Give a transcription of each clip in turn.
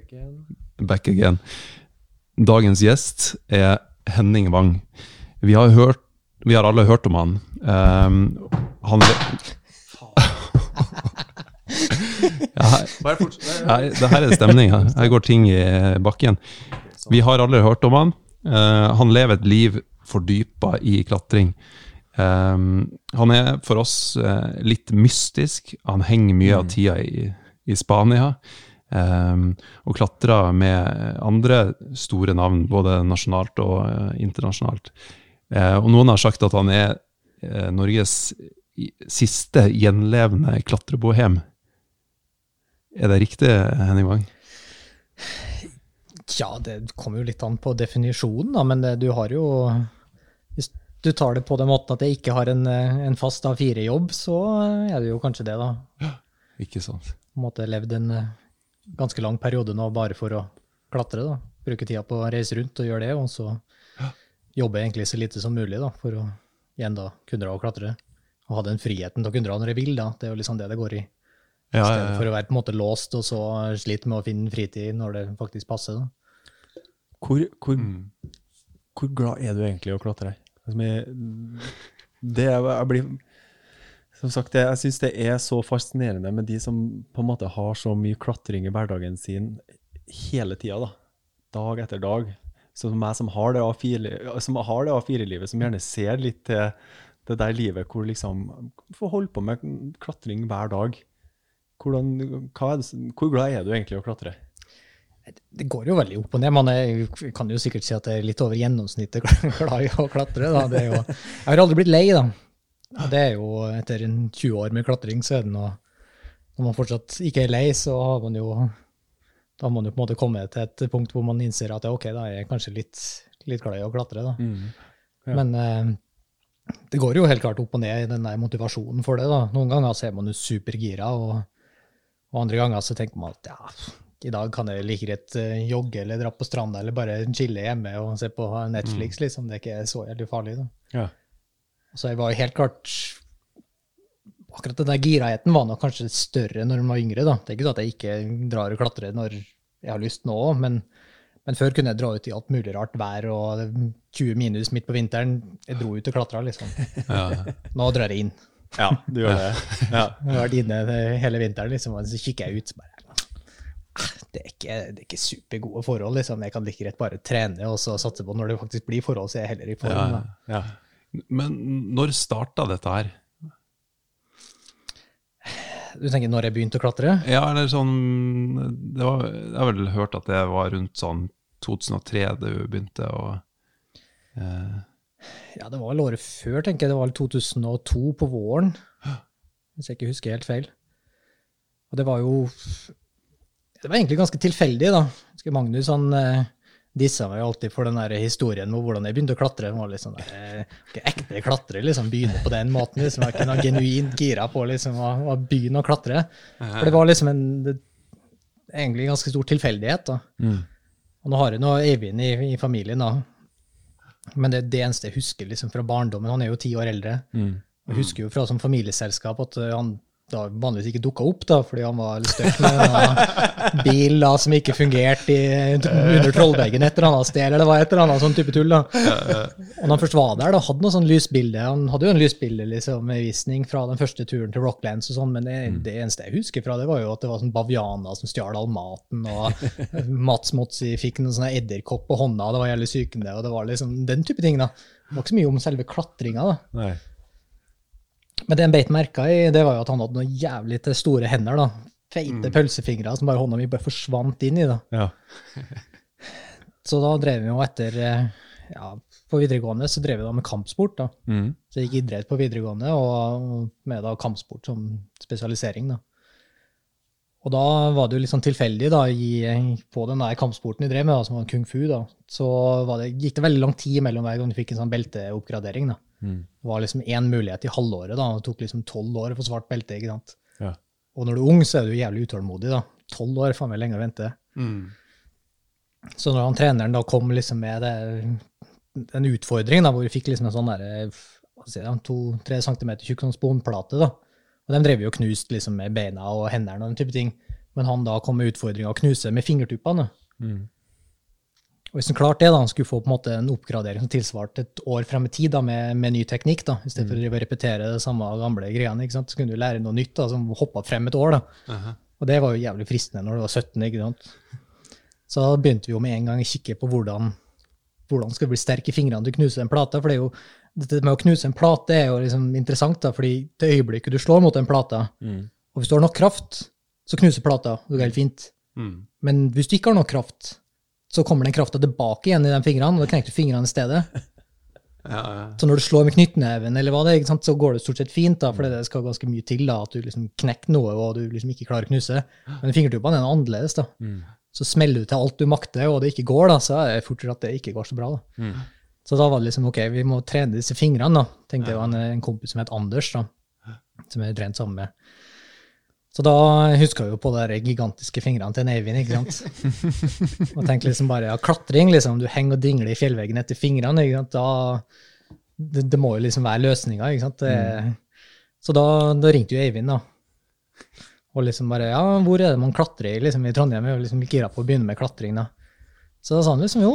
31 back again. back again. Dagens gjest er Henning Wang. Vi har, hørt, vi har alle hørt om han. Um, han ja, her, Bare fortsett. det her er stemning. Her. her går ting i bakken. Vi har alle hørt om han. Uh, han lever et liv fordypa i klatring. Um, han er for oss uh, litt mystisk. Han henger mye av tida i, i Spania. Um, og klatra med andre store navn, både nasjonalt og eh, internasjonalt. Eh, og noen har sagt at han er eh, Norges siste gjenlevende klatrebohem. Er det riktig, Henning Wang? Ja, det kommer jo litt an på definisjonen, da, men du har jo Hvis du tar det på den måten at jeg ikke har en, en fast A4-jobb, så er det jo kanskje det, da. Ikke sant? På en måte levd en ganske lang periode nå bare for å klatre, da. Bruke tida på å reise rundt og gjøre det, og så jobbe egentlig så lite som mulig, da, for å igjen da kunne dra og klatre. Og ha den friheten til å kunne dra når jeg vil, da. Det er jo liksom det det går i. I Ja, stedet ja, for å være på en måte låst og så slite med å finne fritid når det faktisk passer. da. Hvor, hvor, Mm. hvor glad er du egentlig i å klatre? Altså, jeg, det er, jeg blir Som sagt, jeg, jeg syns det er så fascinerende med de som på en måte har så mye klatring i hverdagen sin hele tida, da. Dag etter dag. Som meg som har det A4 som A4-livet, som gjerne ser litt til det der livet hvor liksom får holde på med klatring hver dag. Hvordan, det, hvor glad er du egentlig i å klatre? Det går jo veldig opp og ned. Man er, kan jo sikkert si at det er litt over gjennomsnittet glad i å klatre. Jo, jeg har aldri blitt lei, da. Og Det er jo etter en 20 år med klatring, så er det noe Når man fortsatt ikke er lei, så har man jo da har man jo på en måte kommet til et punkt hvor man innser at ja, ok, da er jeg kanskje litt, litt glad i å klatre. da. Ja. Men eh, det går jo helt klart opp og ned i den der motivasjonen for det. da. Noen ganger så er man jo supergira, og, og andre ganger så tenker man at ja, i dag kan jeg like greit eh, jogge eller dra på stranda eller bare chille hjemme og se på Netflix. liksom. Det er ikke så jævlig farlig. da. Ja. Så jeg var jo helt klart Akkurat den der giraheten var nok kanskje større når man var yngre. da. Det er ikke sånn at jeg ikke drar og klatrer når jeg har lyst nå òg, men, men før kunne jeg dra ut i alt mulig rart vær og 20 minus midt på vinteren. Jeg dro ut og klatra, liksom. Ja, ja. Nå drar jeg inn. Ja, du gjør det. Ja. Jeg har vært inne hele vinteren, liksom, og så kikker jeg ut, så bare «Ah, det er, ikke, det er ikke supergode forhold. liksom. Jeg kan like greit bare trene og så satse på når det faktisk blir forhold, så jeg er heller i form. Ja, ja. Men når starta dette her? Du tenker når jeg begynte å klatre? Ja, eller sånn det var, Jeg har vel hørt at det var rundt sånn 2003 det begynte å eh, Ja, det var vel året før, tenker jeg. Det var vel 2002 på våren, hvis jeg ikke husker helt feil. Og det var jo Det var egentlig ganske tilfeldig, da. Husker Magnus han eh, dissa meg alltid for den der historien med hvordan jeg begynte å klatre. Var sånn der, eh, ikke ekte klatre, liksom. Begynne på den måten. liksom. Jeg ikke noe genuint gira på liksom, å, å begynne å klatre. For det var liksom en det, egentlig ganske stor tilfeldighet. da. Mm. Og nå har jeg nå Eivind i, i familien, da. Men det er det eneste jeg husker liksom, fra barndommen. Han er jo ti år eldre. Mm. Jeg husker jo fra som familieselskap at uh, han da vanligvis ikke dukka opp, da, fordi han var litt støkk med da, som ikke fungerte i, under Trollveggen et eller annet sted, eller det var et eller annet sånn type tull. da. Og når han først var der, da hadde noe sånn lysbilde. Han hadde jo en lysbilde liksom, med visning fra den første turen til Rocklands og sånn, men det, det eneste jeg husker fra det, var jo at det var sånn bavianer som stjal all maten, og Mats Motsi fikk en sånn edderkopp på hånda, det var jævlig sykende, og det var liksom den type ting, da. Det var ikke så mye om selve klatringa, da. Nei. Men det en beit merka i, det var jo at han hadde noen jævlig til store hender, da. Feite Mm. pølsefingre som bare hånda mi bare forsvant inn i, da. Ja. Så da drev vi jo etter eh, ja, På videregående så drev vi da med kampsport. da. Mm. Så jeg gikk idrett på videregående, og med da kampsport som spesialisering. da. Og da var det jo litt sånn tilfeldig da, i, på den der kampsporten jeg drev med, da, som var kung fu, da, så var det, gikk det veldig lang tid mellom hver gang du fikk en sånn belteoppgradering. da. Mm. Det var liksom én mulighet i halvåret. da, og Det tok liksom tolv år å få svart belte. ikke sant? Ja. Og når du er ung, så er du jævlig utålmodig. da. Tolv år, faen meg lenge å vente. mm. Så når han treneren da kom liksom med det, en utfordring, da, hvor vi fikk liksom en sånn derre to-tre centimeter tjukk sånn sponplate, da, Og de drev jo og knuste liksom med beina og hendene og den type ting. Men han da kom med utfordringa å knuse med fingertuppene. Mm. Og hvis han klarte det, da, han skulle få på en måte en oppgradering som tilsvarte et år frem i tid da, med, med ny teknikk, da, i stedet for å repetere det samme gamle greiene. ikke sant? Så kunne du lære noe nytt da, som hoppa frem et år. da. Aha. Og det var jo jævlig fristende når du var 17. ikke sant? Så da begynte vi jo med en gang å kikke på hvordan, hvordan skal du bli sterk i fingrene til å knuse en plate. For det er jo, dette med å knuse en plate er jo liksom interessant, da, fordi det øyeblikket du slår mot en plate, Mm. og hvis du har nok kraft, så knuser plata, og det går helt fint. Mm. Men hvis du ikke har nok kraft, så kommer den krafta tilbake igjen i de fingrene, og da knekker du fingrene i stedet. Ja, ja. Så når du slår med knyttneven, eller hva det er, så går det stort sett fint, da, for det skal ganske mye til da, at du liksom knekker noe og du liksom ikke klarer å knuse. Men fingertuppene er noe annerledes. da. Mm. Så smeller du til alt du makter, og det ikke går, da, så er det fortere at det ikke går så bra. da. Mm. Så da var det liksom ok, vi må trene disse fingrene. da. Tenkte jeg var en, en kompis som het Anders, da, som jeg trent sammen med. Så da huska jeg jo på de gigantiske fingrene til Eivind. ikke sant? Og tenkte liksom bare ja, klatring, liksom. Du henger og dingler i fjellveggen etter fingrene. ikke sant? Da, det, det må jo liksom være løsninga. ikke sant? Det, Så da, da ringte jo Eivind, da. Og liksom bare Ja, hvor er det man klatrer liksom, i Trondheim? Jeg jo liksom gira på å begynne med klatring, da. Så da sa han liksom jo,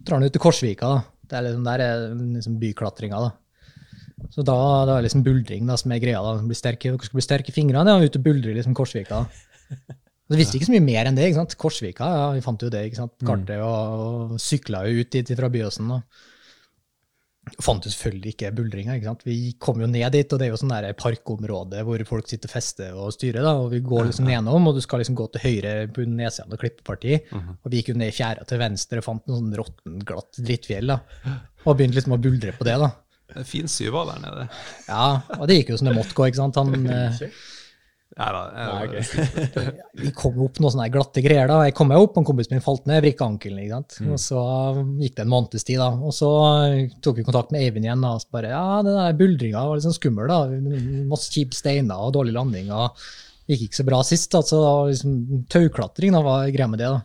drar han ut til Korsvika, da. Det er liksom, der er liksom byklatringa, da. Så da, det er det liksom buldring da, som er greia. da. Bli sterke, dere skal bli sterke i fingrene, ja, ut og buldre liksom Korsvika. Så visste ikke så mye mer enn det. ikke sant? Korsvika, ja, vi fant jo det. ikke sant? Kartet, og, og sykla jo ut dit fra Byåsen. da. Fant jo selvfølgelig ikke buldringa. ikke sant? Vi kom jo ned dit, og det er jo sånn der parkområde hvor folk sitter og fester og styrer. da, og Vi går liksom nedom, og du skal liksom gå til høyre på nedsida av klippeparti. Og vi gikk jo ned i fjæra til venstre og fant noe sånn råttent, glatt drittfjell. da, Og begynte liksom å buldre på det. da. Er fin syva der nede. Ja, og det gikk jo som det måtte gå. ikke sant? Han, eh, Nei da. jeg- vi kom opp noen sånne glatte greier. da. Jeg kom meg opp, og kompisen min falt ned, vrikka ankelen. ikke sant? Mm. Og Så gikk det en måneds tid, da. Og så tok vi kontakt med Eivind igjen. da, og så bare, ja, den der buldringa var litt sånn skummel. da. Masse kjipe steiner og dårlig landing. og Gikk ikke så bra sist. da, så da var liksom Tauklatring da, var greia med det. da.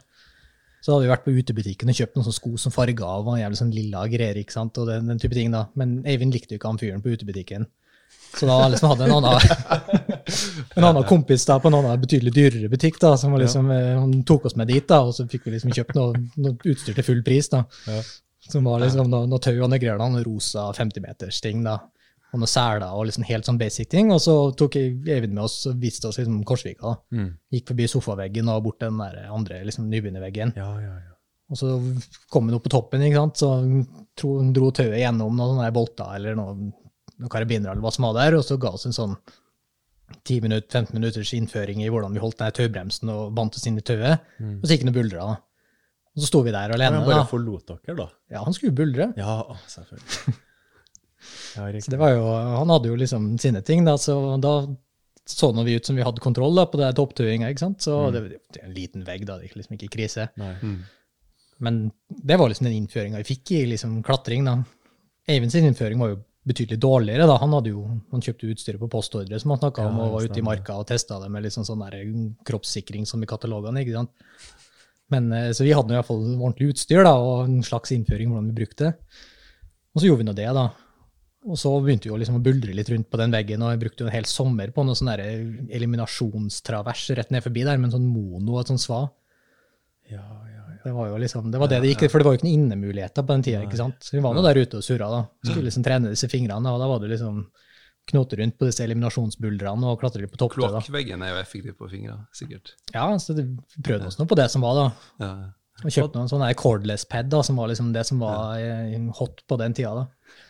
Så hadde vi vært på utebutikken og kjøpt noen sånne sko som farga og var jævlig sånn lilla greier. ikke sant, og den, den type ting da. Men Eivind likte jo ikke han fyren på utebutikken. Så da liksom hadde en annen, en annen kompis da, på en annen betydelig dyrere butikk. da, som var liksom, eh, Han tok oss med dit, da, og så fikk vi liksom kjøpt noe, noe utstyr til full pris. da, Ja. Som var liksom noe, noe tau og noe greier, noen rosa 50-meters-ting. da, Og noe seler og liksom helt sånn basic ting. Og så tok Eivind med oss og viste oss liksom Korsvika. Mm. Gikk forbi sofaveggen og bort den der andre liksom nybegynnerveggen. Ja, ja, ja. Og så kom han opp på toppen, ikke sant? så tro, dro tauet gjennom noen sånne bolter eller noen, noen karabinere eller hva som var der, og så ga oss en sånn 10 minutter, 15 minutters innføring i hvordan vi holdt den her taubremsen og bandt oss inn i tauet. Og så gikk han og buldra. Og så sto vi der alene. Han bare forlot dere, da? Ja, han skulle buldre. Ja, selvfølgelig. Ja, Så det var jo, han hadde jo liksom sine ting, da, så da så vi ut som vi hadde kontroll da, på det topptuinga. ikke sant? Så det, det er en liten vegg, da, det gikk liksom ikke krise. Mm. Men det var liksom den innføringa vi fikk i liksom klatring. da. Eivind sin innføring var jo betydelig dårligere. da. Han hadde jo, han kjøpte utstyret på postordre, som han snakka om, Ja, og var ute i marka og testa det med liksom sånn, der kroppssikring som i katalogene. ikke sant? Men, eh, Så vi hadde i hvert fall ordentlig utstyr da, og en slags innføring hvordan vi brukte det. Og så gjorde vi nå det, da. Og så begynte vi å liksom å buldre litt rundt på den veggen, og jeg brukte en hel sommer på noe sånn der eliminasjonstravers rett ned forbi der, med en sånn mono og et sånn sva. Ja, ja, ja. Det var jo liksom, det var det det gikk, for det var jo ikke noen innemuligheter på den tida. ikke sant? Så vi var nå der ute og surra. da. Skulle liksom trene disse fingrene, og da var det liksom knote rundt på disse eliminasjonsbuldrene og klatre litt på toppene. Kloakkveggen er jo effektiv på fingrene, sikkert. Ja, så vi prøvde oss nå på det som var, da. Ja. Og kjøpte noen sånne cordless pad, da, som var liksom det som var eh, hot på den tida. da.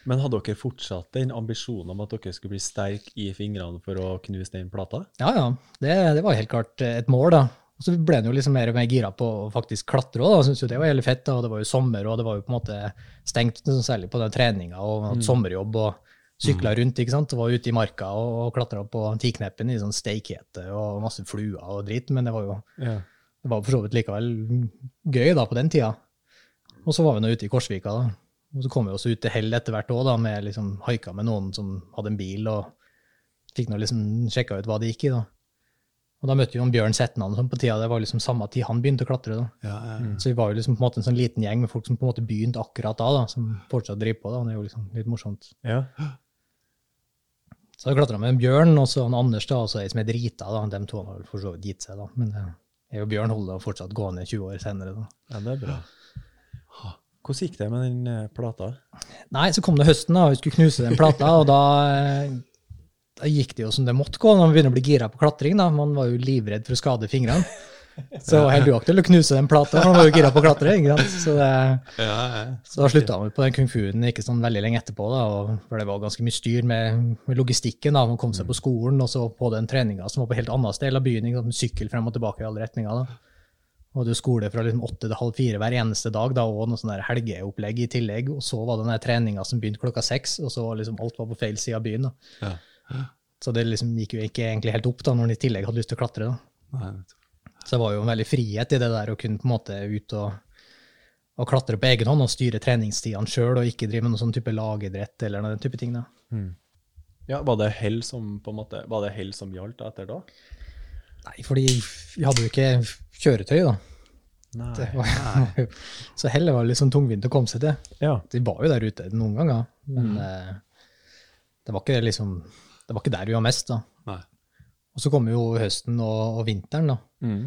Men hadde dere fortsatt den ambisjonen om at dere skulle bli sterke i fingrene for å knuse den plata? Ja, ja. Det, det var helt klart eh, et mål, da. Og så ble en jo liksom mer og mer gira på å faktisk klatre òg. Syns jo det var veldig fett. da, og Det var jo sommer, og det var jo på en måte stengt, særlig på den treninga, og hatt sommerjobb og sykla rundt. ikke sant, og Var ute i marka og, og klatra på tikneppen i sånn steikhete og masse fluer og dritt. Men det var jo Ja. det var for så vidt likevel gøy da på den tida. Og så var vi nå ute i Korsvika, da. Og så kom vi også ut til hell etter hvert òg, da, med liksom haika med noen som hadde en bil, og fikk nå liksom sjekka ut hva det gikk i, da. Og da møtte vi jo en Bjørn Setnan sånn på tida, det var liksom samme tid han begynte å klatre, da. Ja, ja. Så vi var jo liksom på en måte en sånn liten gjeng med folk som på en måte begynte akkurat da, da, som fortsatt driver på, da. Det er jo liksom litt morsomt. ja. Så jeg klatra med Bjørn og så han Anders, da, og så ei som er Rita. da, De to har vel for så vidt gitt seg, da. Men eh, jeg og Bjørn holder da fortsatt gående 20 år senere. da. Ja, det er bra. Hvordan gikk det med den eh, plata? Nei, så kom det høsten, da, og vi skulle knuse den plata, og da, eh, da gikk det jo som det måtte gå når man begynner å bli gira på klatring. da. Man var jo livredd for å skade fingrene. Så det var helt uaktuelt å knuse den plata, man var jo gira på å klatre. ikke sant? Så, det, Ja, ja. så da slutta vi på den kung fu-en ikke sånn veldig lenge etterpå, da, og, for det var ganske mye styr med, med logistikken. da, Man kom seg på skolen, og så på den treninga som var på helt annet sted av byen. ikke sant? med Sykkel frem og tilbake i alle retninger. da. Og jo skole fra liksom åtte til halv fire hver eneste dag, da, og noe sånn helgeopplegg i tillegg. Og så var det den treninga som begynte klokka seks, og så var liksom alt var på feil side av byen. da. Ja. Så det liksom gikk jo ikke egentlig helt opp da, når en i tillegg hadde lyst til å klatre. Så det var jo en veldig frihet i det der å kunne på en måte ut og, og klatre på egen hånd og styre treningstidene sjøl, og ikke drive med noen sånn type lagidrett eller den type ting. da. Ja, Var det hell som på en måte, var det hell som gjaldt etter da? Nei, fordi vi hadde jo ikke kjøretøy, da. Nei. Var, så hellet var litt sånn tungvint å komme seg til. Ja. De var jo der ute noen ganger, men eh, det var ikke liksom det var ikke der vi var mest. da. Nei. Og så kom jo høsten og, og vinteren, da. Mm.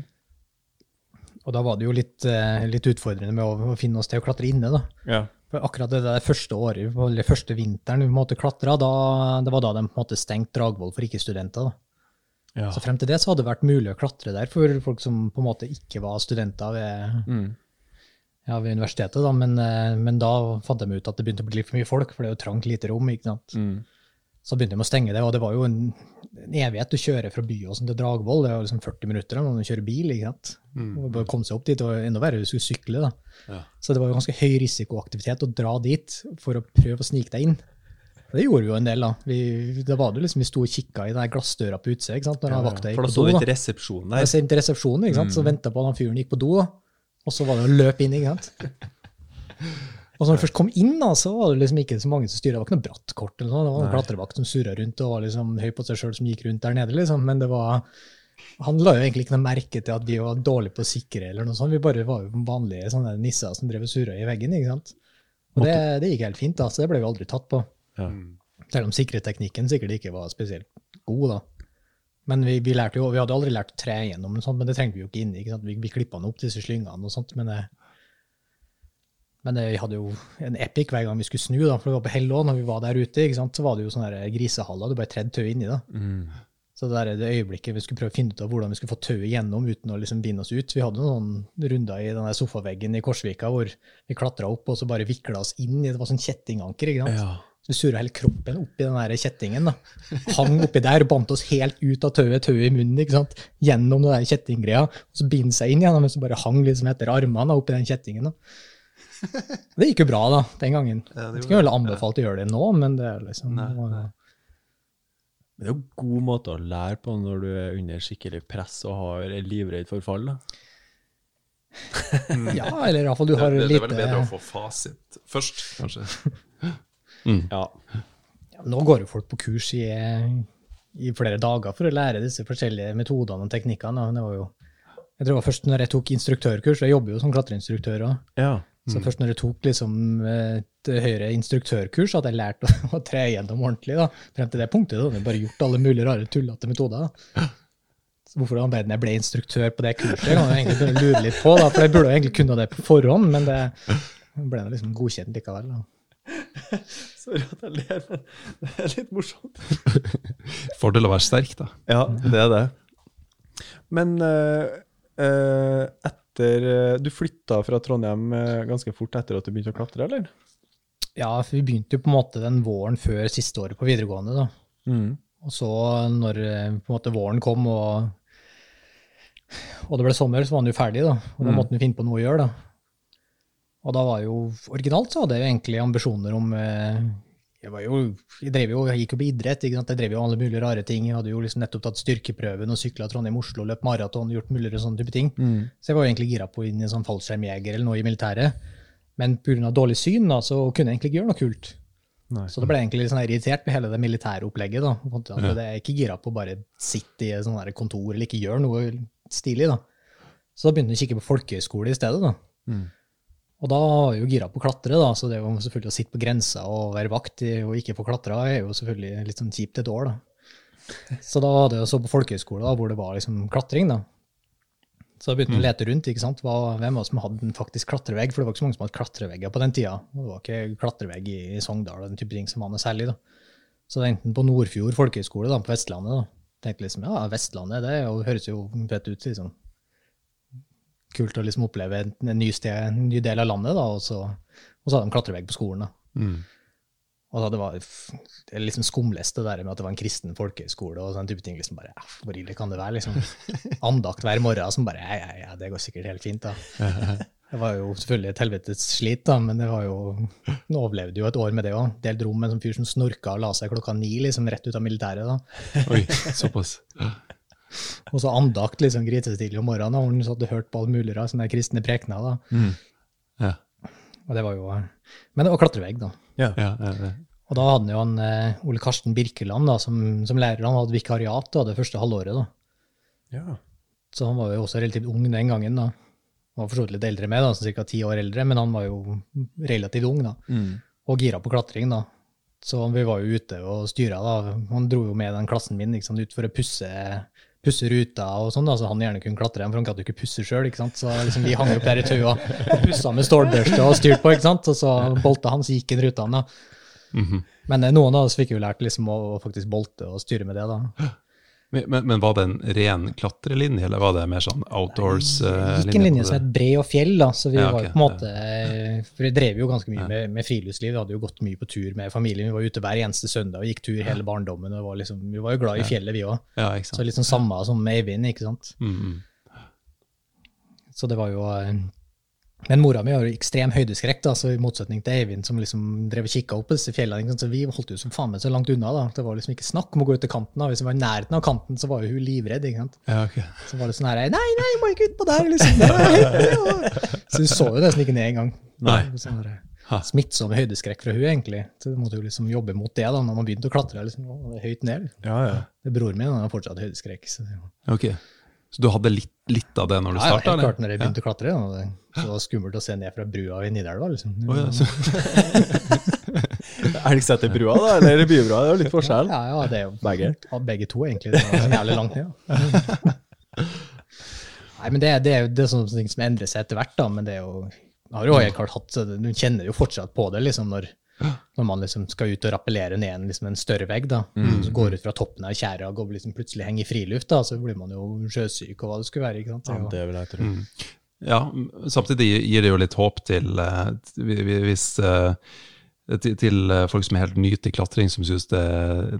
Og da var det jo litt, eh, litt utfordrende med å, å finne oss til å klatre inne. da. ja. For akkurat det der første året, eller første vinteren vi måtte klatre, da, det var da de på en måte stengte Dragvoll for ikke-studenter. da. Ja. Så frem til det så hadde det vært mulig å klatre der for folk som på en måte ikke var studenter ved, Mm. ja, ved universitetet. da, men, eh, men da fant de ut at det begynte å bli litt for mye folk, for det er jo trangt lite rom. ikke sant? Mm. Så begynte de å stenge det, og det var jo en, en evighet å kjøre fra Byåsen til Dragvoll. Det var liksom 40 minutter når man kjører bil. ikke sant? Og bare komme seg opp dit, og enda verre, du skulle sykle. da. Ja. Så det var jo ganske høy risikoaktivitet å dra dit for å prøve å snike deg inn. Det gjorde vi jo en del, da. Vi, det var det liksom, vi sto og kikka i den glassdøra på utsida ikke sant? når Ja, vakta gikk For da på sto vi til resepsjonen der. til resepsjonen, ikke sant? så venta på at han fyren gikk på do, og så var det å løpe inn. ikke sant? Og så når vi først kom inn, da, så var det liksom ikke så mange som styra. Det var ikke noe bratt kort. eller noe. Det var en klatrevakt som surra rundt og var liksom høy på seg sjøl, som gikk rundt der nede. liksom. Men det var, han la jo egentlig ikke noe merke til at vi var dårlige på å sikre, eller noe sånt. Vi bare var jo vanlige sånne nisser som drev og surra i veggen. ikke sant? Og det, det gikk helt fint, da, så det ble vi aldri tatt på. Ja. Selv om sikkerhetsteknikken sikkert ikke var spesielt god, da. Men vi, vi lærte jo, vi hadde aldri lært å tre gjennom sånt, men det trengte vi jo ikke inn, ikke sant? Vi, vi klippa opp disse slyngene og sånt, men det, men det, vi hadde jo en epic hver gang vi skulle snu, da, for det var på hell òg, når vi var der ute. ikke sant? Så var det jo sånne grisehaller, du bare tredde inn inni. da. Mm. Så det, der, det øyeblikket vi skulle prøve å finne ut av hvordan vi skulle få tauet gjennom uten å liksom binde oss ut Vi hadde noen runder i den der sofaveggen i Korsvika hvor vi klatra opp og så bare vikla oss inn i det var sånn kjettinganker. ikke sant? Ja. Så vi surra hele kroppen oppi den der kjettingen. da. Hang oppi der bandt oss helt ut av tauet, tauet i munnen, ikke sant? gjennom den der kjettinggreia. Og så binde seg inn igjen, og så bare hang liksom etter armene da, oppi den kjettingen. da. Det gikk jo bra da, den gangen. Ja, det Jeg skulle vel anbefalt å gjøre det nå, men det er liksom Nei, det nei. Men det er jo en god måte å lære på når du er under skikkelig press og har, er livredd for fall. da. Ja, eller iallfall du har det, det er vel bedre å få fasit først, kanskje. Mm. Ja. Ja, Nå går jo folk på kurs i, i flere dager for å lære disse forskjellige metodene og teknikkene. Det var jo, jeg tror det var først når jeg tok instruktørkurs, jeg jobber jo som klatreinstruktør òg, ja. så først når jeg tok liksom et høyere instruktørkurs, hadde jeg lært å, å tre gjennom ordentlig. da. Frem til det punktet da hadde jeg bare gjort alle mulige rare, tullete metoder. da. Så hvorfor i jeg ble instruktør på det kurset, kan jeg egentlig lure litt på. da, For jeg burde egentlig kunne det på forhånd, men det ble liksom godkjent likevel. da. Sorry at jeg ler, men det er litt morsomt. Fordel å være sterk, da. Ja, det er det. Men uh, uh, etter uh, Du flytta fra Trondheim ganske fort etter at du begynte å klatre, eller? Ja, for vi begynte jo på en måte den våren før siste året på videregående. da. Mm. Og så når på en måte våren kom og, og det ble sommer, så var han jo ferdig. da. Og da Mm. måtte han finne på noe å gjøre. da. Og da var jo Originalt så hadde jeg jo egentlig ambisjoner om eh, Jeg var jo, jeg, drev jo, jeg gikk jo på idrett. Jeg drev jo alle mulige rare ting. Jeg hadde jo liksom nettopp tatt styrkeprøven og sykla Trondheim-Oslo, løpt maraton, gjort muligere sånne type ting. Mm. Så jeg var jo egentlig gira på inn i en sånn fallskjermjeger eller noe i militæret. Men pga. dårlig syn da, så kunne jeg egentlig ikke gjøre noe kult. Nei. Så da ble egentlig litt sånn irritert med hele det militære opplegget. da. At ja. Jeg er ikke gira på å bare sitte i et sånt kontor eller ikke gjøre noe stilig. da. Så da begynte jeg å kikke på folkehøyskole i stedet. da. Mm. Og da var jo gira på å klatre, da, så det var selvfølgelig å sitte på grensa og være vakt og ikke få klatra er jo selvfølgelig litt sånn kjipt et år. da. Så da var det så på folkehøyskole, da, hvor det var liksom klatring. da. Så jeg begynte mm. å lete rundt. ikke sant? Hvem var det som hadde en faktisk klatrevegg? For det var ikke så mange som hadde klatrevegger på den tida. Og det var ikke klatrevegg i, i Sogndal og den type ting som var noe særlig. da. Så det enten på Nordfjord folkehøgskole på Vestlandet. da. Tenkte liksom, ja, Vestlandet det jo, høres jo fett ut. liksom. Kult å liksom oppleve en, en, ny sted, en ny del av landet, da, og så, og så hadde de klatrevegg på skolen. da. Mm. Og da det var det liksom skumleste det der med at det var en kristen folkehøyskole og sånn type ting. liksom bare, Hvor ille kan det være? liksom? Andakt hver morgen som bare ja, ja, ja, det går sikkert helt fint. da. Det var jo selvfølgelig et helvetes slit, da, men det var jo, nå overlevde jo et år med det òg. Delt rom med en sånn fyr som snorka og la seg klokka ni liksom rett ut av militæret. da. Oi, såpass. Og så andakt liksom grisestidlig om morgenen, og hun satt og hørte på alle mulige sånne kristne prekener. da. Mm. Ja. Og det var jo, Men det var klatrevegg, da. Ja. Ja, ja, ja. Og da hadde han jo han, eh, Ole Karsten Birkeland da, som, som lærer. Han hadde vikariat da, det første halvåret. da. ja. Så han var jo også relativt ung den gangen. da. Han var for så vidt litt eldre med, da, sånn ca. ti år eldre, men han var jo relativt ung da, Mm. og gira på klatring. da. Så vi var jo ute og styra. Han dro jo med den klassen min liksom, ut for å pusse, pusse ruta og sånn, da, så han gjerne kunne klatre, for han kan jo ikke pusse sjøl. Så liksom, vi hang opp der i taua og pussa med stålbørste og styrt på, ikke sant? og så bolta han, så gikk han ruta. da. -hmm. Men eh, noen av oss fikk jo lært liksom å faktisk bolte og styre med det. da. Men, men, var det en ren klatrelinje, eller var det mer sånn outdoors-linje? Gikk en linje som het Bre og fjell, da, så vi Ja, var jo på en måte eh, For vi drev jo ganske mye med, med friluftsliv. Vi hadde jo gått mye på tur med familien. Vi var ute hver eneste søndag og gikk tur hele barndommen. var liksom, Vi var jo glad i fjellet, vi òg. Ja, Så litt sånn samme som Eivind, ikke sant. Mm, mm. Så det var jo eh, Men mora mi har jo ekstrem høydeskrekk, da, så i motsetning til Eivind, som liksom drev og kikka opp på disse fjellene, så vi holdt jo som faen meg så langt unna. da. Det var liksom ikke snakk om å gå ut til kanten. da. Hvis vi var i nærheten av kanten, så var jo hun livredd. ikke sant? Ja, ok. Så var det sånn her Nei, nei, må ikke ut på der! liksom. Nei, og- Så hun så jo nesten ikke ned engang. Sånn smittsom høydeskrekk fra hun egentlig. Så du måtte jo liksom jobbe mot det da, når man begynte å klatre. liksom, å, det er høyt ned. liksom. Ja, ja. Det Broren min han har fortsatt høydeskrekk. Så ja. okay. Ok. Så du hadde litt, litt av det når du ja, ja, starta? helt klart når jeg begynte å klatre. Da. Det var skummelt å se ned fra brua i Nidelva. liksom. ja, i Elgseterbrua, da, eller bybrua? Det er jo litt forskjell. Ja, ja, det er jo Begge. Begge to, egentlig. Det var så jævlig langt ned. Ja. Nei, men det, det er jo det er sånne ting som endrer seg etter hvert, da. Men det er jo jeg har jo helt klart hatt, Du kjenner jo fortsatt på det liksom når, når man liksom skal ut og rappellere ned en, liksom en større vegg. da. Så går ut fra toppen av tjæra og går liksom plutselig henger i friluft, da, så blir man jo sjøsyk og hva det skulle være. ikke sant? Ja, Det vil jeg tro. ja, samtidig gir det jo litt håp til, eh, hvis, eh, til, eh, folk som er helt nye til klatring, som syns det,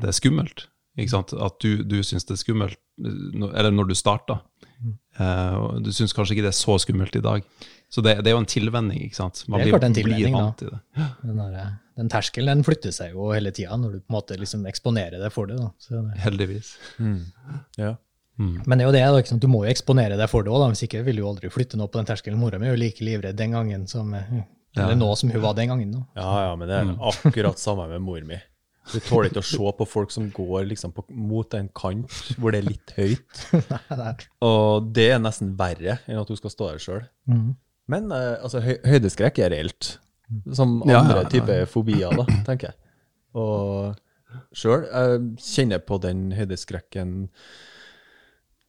det er skummelt. Ikke sant? At du, du syns det er skummelt, eller når du starta. Mm. du syns kanskje ikke det er så skummelt i dag. Så det, det er jo en tilvenning. ikke sant? Man Det er blir, klart en blir tilvenning, da. vant til det. Den, der, den terskelen den flytter seg jo hele tida når du på en måte liksom eksponerer deg for det. da. Så det Heldigvis. Ja. Men det er jo det, da, ikke sant? du må jo eksponere deg for det òg, hvis ikke vil du jo aldri flytte noe på den terskelen. Mora mi er jo like livredd den gangen som eller eller nå som hun var den gangen. da. Ja, ja, men det er akkurat samme med mor mi. Du tåler ikke å se på folk som går liksom på, mot en kant hvor det er litt høyt. Og det er nesten verre enn at du skal stå der sjøl. Mhm. Men eh, altså, høy, høydeskrekk er reelt. Som andre ja, ja. typer fobier, da, tenker jeg. Og sjøl kjenner på den høydeskrekken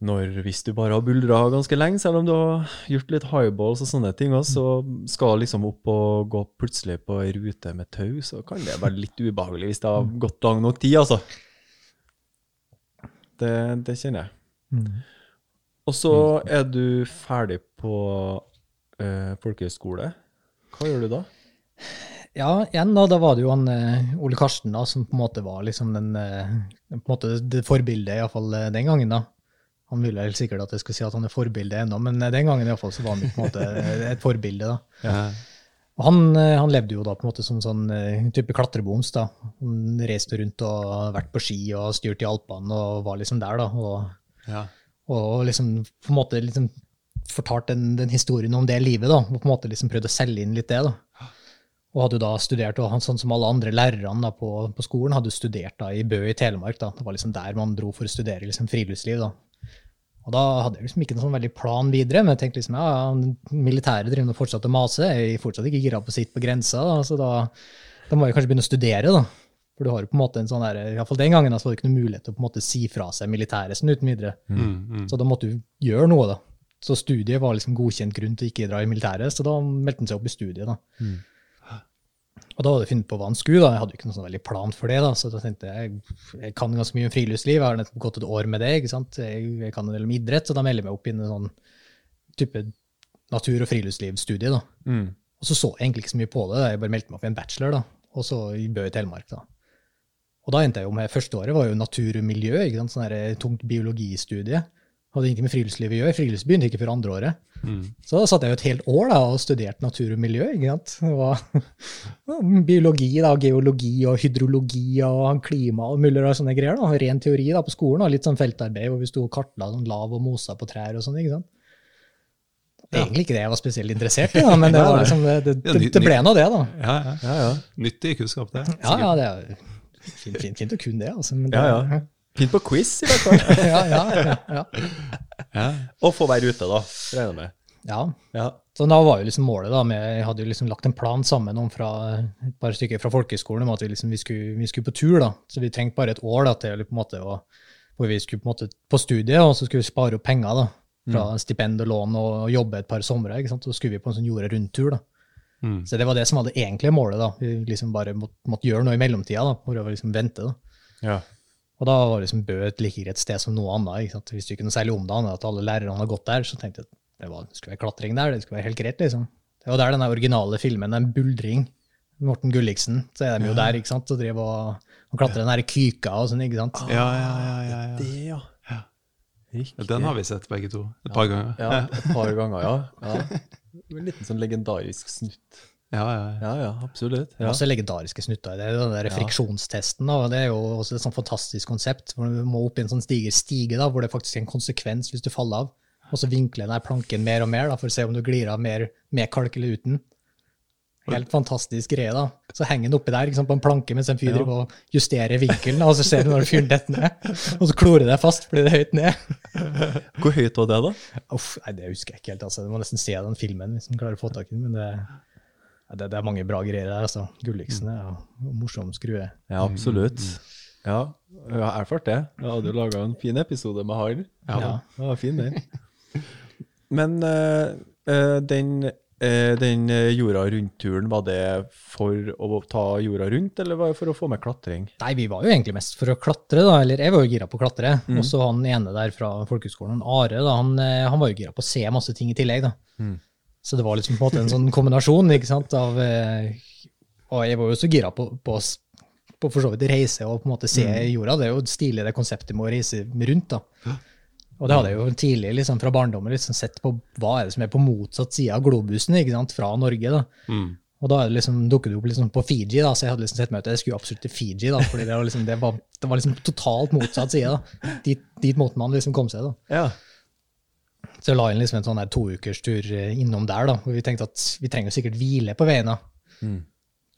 når hvis du bare har buldra ganske lenge, selv om du har gjort litt highballs og sånne ting, også, så skal liksom opp og gå plutselig på ei rute med tau, så kan det være litt ubehagelig hvis det har gått lang nok tid, altså. Det, det kjenner jeg. Og så er du ferdig på eh, folkehøyskole. Hva gjør du da? Ja, igjen da, da var det jo han eh, Ole Karsten da, som på en måte var liksom den, eh, på en måte det forbildet, iallfall uh, den gangen. da. Han ville helt sikkert at jeg skulle si at han er forbilde ennå, men eh, den gangen i hvert fall så var han på en måte et forbilde. da. Ja. Og han, eh, han levde jo da på en måte som sånn eh, type klatreboms. da. Han reiste rundt og vært på ski og styrt i Alpene og var liksom der. da. Og, Ja. og liksom på en måte liksom fortalt den, den historien om det livet, da, og på en måte liksom prøvd å selge inn litt det. da. Og hadde jo da studert, og han, sånn som alle andre lærerne da, på, på skolen, hadde jo studert da, i Bø i Telemark. da. Det var liksom der man dro for å studere liksom, friluftsliv. da. Og da hadde jeg liksom ikke noen sånn veldig plan videre, men jeg tenkte liksom, ja, ja, militæret driver og fortsatt å mase, jeg er fortsatt ikke gira på å sitte på grensa, da, så da, da må jeg kanskje begynne å studere, da. For du har jo på en måte en sånn der, i fall den gangen så var det ikke noe mulighet til å på en måte si fra seg militæret sånn uten videre. Mm, mm. Så da måtte du gjøre noe, da. Så studiet var liksom godkjent grunn til å ikke dra i militæret, så da meldte han seg opp i studiet. da. Mm. Og da hadde jeg funnet på hva han skulle. da. Jeg hadde jo ikke noen sånn veldig plan for det. da, Så da tenkte jeg jeg kan ganske mye om friluftsliv, jeg har nettopp gått et år med det. ikke sant? Jeg, jeg kan en del om idrett, så da melder jeg meg opp i en sånn type natur- og friluftslivstudie. da. Mm. Og så så jeg egentlig ikke så mye på det. da. Jeg bare meldte meg opp i en bachelor, da. og så i Bø i Telemark. da. Og da endte jeg jo med første året var jo natur og miljø, ikke sant? sånn tungt biologistudie. Hadde ingenting med friluftsliv å gjøre. Friluftsliv begynte ikke før andre året. Mm. Så satt jeg jo et helt år da, og studerte natur og miljø. ikke sant? Det var biologi, da, geologi og hydrologi og klima og mulig og sånne greier. da, Ren teori da på skolen, og litt sånn feltarbeid hvor vi sto og kartla sånn lav og mosa på trær og sånn. ikke sant? Egentlig ikke det jeg var spesielt interessert i, da, men det, var liksom, det, det, det, ble nå det, da. Ja, ja. Ja, ja. Nyttig kunnskap, det. Ja, ja, det er fint, fint, fint å kunne det, altså. Men det, Ja, ja. Fint på quiz, i hvert fall. ja, ja, ja, ja. Ja. Og få være ute, da. Regner jeg med. ja. Ja. Så da var jo liksom målet da, med, Jeg hadde jo liksom lagt en plan sammen om fra et par stykker fra folkehøgskolen om at vi, liksom, vi, skulle, vi skulle på tur. da, Så vi trengte bare et år da, til på en måte å, hvor vi skulle på en måte på studiet, og så skulle vi spare opp penger da, fra stipend og lån og jobbe et par somre. ikke sant, Så skulle vi på en sånn jorda rundt-tur. da. Mm. Så det var det som var det egentlige målet. da, Vi liksom bare måtte, måtte gjøre noe i mellomtida. da, Prøve å liksom vente. da. ja. Og da var liksom Bø et like greit sted som noe annet. ikke sant? Hvis du ikke noe særlig om det, annet at alle lærerne har gått der. Så tenkte jeg at det, var, det skulle være klatring der, det skulle være helt greit. liksom. Det var der den originale filmen, den 'Buldring', Morten Gulliksen, så er de jo der ikke sant? og driver og, og klatrer den der kyka og sånn. ikke sant? Ja, ja, ja, ja, ja. Det, ja. Riktig. Den har vi sett begge to et par ganger. Ja, et par ganger, ja. ja. En liten sånn legendarisk snutt. Ja, ja, ja. Ja, ja, absolutt. Det Ja. Også legendariske snutter. Det er den der friksjonstesten. da, og Det er jo også et sånt fantastisk konsept. hvor Du må opp i en sånn stiger stige da, hvor det faktisk er en konsekvens hvis du faller av. Og så vinkler den planken mer og mer da, for å se om du glir av mer med kalk eller uten. Helt fantastisk greie. da. Så henger den oppi der liksom, på en planke mens en fyr Ja. driver og justerer vinkelen, og så ser du når fyren detter ned. Og så klorer det fast fordi det er høyt ned. Hvor høyt var det, da? Uff, nei, Det husker jeg ikke helt. altså. Du må nesten se den filmen hvis du klarer å få tak i den. men det, det, det er mange bra greier der. altså. Gulliksen er jo morsom skrue. Ja, absolutt. Ja, jeg har erfart det. Du hadde jo laga en fin episode med han. Ja, Ja. Ja, fin den. Men eh, eh, den, eh, den jorda rundt-turen, var det for å ta jorda rundt, eller var det for å få med klatring? Nei, vi var jo egentlig mest for å klatre, da. Eller jeg var jo gira på å klatre. Og så han ene der fra folkehøgskolen, Are, da, han, han var jo gira på å se masse ting i tillegg, da. Mm. Så det var liksom på en måte en sånn kombinasjon, ikke sant, av eh, Og jeg var jo så gira på, på, på for så vidt reise og på en måte se jorda. Det er jo stilig, det konseptet med å reise rundt, da. Og det hadde jeg jo tidlig liksom, fra barndommen liksom, sett på hva er det som er på motsatt side av globusen ikke sant, fra Norge. da. Mm. Og da er det liksom, dukket det opp liksom på Fiji, da, så jeg hadde liksom sett meg ut at jeg skulle absolutt til Fiji. da, fordi det var liksom, det var, det var liksom totalt motsatt side. da. Dit, dit måten man liksom kom seg. da. Ja. Så la inn liksom en sånn toukerstur innom der, da, hvor vi tenkte at vi trenger sikkert hvile på veien. da. Mm.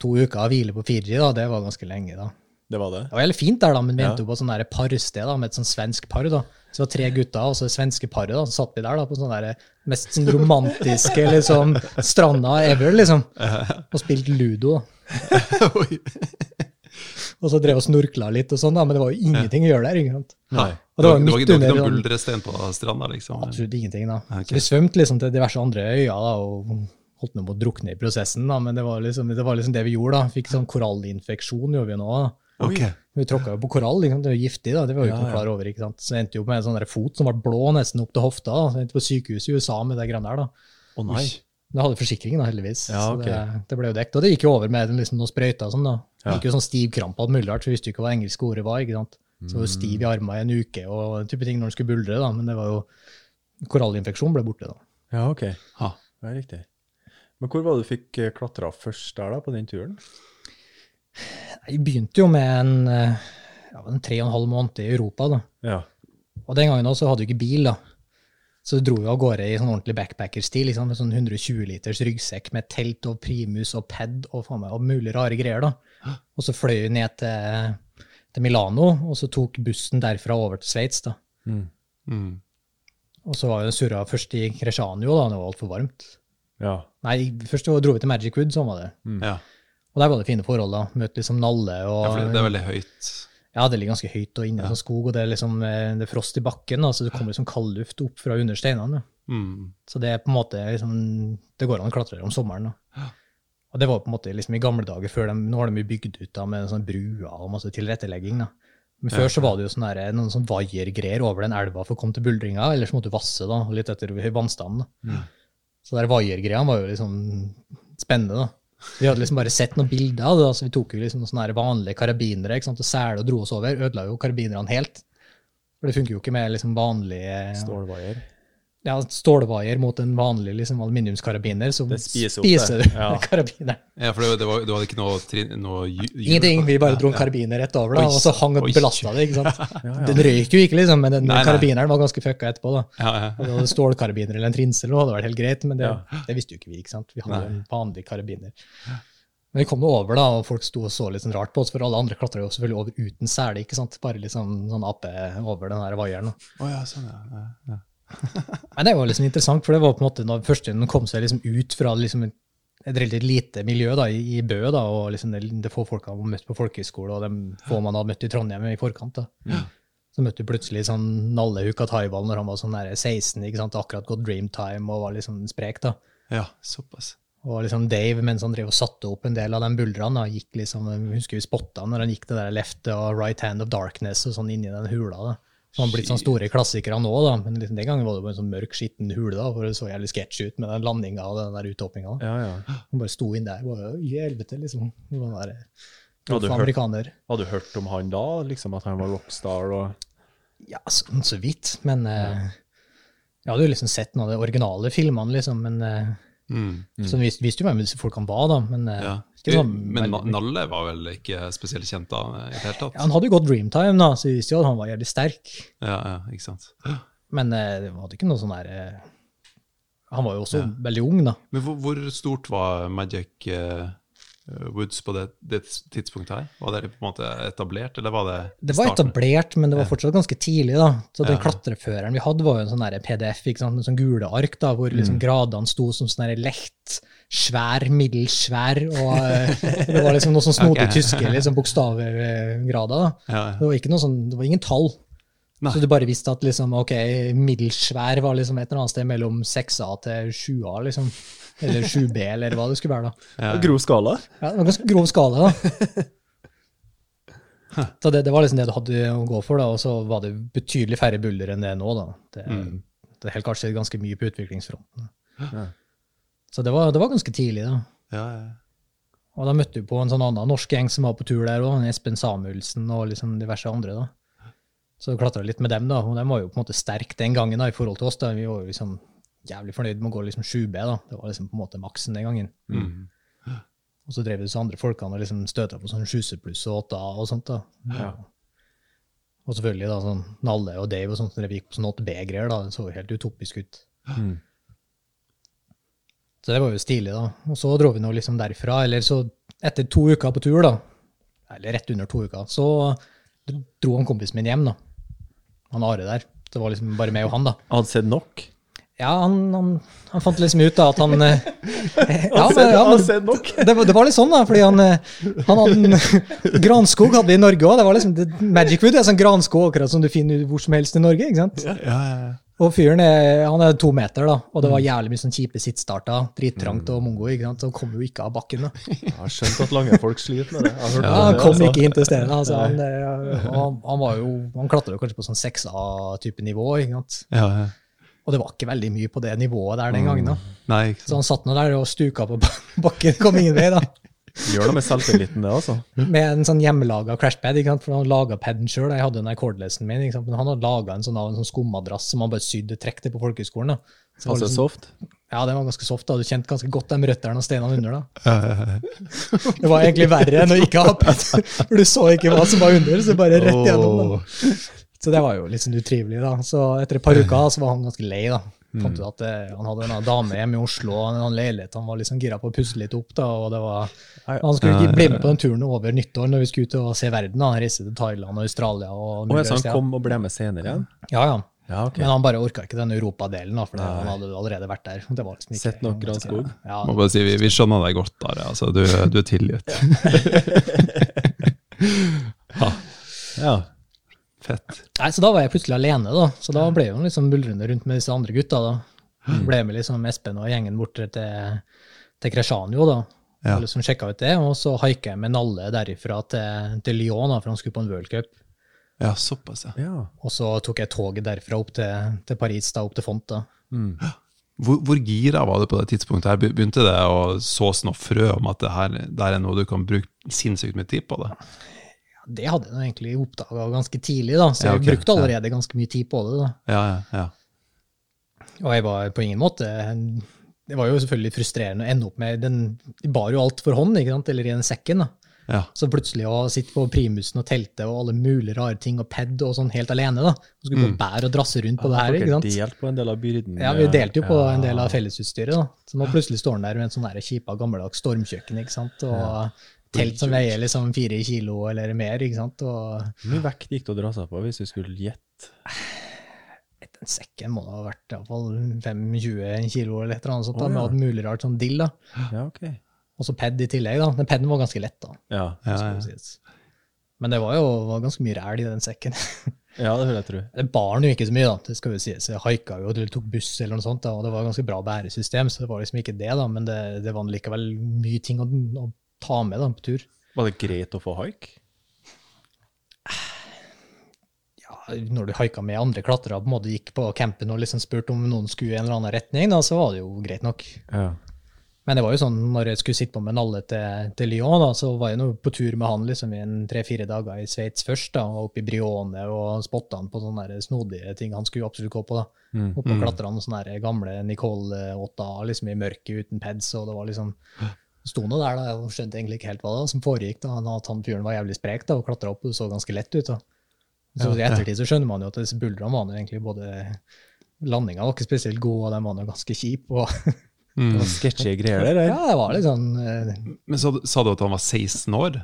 To uker av hvile på Fiji, da, det var ganske lenge. da. Det var det? Det var veldig fint der, da, men vi endte jo på et parsted da, med et sånn svensk par. da. Så det var tre gutter og så det svenske paret. da, Så satt vi der da, på sånn der mest sånn romantiske liksom, stranda ever, liksom. Og spilte ludo. da. Og så drev og snorkla litt, og sånn da, men det var jo ingenting å gjøre der. ikke sant? Nei. Og det var det var, midt det var ikke noen buldrestein på stranda, liksom? Absolutt ingenting. da. Okay. Så vi svømte liksom til diverse andre øyer da, og holdt på å drukne i prosessen, da, men det var, liksom, det var liksom det vi gjorde. da. Fikk sånn korallinfeksjon gjorde vi nå. da. Okay. Vi tråkka jo på korall, liksom. det er jo giftig, da. det var jo ikke ja. klar over. ikke sant? Så endte jo på en sånn der fot som ble blå nesten opp til hofta. da. Så endte på sykehuset i USA med det greiene der. da. Å nei. Det hadde forsikringen, da, heldigvis. Ja, Så ok. det, det ble jo dekt. Og det gikk jo over med liksom, noen sprøyter og sånn. da. Ja. Gikk jo sånn stivkrampe og alt mulig rart, så visste jo ikke hva engelske ordet var. ikke sant? Så var jo Mm. stiv i armene i en uke og den type ting når den skulle buldre, da. Men det var jo korallinfeksjon ble borte, da. Ja, ok. Ha. Det er riktig. Men hvor var det du fikk eh, klatra først der, da, på den turen? Jeg begynte jo med en, eh, ja, en tre og en halv måned i Europa, da. Ja. Og den gangen også hadde du ikke bil, da. Så du dro jo av gårde i sånn ordentlig backpackerstil, liksom, med sånn 120 liters ryggsekk med telt og primus og pad og faen meg, og mulig rare greier, da. Og så fløy vi ned til, til Milano, og så tok bussen derfra over til Sveits, da. Mm. Mm. Og så var vi surra først i Cresciano, da, det var altfor varmt. Ja. Nei, først dro vi til Magic Wood, sånn var det. Ja. Og der var det fine forhold. da. Møtte liksom Nalle og Ja, for det, det er veldig høyt. Ja, det ligger ganske høyt og inne i ja. sånn skog, og det er liksom eh, det er frost i bakken, da, så det kommer liksom kaldluft opp fra under steinene. Ja. Mm. Så det er på en måte liksom, det går an å klatre om sommeren. da. Og det var på en måte liksom i gamle dager, før de, nå har de jo bygd ut da, med sånne bruer og masse tilrettelegging. da. Men før så var det jo sånne der, noen sånn vaiergreier over den elva for å komme til buldringa, eller så måtte du vasse da, litt etter vannstanden. da. Så der vaiergreiene var jo liksom spennende. da. Vi hadde liksom bare sett noen bilder av det, Altså, vi tok jo liksom sånne vanlige karabinere ikke sant, og sele og dro oss over. Ødela jo karabinerne helt. For det funker jo ikke med liksom vanlige Stålvaier. Ja, stålvaier mot en vanlig liksom, aluminiumskarabiner, så Det spiser spiser du Ja. karabineren. Ja, for det, var, det var ikke noe, noe Ingenting, vi bare dro en karabiner rett over, da, og så hang og belasta det. ikke sant? Ja, ja. Den røyk jo ikke, liksom, men den Nei, nei. karabineren var ganske fucka etterpå. da. Ja, ja. Det var Stålkarabiner eller en trinse eller noe, hadde vært helt greit, men det, Ja. det visste jo ikke vi. ikke sant? Vi hadde Nei. en vanlig karabiner. Men vi kom over, da, og folk sto og så litt sånn rart på oss, for alle andre klatra jo selvfølgelig over uten sele, ikke sant? bare liksom sånn ape over den her vaieren. Oh, ja, sånn, ja. ja, ja. Men det var liksom interessant, for det var på en måte når første den kom seg liksom ut fra liksom et, relativt lite miljø da, i, i Bø, da, og liksom det, det få folka man møtte på folkehøyskole, og de få man hadde møtt i Trondheim i forkant. da. Så møtte du plutselig sånn Nalle Huka Taibal når han var sånn der 16, ikke sant? akkurat gått Dreamtime og var liksom sprek. da. ja, såpass. Og liksom Dave, mens han drev og satte opp en del av de buldrene, da, gikk liksom, jeg husker vi spotta når han gikk det der Left og Right Hand of Darkness og sånn inni den hula. da. Han har blitt sånne store klassikere nå, da, men liksom den gangen var det bare en sånn mørk, skitten hule, da, for det så jævlig sketsj ut med den landinga og den der uthoppinga. da. Ja, ja. Han bare sto inn der bare i helvete, liksom. Den der, Hadde du hørt-. Hadde du hørt om han da? Liksom At han var rockstar og Ja, sånn så vidt, men eh, Jeg hadde jo liksom sett noen av de originale filmene, liksom, men eh, Mm. Så vi visste, visste jo hvem disse folkene var, da, men eh, Ja. sånn Men Na- Nalle var vel ikke spesielt kjent da i det hele tatt? ja, Han hadde jo gått Dreamtime, da, så vi visste jo at han var jævlig sterk. Ja, ja, ikke sant. Men eh, det hadde ikke noe sånn der eh, Han var jo også Ja. veldig ung, da. Men hvor, hvor stort var Magic eh, Woods på det, det tidspunktet her? Var det på en måte etablert, eller var det Det var starten? etablert, men det var fortsatt ganske tidlig. da. Så den Ja. klatreføreren vi hadde, var jo en sånn PDF, ikke sant? en sånn gule ark, da, hvor liksom Mm. gradene sto som sånn lett, svær, middels svær, og eh, det var liksom noe sånn snodig okay. tyske liksom, bokstavgrader. da. Ja, Det var ikke noe sånn, det var ingen tall. Nei. Så du bare visste at liksom, ok, middels svær var liksom et eller annet sted mellom 6A til 7A, liksom. Eller 7B, eller hva det skulle være. da. ja, ja. Grov skala? Ja, det var ganske grov skala, da. Så det, det var liksom det du hadde å gå for, da, og så var det betydelig færre buller enn det er nå. da. Det, Mm. det helt kanskje ganske mye på utviklingsfronten. Ja. Så det var, det var ganske tidlig, da. ja, ja. Og da møtte vi på en sånn annen norsk gjeng som var på tur der òg, Espen Samuelsen og liksom diverse andre. da. Så klatra litt med dem, da, og de var jo på en måte sterke den gangen da, i forhold til oss. da. Vi var jo liksom jævlig fornøyd med å gå liksom 7B. da. Det var liksom på en måte maksen den gangen. Mm. Og så drev disse andre folkene og liksom støta på sånn 7C pluss og 8A og sånt. da. Ja. Og selvfølgelig da sånn Nalle og Dave og sånt, når vi gikk på sånn 8B-greier, da, det så jo helt utopisk ut. Mm. Så det var jo stilig, da. Og så dro vi nå liksom derfra, eller så etter to uker på tur, da, eller rett under to uker, så dro han kompisen min hjem, da. Han Are der. Det var liksom bare meg og han, da. Hadde sett nok? Ja, han, han, han fant liksom ut da at han eh, ja, men, ja, men, det, det var litt sånn, da, fordi han, eh, han hadde en Granskog hadde vi i Norge òg. Det var liksom, Magic Wood er sånn granskog akkurat som du finner hvor som helst i Norge. ikke sant? Ja, ja, ja. Og fyren er, han er to meter, da, og det var jævlig mye sånn kjipe sittstarter. Drittrangt og mongo. ikke sant? Så han kom jo ikke av bakken. da. Jeg har skjønt at lange folk sliter med det. Ja, han det, kom altså. ikke inn til stedet. Altså, han, eh, han, han var jo, han klatra kanskje på sånn 6A-type nivå. ikke sant? ja, ja. Og det var ikke veldig mye på det nivået der den gangen. da. Nei, Så han satt nå der og stuka på bakken, kom ingen vei. da. Gjør det med selvtilliten, det, altså. Med en sånn hjemmelaga crashpad. ikke sant? For han laga paden sjøl. Jeg hadde den der cordlessen min. ikke sant? Men han hadde laga en sånn, av en sånn skummadrass som han bare sydde trekk til på folkehøgskolen. da. Så Altså liksom- soft. Ja, den var ganske soft. da. Du kjente ganske godt de røttene og steinene under. da. Ja, ja, ja. Det var egentlig verre enn å ikke ha pad, for du så ikke hva som var under. så bare rett gjennom da. Så det var jo litt sånn utrivelig. da. Så etter et par uker så var han ganske lei. da. Fant ut at det, Han hadde en dame hjemme i Oslo, og en leilighet han var liksom gira på å pusse litt opp. da, og det var... Han skulle ikke bli med på den turen over nyttår når vi skulle ut og se verden. da. Han reiste til Thailand og Australia. og ja, så han kom og ble med senere igjen? Ja, ja. Ja, okay. Men han bare orka ikke den europadelen, for Nei. han hadde allerede vært der. Det var liksom ikke, Sett nok granskog. Ja, Må bare si, vi, vi skjønner deg godt, Are. Altså, du, du er tilgitt. ja, Ja. Fett. Nei, så da var jeg plutselig alene, da. Så da ble jeg jo liksom buldrende rundt med disse andre gutta, da. Mm. Ble med liksom Espen og gjengen bort til, til Kresjanjo, da. Ja. Og liksom sjekka ut det, og så haika jeg med Nalle derifra til, til Lyon, da, for han skulle på en World Cup. Ja, såpass, ja. ja. Og så tok jeg toget derfra opp til, til Paris, da, opp til Font. da. Mm. Hvor, hvor gira var du på det tidspunktet? her? Begynte det å sås noe frø om at det her det her er noe du kan bruke sinnssykt mye tid på? det? Det hadde jeg egentlig oppdaga ganske tidlig, da, så Ja, jeg brukte allerede ganske mye tid på det. da. Ja, ja, ja. Og jeg var på ingen måte Det var jo selvfølgelig frustrerende å ende opp med den De bar jo alt for hånd, ikke sant, eller i den sekken. da. ja. Så plutselig å sitte på primusen og telte og alle mulige rare ting og pad og sånn helt alene, da. Og skulle gå bære og drasse rundt på det her, ikke sant. Delt på en del av byrden? Ja, vi delte jo på Ja. en del av fellesutstyret, da. Så nå plutselig står han der med en sånn kjipa gammeldags stormkjøkken, ikke sant. Og telt som veier liksom fire kilo eller mer, ikke sant. Hvor mye vekt gikk det å dra seg på hvis du skulle gjette? den sekken må ha vært iallfall 25 kilo eller et eller annet sånt, da, med ja. alt mulig rart sånn dill, da. Ja, ok. Og så pad i tillegg, da. Den paden var ganske lett, da. Ja, Ja, ja. Men det var jo var ganske mye ræl i den sekken. ja det vil jeg tro. Det bar jo ikke så mye, da. det skal si. Så Jeg haika jo eller tok buss, eller noe sånt, da, og det var ganske bra bæresystem, så det var liksom ikke det, da, men det, det var likevel mye ting å, å ta med da, på tur. Var det greit å få haik? Ja, når du haika med andre klatrere, på en måte gikk på campen og liksom spurte om noen skulle i en eller annen retning, da, så var det jo greit nok. Ja. Men det var jo sånn, når jeg skulle sitte på med Nalle til, til Lyon, da, så var jeg nå på tur med han liksom i en tre-fire dager i Sveits først, da, og oppe i Brione og spotta han på sånne snodige ting han skulle absolutt gå på. da. Mm. Oppe og klatra han sånne gamle Nicole 8A liksom i mørket uten pads, og det var liksom Sto nå der da, og skjønte egentlig ikke helt hva det var som foregikk. da, Han, at han fyren var jævlig sprek da, og klatra opp, og så ganske lett ut. da. Så I ettertid så skjønner man jo at disse buldrene var egentlig både Landinga var ikke spesielt god, og den var ganske kjip. og Mm. Det var sketsjige greier der. Ja, det var litt sånn Uh, Men så, sa du at han var 16 år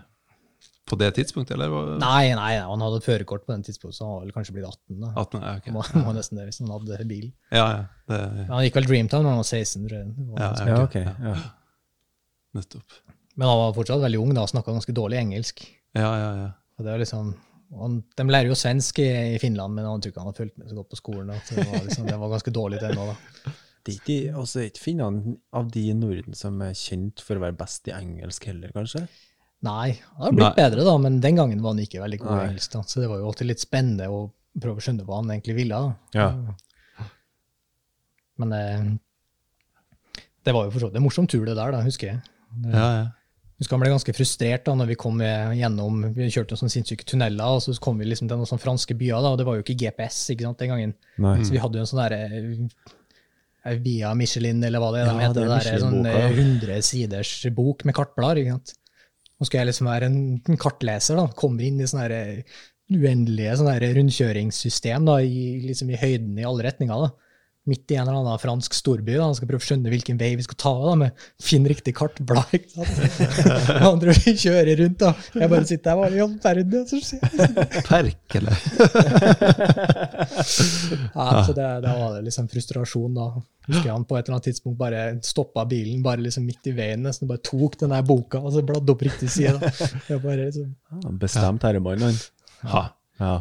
på det tidspunktet, eller? Nei, nei, han hadde førerkort på den tidspunktet, så han var vel kanskje blitt 18. da. 18, ja, ok. Han var, nesten det hvis han hadde bil. ja, ja, det, han gikk vel Dreamtown da han var 16, tror jeg. Ja, Ja, ok. ok. Ja. Nettopp. Men han var fortsatt veldig ung da, og snakka ganske dårlig engelsk. Ja, ja, ja. Og det var liksom, han, de lærer jo svensk i, i Finland, men han tror ikke han har fulgt med så godt på skolen. Det, var liksom, det var ganske dårlig til nå, da. Det er ikke, altså, ikke finnene av de i Norden som er kjent for å være best i engelsk heller, kanskje? Nei, han har blitt Nei. bedre, da, men den gangen var han ikke veldig god i engelsk. da. Så det var jo alltid litt spennende å prøve å skjønne hva han egentlig ville. da. Ja. Men eh, det var jo for så vidt en morsom tur, det der, da, husker jeg. Ja, ja. husker han ble ganske frustrert da når vi kom gjennom Vi kjørte noen sånne sinnssyke tunneler, og så kom vi liksom til noen sånne franske byer, da, og det var jo ikke GPS ikke sant, den gangen. Nei. Så vi hadde jo en sånn derre eh, Via Michelin, eller hva det er Ja, de heter. det er der, sånn eh, 100 siders bok med kartblader. ikke sant? Nå skal jeg liksom være en, kartleser, da. Kommer inn i sånne eh, uendelige sånne rundkjøringssystem da, i, liksom i høyden i alle retninger. da. Midt i en eller annen fransk storby. da, Han Skal prøve å skjønne hvilken vei vi skal ta. da, med Finn riktig kartblad. ikke sant? Han tror vi kjører rundt, da. Jeg bare sitter der bare i all verden. så skjer Perkele. eller? Ja, så det, det, var det liksom frustrasjon, da. Husker han på et eller annet tidspunkt bare stoppa bilen bare liksom midt i veien, nesten bare tok den der boka og så bladde opp riktig side. da. Jeg bare liksom, Ja, bestemt herremann, han. Ja. Ja.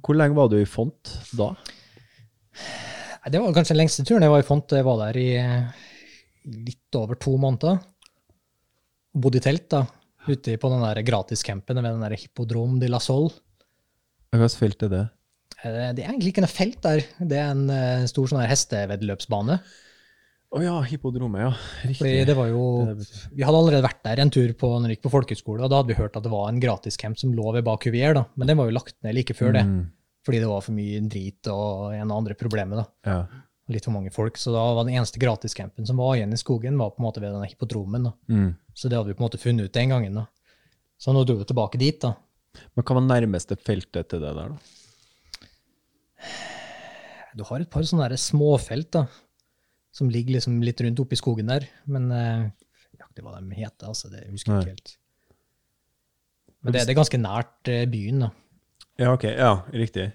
Hvor lenge var du i Font da? Nei, Det var kanskje den lengste turen jeg var i Font. Jeg var der i eh, litt over to måneder. Bodde i telt, da. Ute på den der gratiscampen ved den der Hippodrome de la Sol. Slags felt er det? Eh, Det er egentlig ikke noe felt der. Det er en eh, stor sånn hesteveddeløpsbane. Å ja, hippodromet, ja. Fordi Riktig. det var jo, Vi hadde allerede vært der en tur på, når vi gikk på folkehøyskole, og da hadde vi hørt at det var en gratiscamp som lå ved bak huvier da. men den var jo lagt ned like før det, Mm, fordi det var for mye drit og en og andre problemer. da. ja. Litt for mange folk. Så da var den eneste gratiscampen som var igjen i skogen, var på en måte ved denne hippodromen. da. Mm. Så det hadde vi på en måte funnet ut den gangen. da. Så nå dro vi tilbake dit. da. Men hva var nærmeste feltet til det der, da? Du har et par sånne småfelt da, som ligger liksom litt rundt oppi skogen der, men nøyaktig hva de heter, altså, det husker jeg ikke helt. Men det, det er ganske nært eh, byen. da. Ja, ok. Ja, riktig.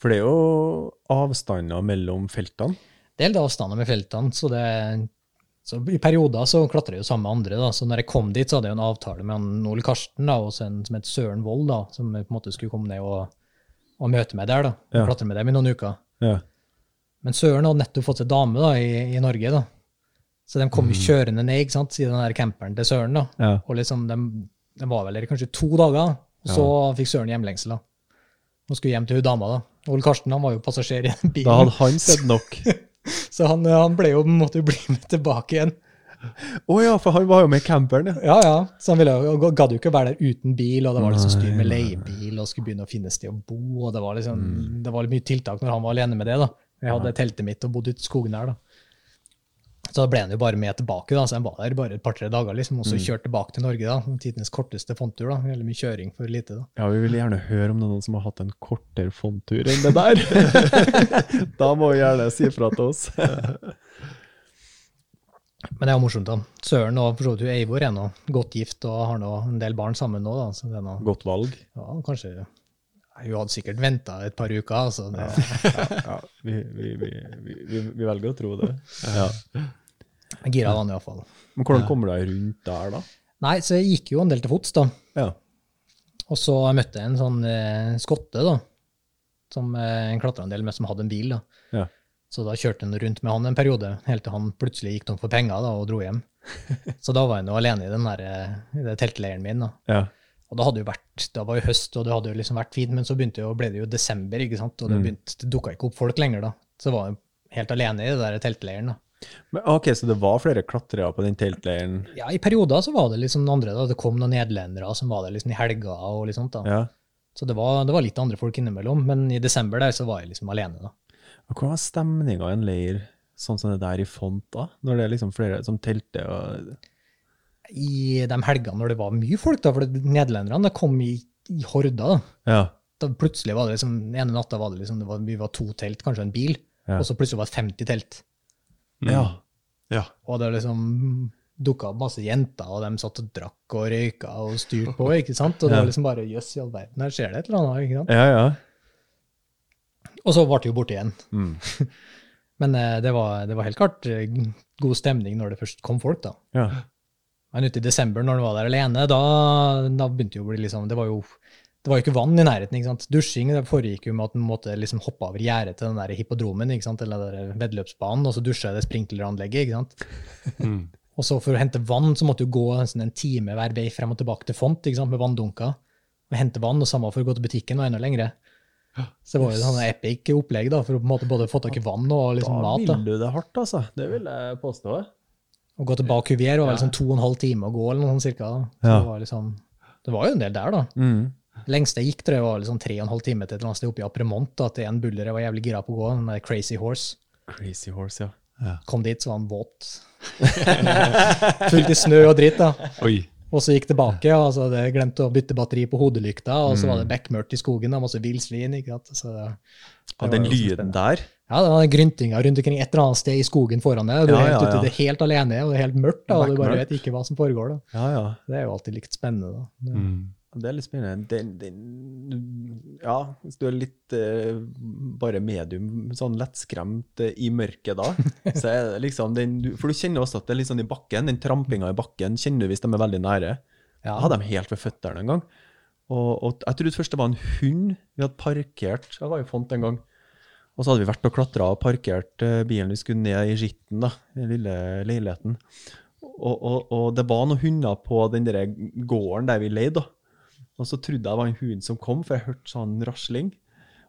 For det er jo avstander mellom feltene. Det er litt avstander med feltene, så det så I perioder så klatrer jeg jo sammen med andre. da, så når jeg kom dit, så hadde jeg en avtale med han Ole Karsten da, og en som het Søren Wold, da, som på en måte skulle komme ned og, og møte meg der. da, og Ja. klatre med dem i noen uker. Ja. Men Søren hadde nettopp fått seg dame da, i, i Norge, da. så de kom mm. kjørende ned ikke sant, i den der camperen til Søren. da, Ja. og liksom, de, de var vel der i kanskje to dager, og så fikk Søren hjemlengsel. da. Og skulle hjem til hun dama. da. Ole Karsten han var jo passasjer i den bilen. Da hadde han sett nok. Så han, han ble jo, måtte jo bli med tilbake igjen. Å ja, for han var jo med camperen, ja. Ja, ja. Så han ville, gadd jo ikke være der uten bil, og det var liksom styr med leiebil, og skulle begynne å finne sted å bo, og det var liksom, det var mye tiltak når han var alene med det. da. Jeg hadde teltet mitt og bodde ute i skogen der. da. Så da ble han jo bare med tilbake, da, så han var der bare et par-tre dager, liksom, og så kjørte tilbake til Norge. da, Tidenes korteste fondtur. da, Veldig mye kjøring for lite. da. Ja, Vi vil gjerne høre om det er noen som har hatt en kortere fondtur enn det der. da må vi gjerne si fra til oss. Men det er jo morsomt. da. Søren og for så vidt Eivor er nå godt gift og har nå en del barn sammen nå. da, så det er noe, Godt valg. ja, kanskje Hun hadde sikkert venta et par uker. altså Ja, vi, vi, vi, vi, vi, vi velger å tro det. Ja. Gira var han iallfall. Men hvordan kommer du deg rundt der, da? Nei, så jeg gikk jo en del til fots, da. Ja. Og så møtte jeg en sånn eh, skotte, da. Som eh, en klatra en del med, som hadde en bil. da. Ja. Så da kjørte han rundt med han en periode, helt til han plutselig gikk tom for penger da, og dro hjem. så da var jeg nå alene i den der, eh, i det teltleiren min. da. ja. Og da hadde jo vært, det var jo høst, og det hadde jo liksom vært fint, men så jo, ble det jo desember, ikke sant? og det, begynte, det dukka ikke opp folk lenger. da. Så var jeg helt alene i det der teltleiren. da. Men, ok, Så det var flere klatrere på den teltleiren? Ja, I perioder så var det liksom andre. da. Det kom noen nederlendere som var der liksom i helga. og litt sånt da. Ja. Så det var, det var litt andre folk innimellom, men i desember der så var jeg liksom alene. da. Og Hvordan var stemninga i en leir sånn som det der i Font, da? Når det er liksom flere som telter og I de helgene når det var mye folk, da, for nederlenderne kom i, i horder. da. Ja. da plutselig var det liksom, Den ene natta var det liksom, det var, vi var to telt, kanskje en bil, Ja. og så plutselig var det 50 telt. ja. Ja. Og det liksom dukka opp masse jenter, og de satt og drakk og røyka og styrte på. ikke sant? Og det Ja. var liksom bare jøss i all verden, her skjer det et eller annet. ikke sant? Ja, ja. Og så ble det jo borte igjen. Mm. Men eh, det, var, det var helt klart eh, god stemning når det først kom folk. da. ja. Men ute i desember, når han var der alene, da, da begynte det jo å bli liksom Det var jo det var jo ikke vann i nærheten. ikke sant? Dusjing det foregikk jo med at man måtte liksom hoppe over gjerdet til den der hippodromen, ikke sant? eller den der veddeløpsbanen, og så dusja det sprinkleranlegget. ikke sant? Mm. Og så for å hente vann så måtte du gå nesten en time hver vei frem og tilbake til font ikke sant? med vanndunker. Og hente vann, og samme for å gå til butikken, og enda lengre. Så det var jo et sånn epic opplegg da, for å på en måte både få tak i vann og liksom mat. da. ville du det hardt, altså. Det vil jeg påstå. Å gå til Bak var var sånn to og en halv time å gå, eller noe sånt cirka. Så Ja. det, var liksom, det var jo en del der, da. Mm. Lengste jeg gikk, tror jeg var liksom tre og en halv time til et eller annet sted oppe i Apremont, da, til en buller jeg var jævlig gira på å gå, den der Crazy Horse. Crazy horse, ja. Kom dit, så var han våt. Fullt i snø og dritt, da. Oi. Og så gikk tilbake, og så hadde jeg glemt å bytte batteri på hodelykta, og så Mm. var det bekmørkt i skogen, da, masse villsvin, ikke sant. Så, det ja den lyden der. Ja, det var gryntinga rundt omkring et eller annet sted i skogen foran deg, du er helt ja, ute, det er helt alene, og det er helt mørkt, da, og du bare vet ikke hva som foregår, da. Ja, ja. Det er jo alltid likt spennende, da. Det- Mm. Det er litt spennende. Det, det, ja, hvis du er litt eh, bare medium, sånn lettskremt eh, i mørket da, så er det liksom den, For du kjenner også at det er litt sånn i bakken, den trampinga i bakken kjenner du hvis de er veldig nære. Ja. Jeg hadde dem helt ved føttene en gang. Og, og jeg trodde først det var en hund vi hadde parkert. Jeg var jo Font en gang. Og så hadde vi vært og klatra og parkert eh, bilen vi skulle ned i skitten, da, i den lille leiligheten. Og, og, og det var noen hunder på den der gården der vi leide. da. Og så trodde jeg det var en hund som kom, for jeg hørte sånn rasling.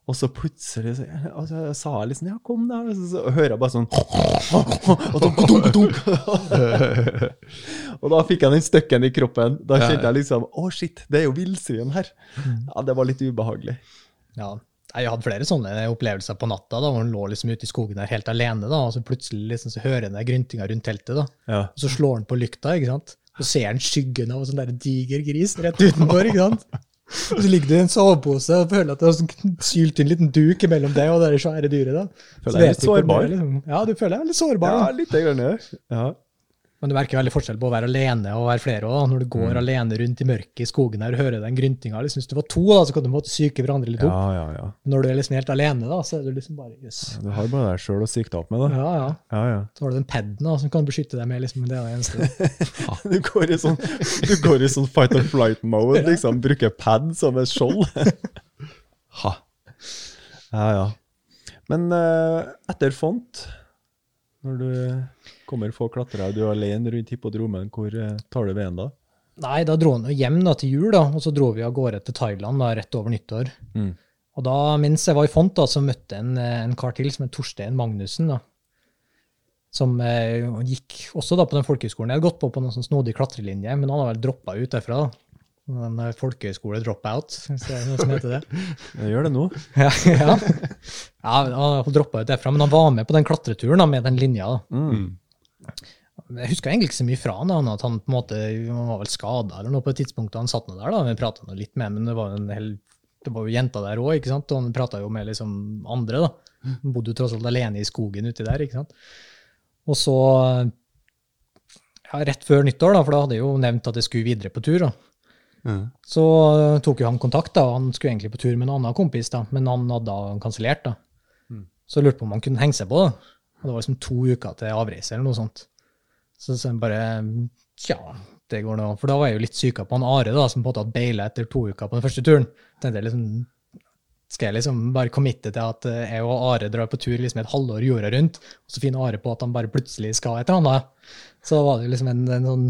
Og så plutselig så, altså, jeg sa jeg liksom 'ja, kom da', og så, så hører jeg bare sånn og dunk, dunk, dunk. Og da fikk jeg den støkken i kroppen. Da kjente jeg liksom 'å, shit, det er jo villsvin her'. Ja, Det var litt ubehagelig. Ja. Jeg hadde flere sånne opplevelser på natta, da, hvor han lå liksom ute i skogen der helt alene, da, og så plutselig liksom, så hører han gryntinga rundt teltet, da, Ja. og så slår han på lykta, ikke sant? Så ser han skyggen av en sånn der diger gris rett utenfor, ikke sant? Og så ligger du i en sovepose og føler at det er sånn sylt inn en liten duk mellom deg og det svære dyret. da. Føler deg litt sårbar. Liksom. Ja, du føler deg litt sårbar. Ja, litt grann, ja. Men du merker veldig forskjell på å være alene og være flere Også. Når du går alene rundt i mørket i skogen her og hører den gryntinga. Liksom, hvis du var to, da, så kan du måtte psyke hverandre litt opp. Ja, ja, ja. Når du er liksom helt alene, da, så er du liksom bare jøss. Du har bare deg sjøl å sikte opp med, da. Ja, ja. Ja, ja. Så har du den paden som kan beskytte deg med. liksom, Det er det eneste. Du går i sånn, du går i sånn fight or flight-mode, liksom. Bruker pad som et skjold. Ha. Ja, ja. Men uh, etter font, når du kommer få klatrere, og du er alene rundt hippodromen, hvor eh, tar du veien da? Nei, da dro han jo hjem da, til jul, da, og så dro vi av gårde til Thailand da, rett over nyttår. Mm. Og da, mens jeg var i Font, da, så møtte jeg en, eh, en kar til som het Torstein Magnussen. da, Som eh, gikk også da på den folkehøyskolen. Jeg hadde gått på på noen sånn snodig klatrelinje, men han har vel droppa ut derfra. da. En eh, folkehøyskole-dropout, hvis det er noe som heter det. Jeg gjør det nå. Ja, ja. ja han droppa ut derfra, men han var med på den klatreturen da, med den linja. da. Mm. Jeg husker egentlig ikke så mye fra han, da, at han på en måte han var vel skada eller noe på et tidspunkt. Han satt nå der, da, vi prata litt med men det var jo en hel, det var jo jenter der òg, og han prata jo med liksom andre. da. Han bodde jo tross alt alene i skogen uti der. ikke sant? Og så, ja, rett før nyttår, da, for da hadde jeg jo nevnt at jeg skulle videre på tur, da. Mm. så tok jo han kontakt. da, Han skulle egentlig på tur med en annen kompis, da, men han hadde da kansellert. da. Så jeg lurte på om han kunne henge seg på. da. Og det var liksom to uker til avreise eller noe sånt. Så, så jeg bare Tja, det går nå. For da var jeg jo litt syka på han Are, da, som på en måte hadde baila etter to uker på den første turen. tenkte jeg liksom, Skal jeg liksom bare committe til at eh, jeg og Are drar på tur liksom et halvår jorda rundt, og så finner Are på at han bare plutselig skal et eller annet? Så var det liksom en, en sånn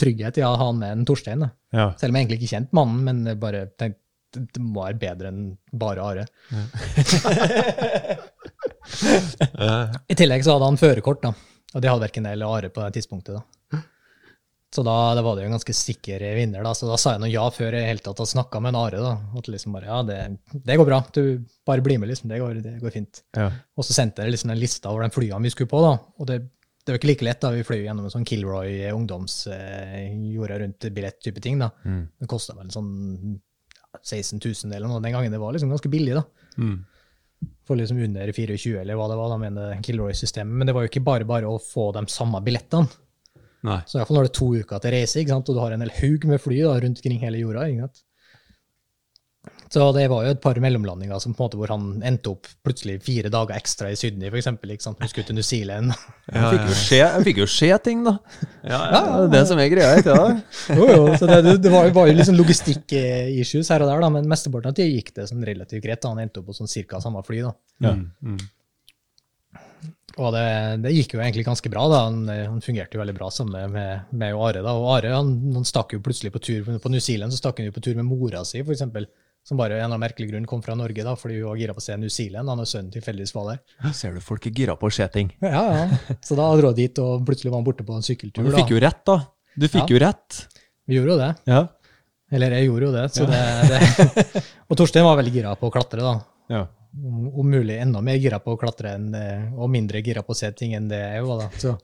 trygghet i å ha han med en Torstein. Ja. Selv om jeg egentlig ikke kjente mannen, men jeg bare tenkte det- må være bedre enn bare Are. I tillegg så hadde han førerkort, da. Og de hadde verken det eller Are på det tidspunktet. da. Så da, da var det jo en ganske sikker vinner. da, Så da sa jeg noe ja før jeg i hele tatt hadde snakka med en Are. da, At liksom bare ja, det, det går bra, du bare bli med, liksom. Det går, det går fint. Ja. Og så sendte jeg liksom en lista over de flyene vi skulle på. da, og det, det var ikke like lett. da, Vi fløy gjennom en sånn Kilroy ungdoms eh, jorda rundt billett-type ting. da. Mm. Det kosta vel sånn ja, 16 000 eller noe den gangen. Det var liksom ganske billig. da Mm. For liksom under 24, eller hva det var da mener Kilroy-systemet. Men det var jo ikke bare bare å få de samme billettene. Nei. Så i hvert fall når det er to uker til reise, og du har en hel haug med fly da, rundt omkring hele jorda. ikke sant? Så det var jo et par mellomlandinger som på en måte hvor han endte opp plutselig fire dager ekstra i Sydney, sant? Han skulle til New Zealand. Han fikk fikk jo se ting, da. Ja, Ja, det er det som er greia, ikke da. Jo, jo, så det, det var, var jo liksom logistikk-issues her og der, da, men mesteparten av tida gikk det sånn relativt greit. da. Han endte opp på sånn cirka samme fly. da. Ja. Mm. Mm. Og det, det gikk jo egentlig ganske bra. da. Han, han fungerte jo veldig bra sammen med, med Are. da. Og Are han, han stakk jo plutselig på tur på New Zealand så stakk han jo på tur med mora si, for eksempel, Som bare av en eller merkelig grunn kom fra Norge, da, fordi hun var gira på å se New Zealand. Han og sønnen tilfeldigvis var der. Ser du, folk er gira på å se ting. Ja, ja. Så da dro jeg dit, og plutselig var han borte på en sykkeltur. Du da. fikk jo rett, da. Du fikk Ja. jo rett. Vi gjorde jo det. Ja. Eller jeg gjorde jo det. Så det, det. Og Torstein var veldig gira på å klatre, da. ja. Om om mulig enda mer gira på å klatre enn, og mindre gira på å se ting enn det jeg var. da. Så,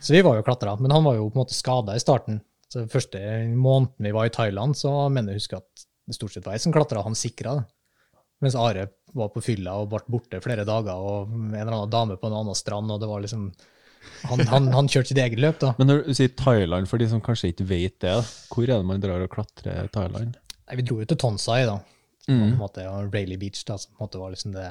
så vi var jo klatra, men han var jo på en måte skada i starten. Så den første måneden vi var i Thailand, så mener jeg å huske at det stort sett var jeg som klatra, han sikra. Mens Are var på fylla og ble borte flere dager, og en eller annen dame på en annen strand, og det var liksom Han, han, han kjørte sitt eget løp, da. Men når du sier Thailand, for de som kanskje ikke vet det, hvor er det man drar og klatrer i Thailand? Nei, vi dro jo til Tonsai, da. På Mm. en måte, og Rayleigh Beach, da, som på en måte var liksom det,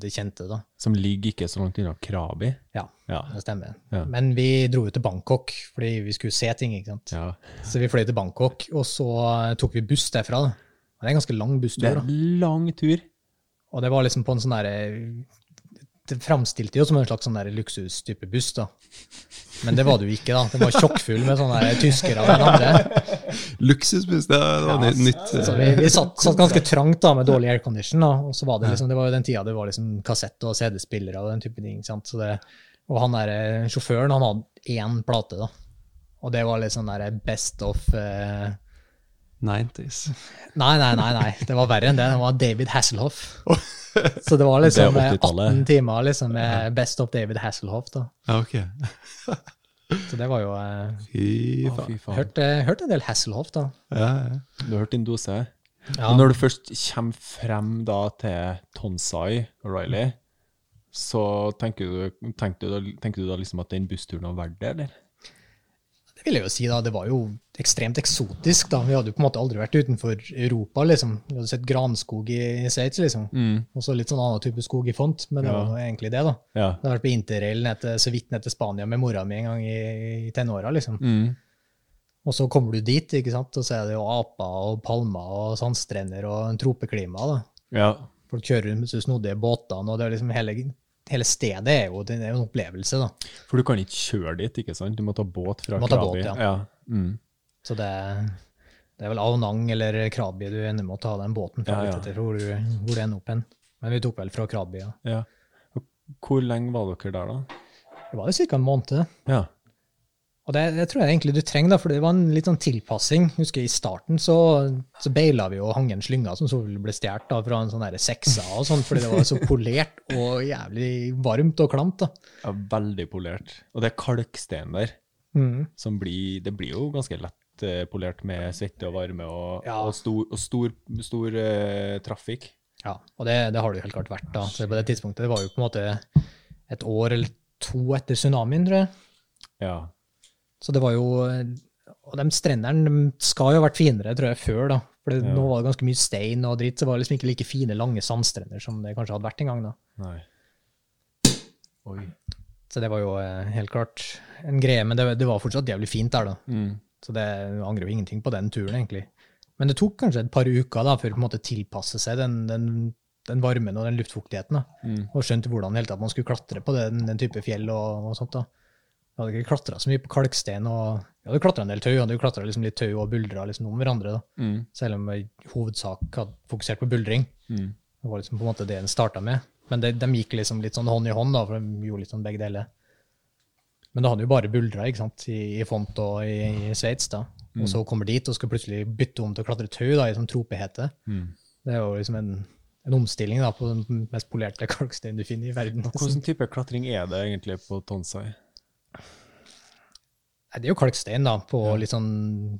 det kjente, da. Som ligger ikke så langt unna Krabi. Ja, Ja. det stemmer. Ja. Men vi dro jo til Bangkok fordi vi skulle se ting. ikke sant? ja. Så vi fløy til Bangkok, og så eh, tok vi buss derfra. da. Og Det er en ganske lang busstur. Det er en lang tur. Og det var liksom på en sånn derre Det framstilte jo som en slags sånn luksustype buss, da. Men det var det jo ikke, da. Det var tjokkfull med sånne tyskere og den andre. Luksusbuss, det var Ja, nytt. nytt eh, Så vi, vi satt, satt ganske trangt da, med dårlig aircondition. da, og så var Det liksom, det var jo den tida det var liksom kassett- og CD-spillere og den type ting. sant? Så det, og han der eh, sjåføren han hadde én plate, da. Og det var litt sånn der best of eh, 90s. Nei, nei, nei, nei. Det var verre enn det. Det var David Hasselhoff. Så det var liksom Det er eh, 80-tallet. 18 timer liksom med Best of David Hasselhoff. da. Ja, ok. Så det var jo eh, Fy faen. fy faen. Hørt, hørt en del Hasselhoff, da. Ja, ja. Du har hørt din dose. Ja. Og når du først kommer frem da til Tonsai og Riley, så tenker du, tenker, du da, tenker du da liksom at den bussturen var verdt det, eller? Det vil jeg jo si, da. Det var jo ekstremt eksotisk, da. Vi hadde jo på en måte aldri vært utenfor Europa, liksom. Vi hadde sett granskog i Sveits, liksom. Og så litt sånn annen type skog i Font, men det Ja. var egentlig det, da. Ja. Det har vært på interrail så vidt ned til Spania med mora mi en gang i, i tenåra, liksom. Mm. Og så kommer du dit, ikke sant, og så er det jo aper og palmer og sandstrender og en tropeklima, da. ja. Folk kjører rundt med snodige båtene, og det er liksom hele, hele stedet er jo, det er jo en opplevelse, da. For du kan ikke kjøre dit, ikke sant? Du må ta båt fra Krabi. båt, ja. ja. Mm. Så det, det er vel Aonang eller Krabi du ender med å ta den båten fra, Ja, ja. etter hvor du, hvor du ender opp hen. Men vi tok vel fra Krabi, ja. ja. Hvor lenge var dere der, da? Det var jo ca. en måned. Ja. Og det, det tror jeg egentlig du trenger, da, for det var en litt sånn tilpassing. Husker jeg I starten så, så beila vi og hang en slynge som så ble stjålet fra en sånn seksa, og sånn, fordi det var så polert og jævlig varmt og klamt. da. ja. Veldig polert. Og det er kalksten der, Mm. som blir Det blir jo ganske lett eh, polert med svette og varme og, Ja. og stor, og stor, stor eh, trafikk. Ja, og det, det har det jo helt klart vært. da. Så på det tidspunktet, det var jo på en måte et år eller to etter tsunamien, tror jeg. Ja. Så det var jo Og de strendene de skal jo ha vært finere, tror jeg, før, da. For det, Ja. nå var det ganske mye stein og dritt, så det var liksom ikke like fine, lange sandstrender som det kanskje hadde vært en gang, da. Nei. Oi. Så det var jo eh, helt klart en greie, men det, det var fortsatt jævlig fint der, da. Mm. Så det jeg angrer jo ingenting på den turen, egentlig. Men det tok kanskje et par uker da, før på en måte tilpasse seg den, den, den varmen og den luftfuktigheten. da. Mm. Og skjønte hvordan helt at man skulle klatre på den, den type fjell og, og sånt. da. Jeg hadde ikke klatra så mye på kalkstein. og Vi hadde klatra en del tau, hadde klatra liksom litt tau og buldra liksom om hverandre. da. Mm. Selv om vi i hovedsak hadde fokusert på buldring. Mm. Det var liksom på en måte det en starta med. Men det, de gikk liksom litt sånn hånd i hånd, da, for de gjorde litt sånn begge deler. Men da hadde jo bare buldra ikke sant, i, i Font og i, i Sveits. da. Og så kommer dit og skal plutselig bytte om til å klatre tau da, i sånn tropehete. Mm. Det er jo liksom en, en omstilling da, på den mest polerte kalksteinen du finner i verden. Hvilken type klatring er det egentlig på Tonsai? Det er jo kalkstein da, på litt sånn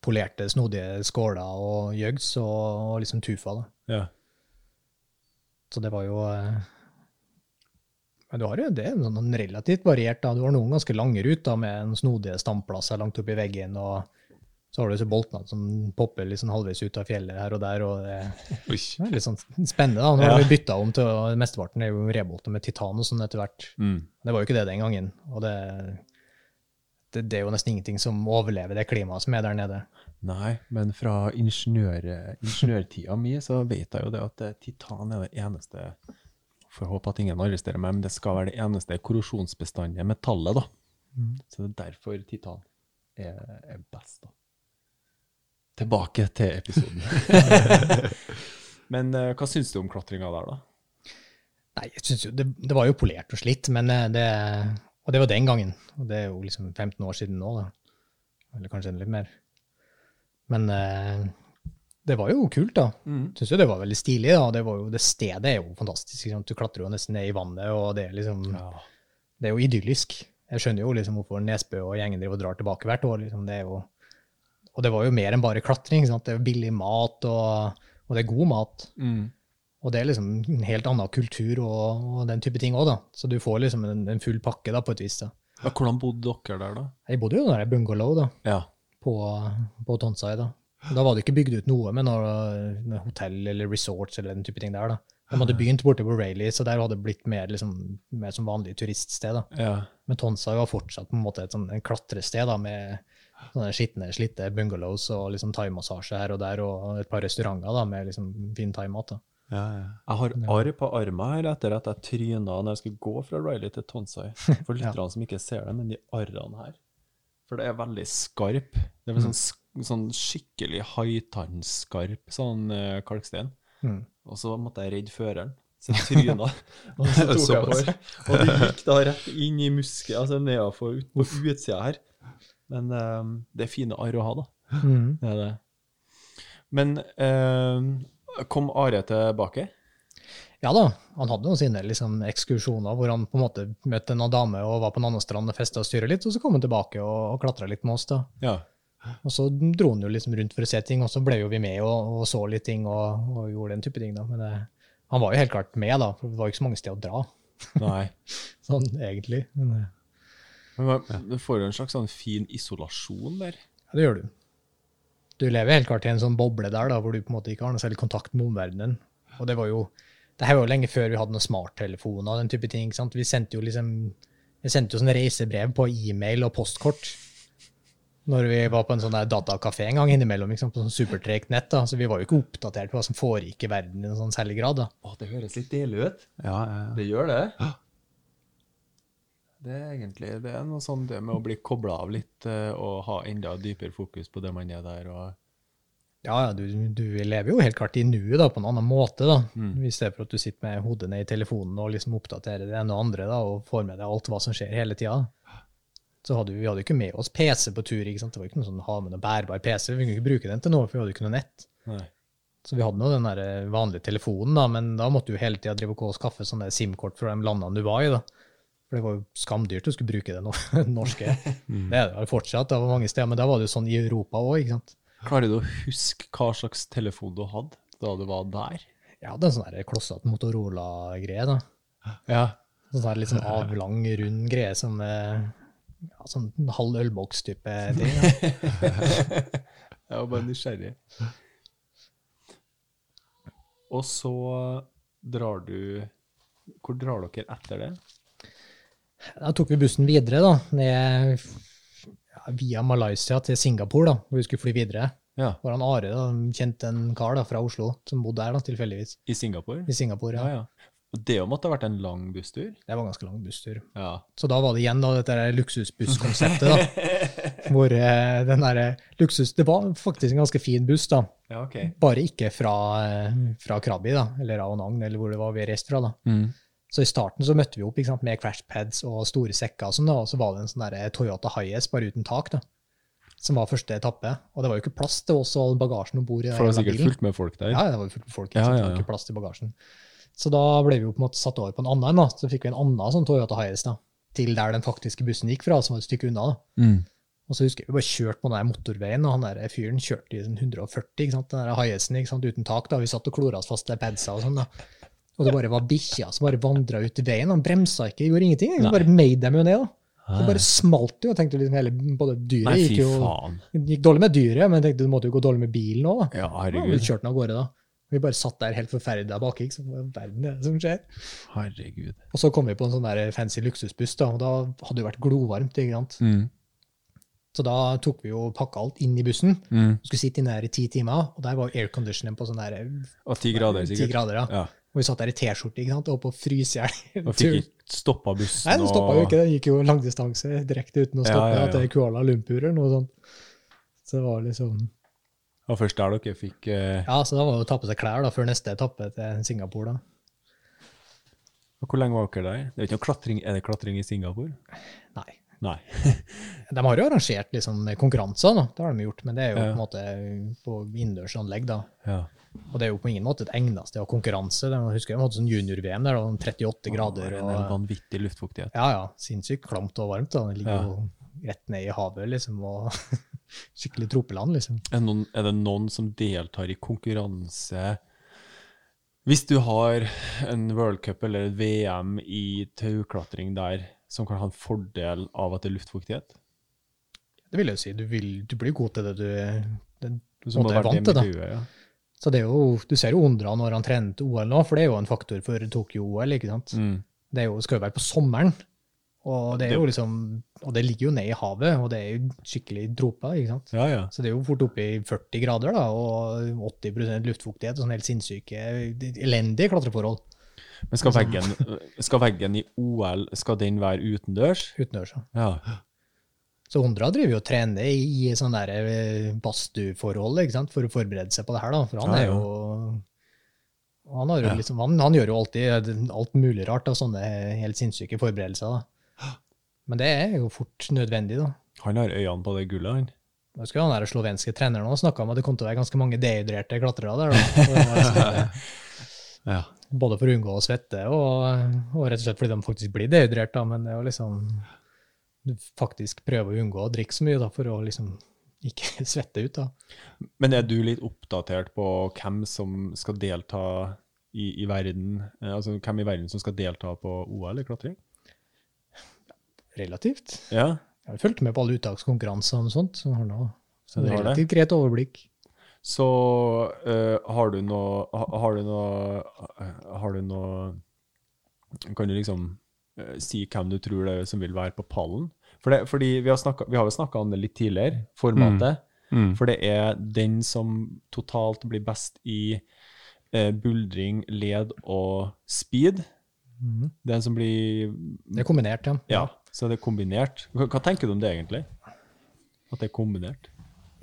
polerte, snodige skåler og jøgs og, og liksom tufa. da. Ja. Så det var jo eh, Men du har jo det er sånn relativt variert. da. Du har noen ganske lange ruter med en snodige standplasser langt oppi veggen. og så har du disse boltene som popper liksom halvveis ut av fjellet her og der. og Det det er litt sånn spennende. da. Nå har vi bytta om til Mesteparten er jo rebolter med titan og sånn etter hvert. Mm. Det var jo ikke det den gangen. Og det, det, det er jo nesten ingenting som overlever det klimaet som er der nede. Nei, men fra ingeniør, ingeniørtida mi så vet jeg jo det at eh, titan er det eneste Får håpe at ingen arresterer meg, men det skal være det eneste korrosjonsbestandige metallet, da. Så det er derfor titan er, er best, da. Tilbake til episoden. men eh, hva syns du om klatringa der, da? Nei, jeg synes jo, det, det var jo polert og slitt, men eh, det, og det var den gangen. Og det er jo liksom 15 år siden nå, da. Eller kanskje litt mer. Men eh, det var jo kult, da. Mm. Syns jo det var veldig stilig. da. Det, var jo, det stedet er jo fantastisk. Du klatrer jo nesten ned i vannet, og det er liksom Ja. Det er jo idyllisk. Jeg skjønner jo liksom hvorfor Nesbø og gjengen driver og drar tilbake hvert år. Liksom. Det er jo, og det var jo mer enn bare klatring. Sant? Det er jo billig mat, og, og det er god mat. Mm. Og det er liksom en helt annen kultur og, og den type ting òg, da. Så du får liksom en, en full pakke, da, på et vis. da. Ja, hvordan bodde dere der, da? Jeg bodde jo der i bungalow da, Ja. på, på Tonsai. Da Da var det ikke bygd ut noe med noe, noe hotell eller resorts eller den type ting der. da. De hadde begynt borte på Rayleigh, så der hadde det blitt mer, liksom, mer som vanlig turiststed. da. ja. Men Tonsai var fortsatt på en måte et sånn en klatrested da, med sånne skitne, slitte bungalows og liksom thaimassasje her og der, og et par restauranter da, med liksom fin thaimat. da. Jeg har arr på armen her etter at jeg tryna når jeg skulle gå fra Riley til Tonsai. For lytterne som ikke ser det, men de arrene her For det er veldig skarp. Det er vel sånn, sånn skikkelig haitannskarp sånn uh, kalkstein. Mm. Og så måtte jeg redde føreren. Så jeg tryna. og så tok jeg for. Og det gikk da rett inn i muskelen, altså nedafor ut, på utsida her. Men um, det er fine arr å ha, da. Mm. Det er det. Men eh, kom Are tilbake? Ja da, han hadde jo sine liksom, ekskursjoner hvor han på en måte møtte en dame og var på en annen strand og festa og styra litt, og så kom han tilbake og, og klatra litt med oss. da. Ja. Og så dro han jo liksom rundt for å se ting, og så ble jo vi med og, og så litt ting og, og gjorde den type ting. da. Men det, han var jo helt klart med, da, for det var jo ikke så mange steder å dra, Nei. sånn egentlig. Men, eh, Men man- Du får jo en slags sånn fin isolasjon der. Ja, det gjør du. Du lever helt klart i en sånn boble der, da, hvor du på en måte ikke har noe særlig kontakt med omverdenen. Og det var jo det her var jo lenge før vi hadde noen smarttelefoner og den type ting. ikke sant? Vi sendte jo liksom vi sendte jo sånne reisebrev på e-mail og postkort når vi var på en sånn der datakafé en gang innimellom, ikke sant? på sånn supertregt nett. da, Så vi var jo ikke oppdatert på hva som foregikk i verden i noen sånn særlig grad. da. Å, det høres litt deilig ut. Ja, ja, ja. Det gjør det. Det er egentlig det er noe sånn det med å bli kobla av litt eh, og ha enda dypere fokus på det man er der. og Ja, ja, du, du lever jo helt klart i nuet da, på en annen måte, da. I stedet for at du sitter med hodet ned i telefonen og liksom oppdaterer det ene og andre da, og får med deg alt hva som skjer hele tida. Så hadde vi, vi hadde ikke med oss PC på tur. ikke sant? Det var ikke noe sånn ha med noe bærbar PC. Vi kunne ikke bruke den til noe, for vi hadde ikke noe nett. Nei. Så vi hadde nå den der eh, vanlige telefonen, da, men da måtte du hele tida drive og skaffe sånne SIM-kort fra de landene du var i. da. For det var jo skamdyrt å skulle bruke det no norske. Det er det fortsatt det var mange steder, men da var det jo sånn i Europa òg. Klarer du å huske hva slags telefon du hadde da du var der? Jeg hadde en sånn klossete Motorola-greie, da. Ja. Sånn der litt sånn avlang, rund greie som eh, ja, sånn halv ølboks-type ting. Jeg var bare nysgjerrig. Og så drar du Hvor drar dere etter det? Da tok vi bussen videre, da, ned ja, via Malaysia til Singapore, da, hvor vi skulle fly videre. Ja. Hvor han Are da, kjente en kar da, fra Oslo som bodde der, da, tilfeldigvis. I Singapore? I Singapore, Ja, ja. ja. Og det måtte ha vært en lang busstur? Det var en ganske lang busstur. Ja. Så da var det igjen da, dette luksusbusskonseptet, da. hvor eh, den der luksus Det var faktisk en ganske fin buss, da. Ja, okay. Bare ikke fra, eh, fra Krabi, da, eller Aonang, eller hvor det var vi reiste fra. da. Mm. Så i starten så møtte vi opp sant, med crashpads og store sekker, og sånn da, og så var det en sånn der Toyota Hiace bare uten tak, da, som var første etappe. Og det var jo ikke plass til oss og bagasjen om bord For det var sikkert fullt med folk der? Ja, det var fullt med folk. Ja, Ikke sant? ja, Det var ikke plass til bagasjen. Så da ble vi jo på en måte satt over på en annen, da. så fikk vi en annen sånn Toyota Hiace da, til der den faktiske bussen gikk fra, som var et stykke unna. da. Mm. Og så husker jeg vi bare kjørte på den der motorveien, og han der fyren kjørte i sånn 140, ikke sant? den der sant? uten tak. da, Vi satt og klora oss fast til padsa og sånn. da. Og det bare var bikkja som bare vandra ut i veien. Han bremsa ikke, gjorde ingenting. Han bare made dem jo ned. da. Det bare smalt jo. og tenkte liksom hele, både dyret Nei, gikk jo faen. gikk dårlig med dyret, men jeg tenkte det måtte jo gå dårlig med bilen òg. Ja, Ja, vi kjørte den av gårde da. Vi bare satt der helt forferda bak. ikke sant? Hva i verden er det som skjer? Herregud. Og så kom vi på en sånn der fancy luksusbuss, da, og da hadde det vært glovarmt. ikke sant? Mm. Så da tok vi jo pakka alt inn i bussen. Mm. Skulle sitte inne der i ti timer, og der var airconditionen på sånn der Og ti grader, sikkert. 10 grader. Ja. Ja. Og vi satt der i T-skjorte ikke sant? og på fryse i hjel. Og fikk ikke stoppa bussen. Nei, det stoppa jo ikke. Det gikk jo langdistanse direkte uten å stoppe ja, ja. til Kuala Lumpur eller noe sånt. Så det var liksom Og først der dere fikk eh, Ja, så da var det å ta på seg klær da, før neste etappe til Singapore. da. og Hvor lenge var dere der? Det er ikke noe klatring, Er det klatring i Singapore? Nei. Nei. De har jo arrangert liksom konkurranser, da. det har de gjort, men det er jo Ja. på en måte på innendørsanlegg. Ja. Og det er jo på ingen måte et egnet sted å konkurranse. Det- Jeg husker jeg hadde sånn junior-VM der, det var 38 grader. En vanvittig luftfuktighet. Ja, ja. Sinnssykt klamt og varmt. da. Det ligger Ja. jo rett ned i havet, liksom. og Skikkelig tropeland, liksom. Er, noen, er det noen som deltar i konkurranse Hvis du har en worldcup eller et VM i tauklatring der, som kan ha en fordel av at det er luftfuktighet? Det vil jeg jo si. Du, vil, du blir god til det du det, Du som er vant til, miljøet, ja. Så det er jo, Du ser jo Ondra når han trener til OL nå, for det er jo en faktor for Tokyo-OL. ikke sant? Mm. Det er jo, skal jo være på sommeren, og det er jo liksom, og det ligger jo ned i havet, og det er jo skikkelig dropa. ikke sant? Ja, ja. Så det er jo fort oppe i 40 grader da, og 80% luftfuktighet og sånne helt sinnssyke, elendige klatreforhold Men skal veggen, skal veggen i OL skal den være utendørs? utendørs. ja. Ja. Så Ondra driver jo og trener i, sånn eh, badstueforhold for å forberede seg på det her. da, For han er jo han, har jo liksom, han, han gjør jo alltid alt mulig rart av sånne helt sinnssyke forberedelser. da. Men det er jo fort nødvendig. da. Han har øynene på det gullet, han. Jeg husker han der slovenske treneren og snakka om at det kom til å være ganske mange dehydrerte klatrere der. da. Liksom, Ja. både for å unngå å svette og, og rett og slett fordi de faktisk blir dehydrert. da, Men det er jo liksom Du faktisk prøver å unngå å drikke så mye da, for å liksom ikke svette ut. da. Men er du litt oppdatert på hvem som skal delta i, i verden? Eh, Altså hvem i verden som skal delta på OL i klatring? Relativt. Ja, Jeg har fulgt med på alle uttakskonkurranser og sånt, så jeg har nå Så det? relativt greit overblikk. Så uh, har du noe Har du noe Har du noe Kan du liksom si hvem du tror det er som vil være på pallen? For det, fordi vi har, snakket, vi har jo snakka om det litt tidligere, formatet. Mm. For det er den som totalt blir best i eh, buldring, led og speed. Mm. Den som blir Det er kombinert, ja. Ja, så det er kombinert. Hva, hva tenker du om det, egentlig? At det er kombinert?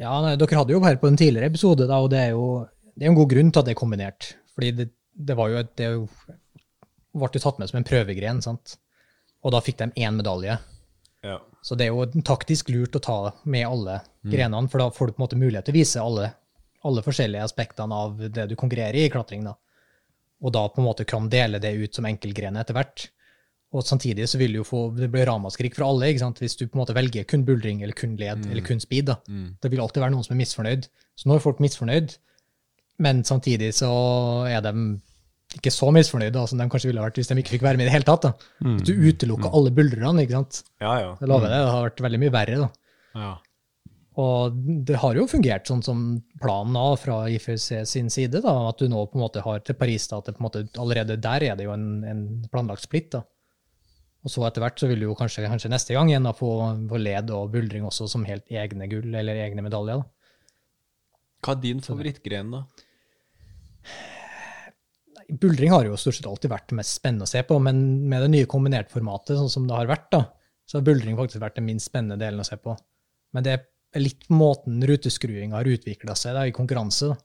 Ja, nei, Dere hadde jo her på en tidligere episode, da, og det er jo det er en god grunn til at det er kombinert. Fordi det, det var jo et, det ble jo tatt med som en prøvegren, sant? Og da fikk de én medalje. Ja. Så det er jo taktisk lurt å ta med alle grenene, for da får du på en måte mulighet til å vise alle, alle forskjellige aspektene av det du konkurrerer i i klatring. da. Og da på en måte kan dele det ut som enkeltgrener etter hvert. Og samtidig så vil du jo få, det blir ramaskrik for alle, ikke sant? hvis du på en måte velger kun buldring eller kun led eller kun speed. da. Det vil alltid være noen som er misfornøyd. Så nå er folk misfornøyd, men samtidig så er de ikke så misfornøyde da, som de kanskje ville vært hvis de ikke fikk være med i det hele tatt. da. Hvis du utelukker alle buldrerne, ikke sant. Ja, ja. Jeg lover det, det har vært veldig mye verre. da. ja. Og det har jo fungert sånn som planen da, fra IFC sin side, da, at du nå på en måte har til Paris da, at det på en måte allerede der er det jo en, en planlagt splitt. da. Og så etter hvert så vil du jo kanskje, kanskje neste gang igjen da, få, få led og buldring også som helt egne gull eller egne medaljer. da. Hva er din favorittgren, da? Buldring har jo stort sett alltid vært det mest spennende å se på, men med det nye kombinert-formatet, sånn som det har vært, da, så har buldring faktisk vært den minst spennende delen å se på. Men det er litt måten ruteskruinga har utvikla seg da, i konkurranse. da.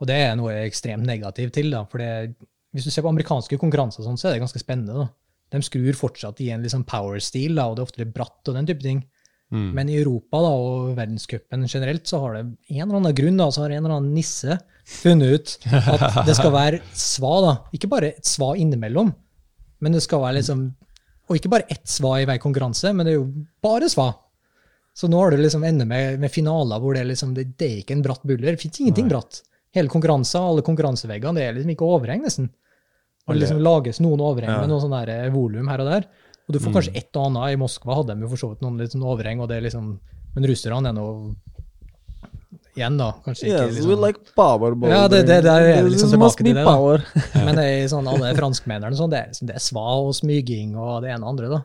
Og det er noe jeg er ekstremt negativt til. da, for det, Hvis du ser på amerikanske konkurranser, sånn, så er det ganske spennende. da. De skrur fortsatt i en liksom power-stil, og det er ofte litt bratt og den type ting. Mm. Men i Europa da, og verdenscupen generelt så har det en eller annen grunn da, så har en eller annen nisse funnet ut at det skal være sva. da. Ikke bare et sva innimellom, men det skal være liksom Og ikke bare ett sva i hver konkurranse, men det er jo bare sva. Så nå har du liksom ender med, med finaler hvor det liksom, det, det er ikke en bratt buller. Det fins ingenting bratt. Hele konkurranser, alle konkurranseveggene, det er liksom ikke overheng, nesten. Og det liksom lages noen overheng med noe sånn eh, volum her og der. Og du får kanskje ett og annet. I Moskva hadde de jo for så vidt noen litt sånn overheng, og det er liksom Men russerne er nå Igjen, da. Kanskje ikke Yes, we liksom, like power. Ja, det- det- det er liksom tilbake til det, da. power. Men det er sånn, alle franskmennene sånn, det, er liksom- det er sva og smyging og det ene og andre. da.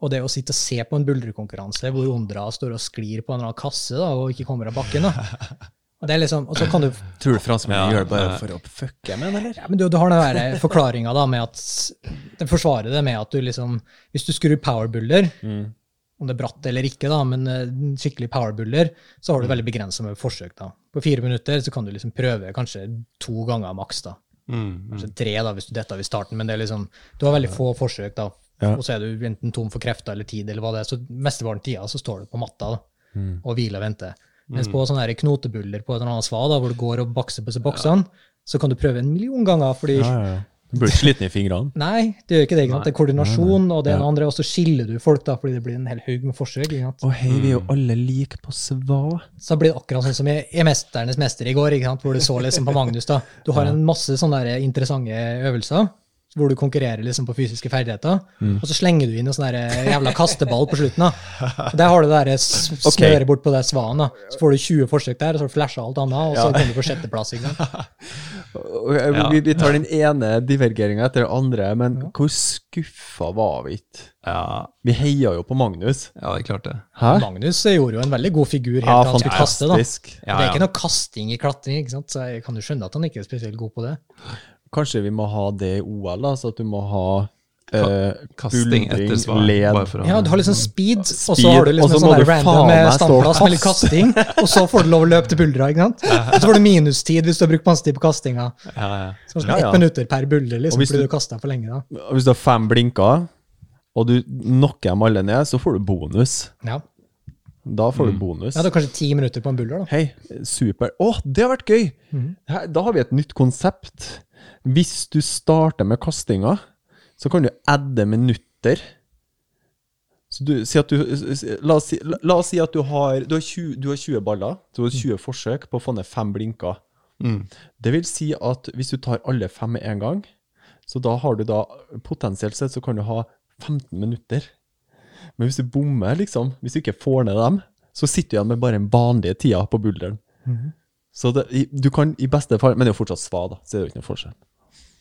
Og det å sitte og se på en buldrekonkurranse hvor Ondra står og sklir på en eller annen kasse da, og ikke kommer av bakken. da. Og det er liksom, og så kan du Tror du franskmennene Ja, gjør det bare for å fucke med, eller? ja, men du, du har den forklaringa med at Den forsvarer det med at du liksom Hvis du skrur powerbuller, om det er bratt eller ikke, da, men eh, skikkelig powerbuller, så har du veldig begrensa med forsøk. da. På fire minutter så kan du liksom prøve kanskje to ganger maks. da. Mm. Mm. Kanskje tre da, hvis du detter i starten, men det er liksom, du har veldig få forsøk, da. Ja. Og så er du enten tom for krefter eller tid, eller hva det er. Så mesteparten av tida så står du på matta da, og hviler og venter. Mens på sånne knotebuller på et eller annet sva, da, hvor du går og bakser på seg boksene, så kan du prøve en million ganger, fordi Ja, ja. Du blir ikke sliten i fingrene. Nei, det gjør ikke det. Ikke sant? Det er koordinasjon, og det Ja. ene andre, og så skiller du folk, da, fordi det blir en hel haug med forsøk. Ikke sant? Å hei, vi er jo alle like på sva. Så blir det akkurat sånn som i, i 'Mesternes mester' i går, ikke sant? hvor du så liksom på Magnus. da. Du har en masse sånne der interessante øvelser hvor du konkurrerer liksom på fysiske ferdigheter, og så slenger du inn en sånn jævla kasteball på slutten. da. Og Der har du det s- smøret bort på det svanen. da. Så får du 20 forsøk der, og så har du flasha alt annet, og så kommer du på sjetteplass. ikke sant? Eh, Vi, vi tar den ene divergeringa etter den andre, men hvor skuffa var vi ikke? Ja, Vi heia jo på Magnus. ja, det er klart det. Hæ? Magnus gjorde jo en veldig god figur helt Ja, til han skulle kaste. da. Ja, det er ikke noe kasting i klatring, ikke sant? så jeg kan jo skjønne at han ikke er spesielt god på det. Kanskje vi må ha det i OL, da, så at du må ha eh, Kasting buldring, etter svar. Ja, du har liksom speed, og så har du liksom en sånn der random og standplass med litt kasting, og så får du lov å løpe til buldra, ikke sant? Og så får du minustid hvis du har brukt masse tid på kastinga. Ja, ja. Så Ja, ett ja. minutter per bulder, Og liksom, fordi du- du kasta for lenge. da. Og Hvis du har fem blinker, og du knocker dem alle ned, så får du bonus. Ja. Da får du bonus. ja, det er kanskje ti minutter på en buller. da. Hei, super. Å, det har vært gøy! Her, da har vi et nytt konsept. Hvis du starter med kastinga, så kan du adde minutter. Så du, si du, la, oss si, la, la oss si at du har, du har, 20, du har 20 baller, så du har 20 forsøk på å få ned fem blinker. Mm. Det vil si at hvis du tar alle fem med en gang, så da har du da potensielt sett så kan du ha 15 minutter Men hvis du bommer, liksom, hvis du ikke får ned dem, så sitter du igjen med bare den vanlige tida på bulderen. Så det, du kan i beste fall Men det er jo fortsatt sva, da, så det er jo ikke noe forskjell.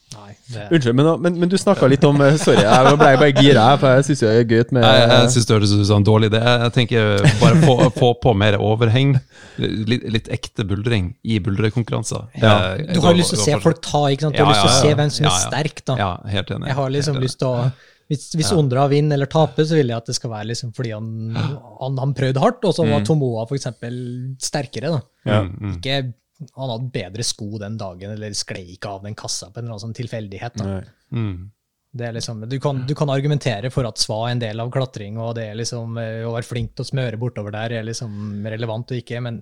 Nei, det, Unnskyld, men, men, men du snakka litt om eh, Sorry, jeg ble bare gira, for jeg syns det er gøy med Jeg, jeg syns det høres ut som en dårlig idé. Jeg tenker bare få, få på mer overheng. Litt, litt ekte buldring i buldrekonkurranser. Ja. Eh, du har lyst til å se folk ta, ikke sant? Du Ja, har lyst til å se hvem som er Ja, ja. sterk, da. Ja, helt enig. Jeg har liksom Helt enig. lyst til å Hvis, hvis Ondra vinner eller taper, så vil jeg at det skal være liksom fordi han, han, han prøvde hardt, og så var Tomoa for eksempel sterkere. da. Ja. Mm, mm. Ikke han hadde bedre sko den dagen, eller sklei ikke av den kassa på en eller annen sånn tilfeldighet. da. Mm. Det er liksom, du, kan, du kan argumentere for at sva er en del av klatring, og det er liksom, eh, å være flink til å smøre bortover der er liksom relevant og ikke, men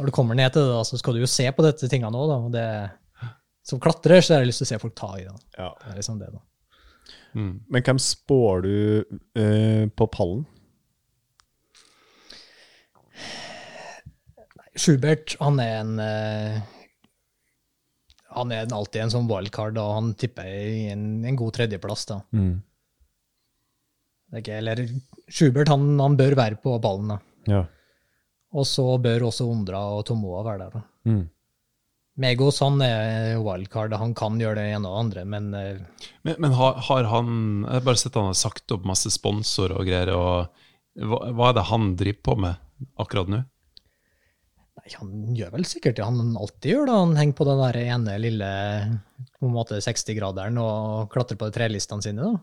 når du kommer ned til det, da, så skal du jo se på dette tingene òg. Og det, som klatrer så har jeg lyst til å se folk ta i det. Ja. Det er liksom det, da. Mm. Men hvem spår du eh, på pallen? Schubert, han er en eh, Han er alltid en sånn wildcard, og han tipper i en, en god tredjeplass. da. Det er ikke, eller Schubert han, han bør være på ballen, da. Ja. Og så bør også Ondra og Tomoa være der. da. Mm. Megos han er wildcard, han kan gjøre det ene og det andre, men eh, Men, men har, har han Jeg har bare sett han har sagt opp masse sponsorer og greier. og hva, hva er det han driver på med akkurat nå? Han gjør vel sikkert det han alltid gjør. da. Han henger på den der ene lille på en måte 60-graderen og klatrer på trelistene sine. da.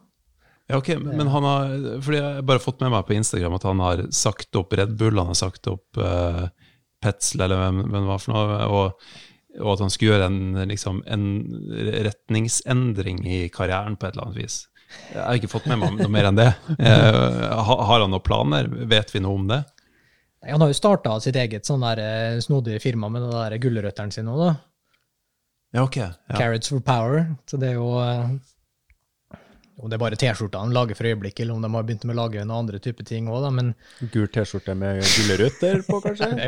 Ja, ok, men, han har Fordi jeg bare fått med meg på Instagram at han har sagt opp Red Bull, han har sagt opp uh, Petzl, eller hvem, hvem det var for noe, og, og at han skulle gjøre en, liksom, en retningsendring i karrieren på et eller annet vis. Jeg har ikke fått med meg noe mer enn det. Uh, har han noen planer? Vet vi noe om det? Han har jo starta sitt eget sånn der eh, snodig firma med de der gulrøttene sine òg, da. Ja, ok. Ja. Carrots for power. Så det er jo eh, Om det er bare T-skjorta han lager for øyeblikket, eller om de har begynt med å lage noen andre type ting òg, da. Men Gul T-skjorte med gulrøtter på, kanskje? det,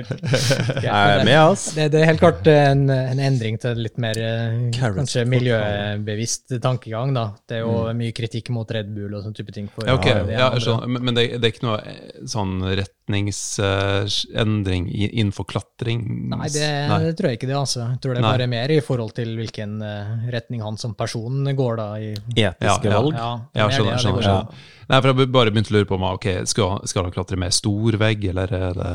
Jeg er med, ass. det, det er helt klart en, en endring til litt mer eh, Carrots kanskje miljøbevisst tankegang, da. Det er jo mye kritikk mot Red Bull og sånne type ting. For, Ja, ok. det Ja. Men, det, det er ikke noe sånn sånn retningsendring innenfor klatring? Nei, det, Nei. det tror jeg ikke det, altså. Jeg tror det er Nei. bare mer i forhold til hvilken eh, retning han som person går, da. I, Etiske Ja, ja. valg? ja, Ja, mer skjønner. skjønner, skjønner. Nei, for Jeg bare begynte å lure på om ok, skal, skal han klatre med stor vegg, eller er det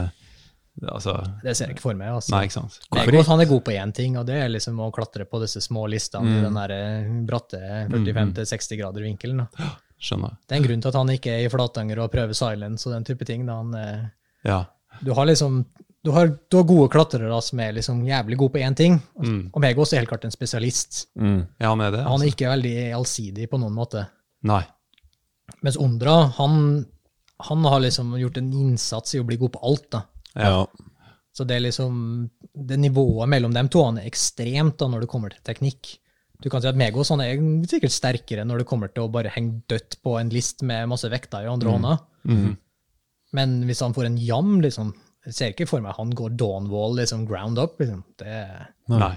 Altså Det ser jeg ikke for meg. altså. Nei, ikke sant? Megos han er god på én ting, og det er liksom å klatre på disse små listene i den der eh, bratte 45-60 grader vinkelen. Da. Skjønner. Det er en grunn til at han ikke er i Flatanger og prøver silence og den type ting. Da. Han, eh, Ja. du har liksom du har, du har gode klatrere som er liksom jævlig gode på én ting, Mm. og Megos er helt klart en spesialist. Mm. ja, han er det? Han Altså. er ikke veldig allsidig på noen måte. Nei. Mens Ondra, han, han har liksom gjort en innsats i å bli god på alt. da. Ja. Så det er liksom det nivået mellom dem to han er ekstremt da når det kommer til teknikk. Du kan si at Megos han er sikkert sterkere når det kommer til å bare henge dødt på en list med masse vekter i andre hånda. Mm. Men hvis han får en jam, liksom Jeg ser ikke for meg han går dawnwall liksom ground up. liksom. Det, Nei.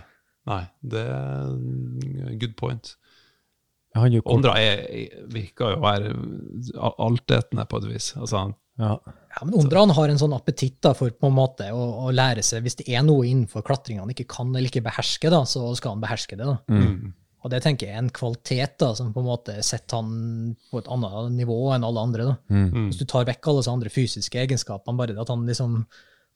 Nei. Det er good point. Ondra er, virker jo å være altetende på et vis. Altså, han- Ja. Ja, men Ondra han har en sånn appetitt da, for på en måte å, å lære seg Hvis det er noe innenfor klatring han ikke kan eller ikke behersker, da, så skal han beherske det. da. mm. Og det tenker jeg er en kvalitet da, som på en måte setter han på et annet nivå enn alle andre. da. Mm. Hvis du tar vekk alle disse andre fysiske egenskapene, bare det at han liksom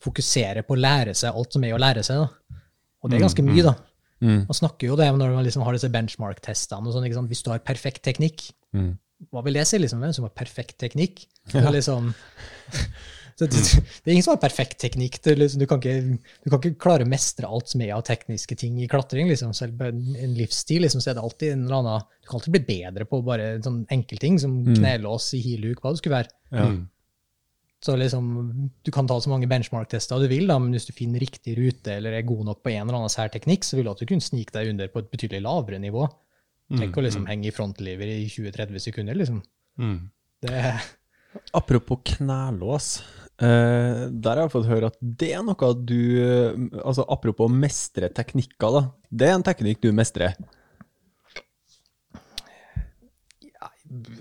fokuserer på å lære seg alt som er å lære seg. da. Og det er ganske mye, da. Mm. Man snakker jo det når man liksom har disse benchmark-testene. og sånn. Hvis du har perfekt teknikk, Mm. Hva vil det si? liksom, Hvem som har perfekt teknikk? Det er liksom... Så det, det er ingen som har perfekt teknikk. Det, liksom, du, kan ikke, du kan ikke klare å mestre alt som er av tekniske ting i klatring. liksom, Selv på en, livsstil liksom, så er det alltid en eller annen Du kan alltid bli bedre på bare sånn enkelting som knelås i heelhook, hva det skulle være. Ja. Mm. Så liksom, Du kan ta så mange benchmark-tester du vil, da, men hvis du finner riktig rute eller er god nok på en eller annen sær teknikk, så vil du at du kunne snike deg under på et betydelig lavere nivå. Ikke å liksom henge i frontliver i 20-30 sekunder. liksom. Mm. Det, Apropos knælås. Eh, der har jeg fått høre at det er noe du eh, Altså apropos mestre teknikker, da. Det er en teknikk du mestrer.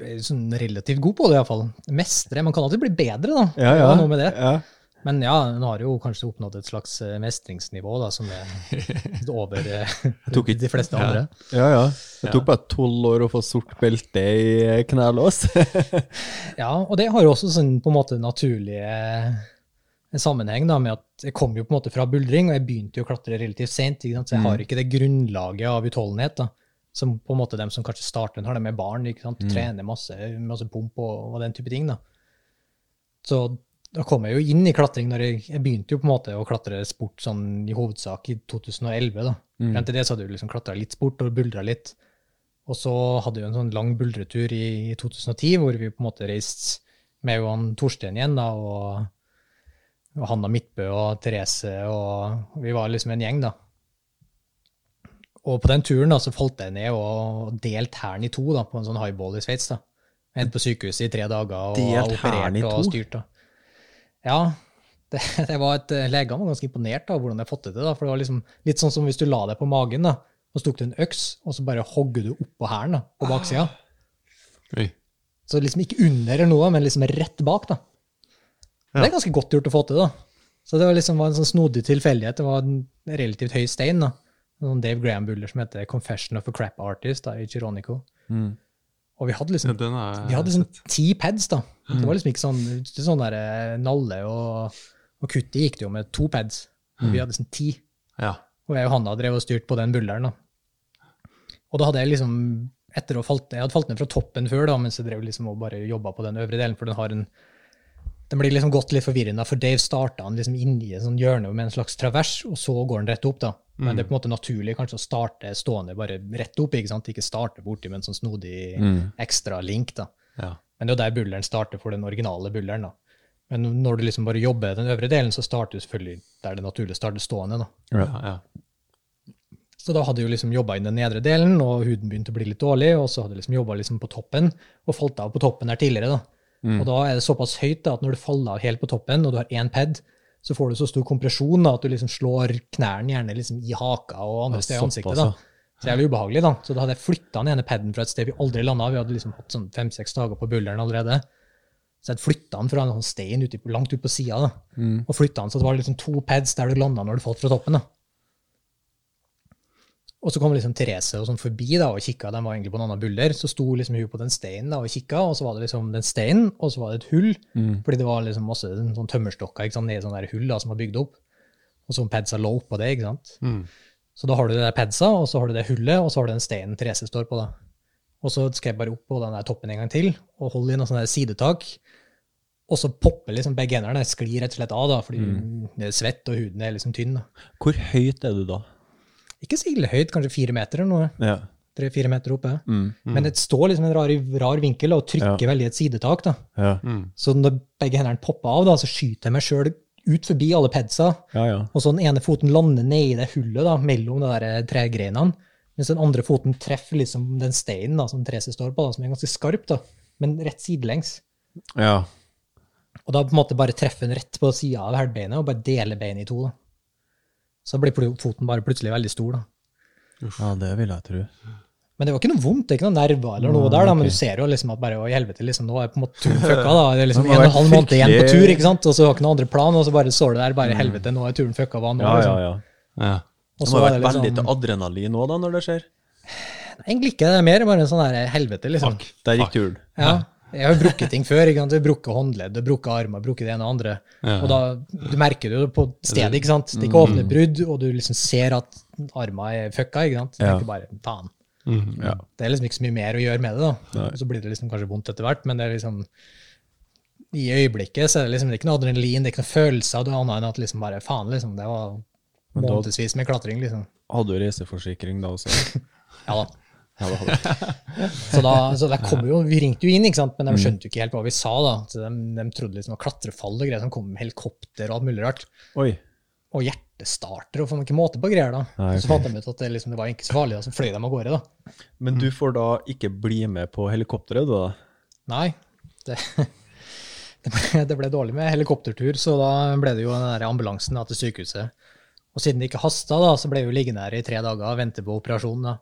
Jeg er sånn relativt god på det, iallfall. Mestre. Man kan alltid bli bedre, da. Ja, Det ja. var Noe med det. ja. Men ja, nå har jo kanskje oppnådd et slags eh, mestringsnivå da, som er over eh, tok de fleste andre. Ja, ja. Det tok bare tolv år å få sort belte i knelås. Ja, og det har jo også sånn på en måte naturlig eh, en sammenheng da, med at jeg kom jo på en måte fra buldring, og jeg begynte jo å klatre relativt sent, ikke sant? så jeg har ikke det grunnlaget av utholdenhet da, som på en måte dem som kanskje starter har det med barn, ikke sant? trener masse, masse pump og, og den type ting. da. Så da kom jeg jo inn i klatring når jeg, jeg begynte jo på en måte å klatre sport sånn i hovedsak i 2011. da. Frem til det så hadde jeg liksom klatra litt sport og buldra litt. Og så hadde vi en sånn lang buldretur i, i 2010 hvor vi på en måte reiste med Johan Torstein igjen, da, og, og Hanna Midtbø og Therese, og vi var liksom en gjeng, da. Og på den turen da, så falt jeg ned og delte hælen i to da, på en sånn highball i Sveits. da. Endte på sykehuset i tre dager og Delt operert og styrt. da. Ja, det, det var et, eh, legene var ganske imponert av hvordan jeg fått det til. da, for det var liksom litt sånn som hvis du la deg på magen, da, og så tok du en øks, og så bare hogger du oppå hælen på baksida. Oi. Så liksom ikke under eller noe, men liksom rett bak. da. Det er ganske godt gjort å få til. da. Så det var liksom var en sånn snodig tilfeldighet. Det var en relativt høy stein. da. En sånn Dave Graham-buller som heter 'Confession of a Crap Artist' da, i Chironico. Og vi hadde liksom Ja, vi hadde liksom ti pads, da. Det var liksom ikke sånn, ikke sånn der eh, nalle og, og kutti gikk det jo med to pads. Og vi hadde liksom ti. Ja. Og jeg og Hanna drev og styrte på den bulleren. da. Og da hadde jeg liksom etter å falt, Jeg hadde falt ned fra toppen før, da, mens jeg drev liksom og bare jobba på den øvre delen. For den har en den blir liksom gått litt forvirrende, for Dave starta han liksom inni et sånn hjørne med en slags travers, og så går han rett opp. da. Men det er på en måte naturlig kanskje å starte stående bare rett opp, ikke sant? Ikke starte borti med en sånn snodig ekstra link. da. ja. Men det er jo der bulleren starter for den originale bulleren. da. Men når du liksom bare jobber den øvre delen, så starter du selvfølgelig der det naturlig starter stående. da. ja, ja. Så da hadde jeg jo liksom jobba i den nedre delen, og huden begynte å bli litt dårlig, og så hadde jeg liksom jobba liksom på toppen, og falt av på toppen der tidligere. da. Og da er det såpass høyt da, at når du faller av helt på toppen, og du har én pad, så får du så stor kompresjon da, at du liksom slår knærne gjerne liksom i haka og andre steder i ansiktet. da. Så det er jævlig ubehagelig. da. Så da hadde jeg flytta den ene paden fra et sted vi aldri landa. Vi hadde liksom hatt sånn fem-seks dager på bulleren allerede. Så jeg hadde flytta den fra en sånn stein ut, langt ut på sida, og flytta den så det var liksom to pads der du landa når du falt fra toppen. da. Og så kom liksom Therese og sånn forbi da, og kikka, de var egentlig på en annen bulder. Så sto liksom hun på den steinen da, og kikka, og så var det liksom den steinen, og så var det et hull. Fordi det var liksom masse sånn tømmerstokker ikke sant, nedi sånne der hull da, som var bygd opp. Og så padsa lå oppå det. ikke sant? Mm. Så da har du det der padsa, og så har du det hullet, og så har du den steinen Therese står på. da. Og så skal jeg bare opp på den der toppen en gang til, og holde i noe sånt sidetak. Og så popper liksom begge hendene, sklir rett og slett av, da, fordi det er svett, og huden er liksom tynn. da. Hvor høyt er du da? Ikke så ille høyt, kanskje fire meter eller noe. Ja. Tre-fire meter oppe. Mm. Men det står liksom en rar, rar vinkel og trykker veldig et sidetak. da. Ja. Mm. Så når begge hendene popper av, da, så skyter jeg meg sjøl ut forbi alle pedsa. ja, ja. Og så den ene foten lander nedi det hullet da, mellom de der tregreinene. Mens den andre foten treffer liksom den steinen da, som Therese står på, da, som er ganske skarp, da, men rett sidelengs. ja. Og da på en måte bare treffer den rett på sida av hælbeinet og bare deler beinet i to. da. Så blir foten bare plutselig veldig stor. da. Ja, det vil jeg tro. Men det var ikke noe vondt, det er ikke noe nerver eller noe der, da, men du ser jo liksom at bare å i helvete, liksom, nå er på en måte turen fucka. da. Det er liksom Det en og en halv måned igjen på tur, ikke sant? og så har ikke noen andre plan, og så bare står du der, bare helvete, nå er turen fucka. Hva nå? Ja, ja, liksom. ja. ja. Og Det må ha vært liksom, veldig til adrenalin òg, da, når det skjer. Egentlig ikke, det er mer bare en sånn der helvete, liksom. Der gikk turen. Ja. Jeg har jo brukket ting før. ikke sant? Har brukket håndledd, du bruker armer, brukket det ene og andre. Ja. Og da, Du merker det jo på stedet, ikke sant? Det er ikke åpne brudd, og du liksom ser at armen er fucka. ikke sant? Så Ja. ikke bare, faen. Mm. Ja. Det er liksom ikke så mye mer å gjøre med det. da. Nei. Så blir det liksom kanskje vondt etter hvert, men det er liksom i øyeblikket så er det liksom det er ikke noe adrenalin, det er ikke noe følelser, det er annet enn at liksom bare faen, liksom. Det var månedsvis med klatring, liksom. Hadde du reiseforsikring da også? Ja da. Ja, det. Så da, så jo, Vi ringte jo inn, men Mm. de skjønte jo ikke helt hva vi sa. da. Så De, de trodde liksom det var klatrefall og greier som kom med helikopter og alt mulig rart. Oi. Og hjertestarter og får ikke måte på greier. da. Nei, okay. så fant de ut at det, liksom, det var ikke så farlig, da, så fløy de av gårde. da. Men du får da ikke bli med på helikopteret, du da? Nei, det, det, ble, det ble dårlig med helikoptertur, så da ble det jo den der ambulansen da, til sykehuset. Og siden det ikke hasta, da, så ble vi liggende her i tre dager og vente på operasjon. da.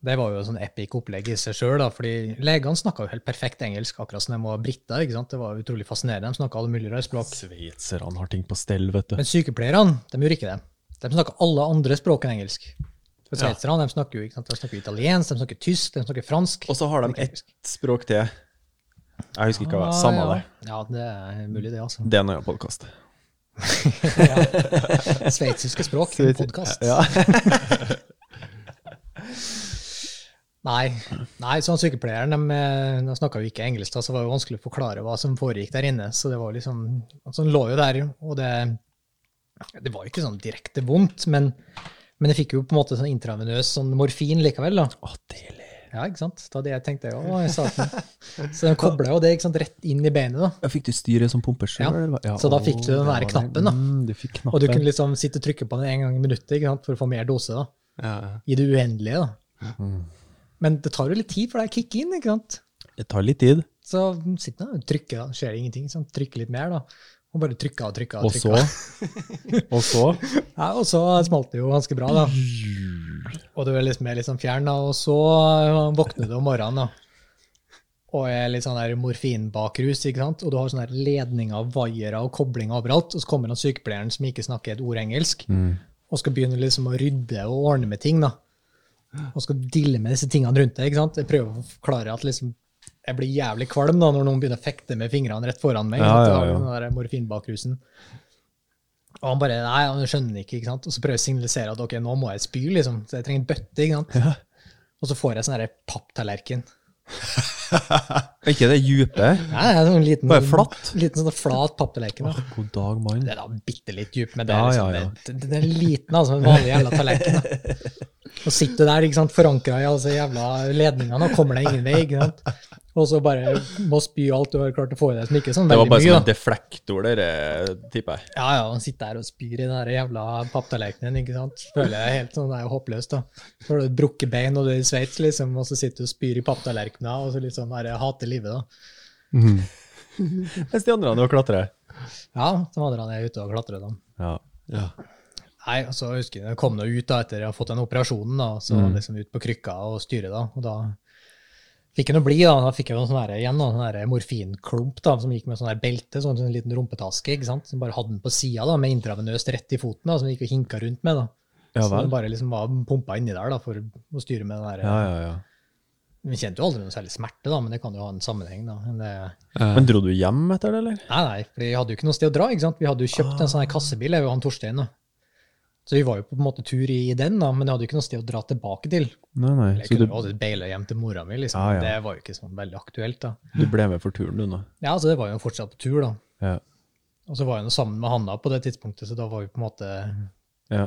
Det var jo sånn epic opplegg i seg sjøl, fordi legene snakka jo helt perfekt engelsk, akkurat som de var briter. ikke sant? Det var utrolig fascinerende. De snakka alle mulige rare språk. Sveitserne har ting på stell, vet du. Men sykepleierne de gjorde ikke det. De snakka alle andre språk enn engelsk. For Sveitserne de snakker jo ikke sant? De snakker italiensk, de snakker tysk, de snakker fransk. Og så har de ett språk til. Jeg husker ikke hva Ah, Samme ja. det. Ja, det er mulig, det, altså. Det er en annen podkast. Sveitsiske språk, en podkast. Ja. Nei, nei sånn sykepleieren de, eh, de snakka jo ikke engelsk, da, så det var jo vanskelig å forklare hva som foregikk der inne. Så det var liksom, altså Han lå jo der, og det, det var jo ikke sånn direkte vondt, men, men jeg fikk jo på en måte sånn intravenøs sånn morfin likevel. da. Å, deilig. Ja, ikke sant? Da det jeg tenkte jeg, sa ikke. Så den kobla jo det ikke sant, rett inn i beinet. da. Ja, fikk du styret som pumper Ja, sjøl? så da fikk du den der knappen, da. Mm, du fikk knappen. Og du kunne liksom sitte og trykke på den en gang i minuttet ikke sant, for å få mer dose. da. Ja. I det uendelige. da. Men det tar jo litt tid for deg å kicke inn. ikke sant? Det tar litt tid. Så sitter han og trykker, da. skjer ingenting. Så han trykker litt mer, da. Og bare trykker og trykker. Og så Og så Ja, og så smalt det jo ganske bra, da. Og du er liksom mer litt sånn fjern, da. Og så øh, våkner du om morgenen, da. Og er litt sånn der morfinbakrus, ikke sant. Og du har sånne der ledninger, vaiere og koblinger overalt. Og så kommer han sykepleieren som ikke snakker et ord engelsk, og skal begynne liksom å rydde og ordne med ting, da. Og skal dille med disse tingene rundt deg, ikke sant. Jeg prøver å forklare at liksom jeg blir jævlig kvalm da, når noen begynner å fekte med fingrene rett foran meg. Ja, ja, ja. Den der morfinbakrusen. Og han bare Nei, han skjønner ikke. ikke sant? Og så prøver jeg å signalisere at ok, nå må jeg spy, liksom. Så jeg trenger en bøtte. ikke sant? Og så får jeg sånn papptallerken. Er ikke det dype? Nei, det er sånn liten, Bare flatt? Liten sånn flat papptallerken. Oh, God dag, mann. Det er da bitte litt djup, men det er, Ja, liksom, ja, ja. Det, det, det er liten, altså. En vanlig jævla tallerken. Og sitter du der ikke sant, forankra i disse jævla ledningene og kommer deg ingen vei. ikke sant? Og så bare må spy alt du har klart å få i deg som ikke er sånn Det var bare mye. som en deflektor der, tipper jeg. Ja, ja, han sitter der og spyr i den der jævla papptallerkenen, ikke sant. Føler jeg helt sånn, det er jo håpløst, da. Så har du et brukket bein, og du er i Sveits, liksom, og så sitter du og spyr i papptallerkener, og så liksom bare hater livet, da. Mens de andre nå klatrer. Ja, de andre er ute og klatrer, da. Ja. Ja. Nei, altså, jeg husker jeg kom nå ut da, etter jeg har fått den operasjonen, da, så liksom ut på krykka og styre, da, og da fikk jeg noe bli, da. Da fikk jeg jo sånn igjen da, sånn morfinklump da, som gikk med sånn belte, sånn en liten rumpetaske, ikke sant, som bare hadde den på sida med intravenøst rett i foten, da, som gikk og hinka rundt med. da. Ja så den bare liksom var pumpa inni der da, for å styre med den der. Ja, ja, ja. Vi kjente jo aldri noe særlig smerte, da, men det kan jo ha en sammenheng. da. Men det, Men dro du hjem etter det, eller? nei, nei, for vi hadde jo ikke noe sted å dra. ikke sant? Vi hadde jo kjøpt en sånn kassebil, kassebil, jeg og han Torstein. da. Så vi var jo på en måte tur i den, da, men jeg hadde jo ikke noe sted å dra tilbake til. Nei, nei. Jeg kunne du, jo beile hjem til mora mi, liksom. Ah, ja. Det var jo ikke sånn veldig aktuelt. da. du ble med for turen, du nå? Ja, så det var jo fortsatt på tur, da. Ja. Og så var jeg jo sammen med Hanna på det tidspunktet, så da var vi på en måte Ja,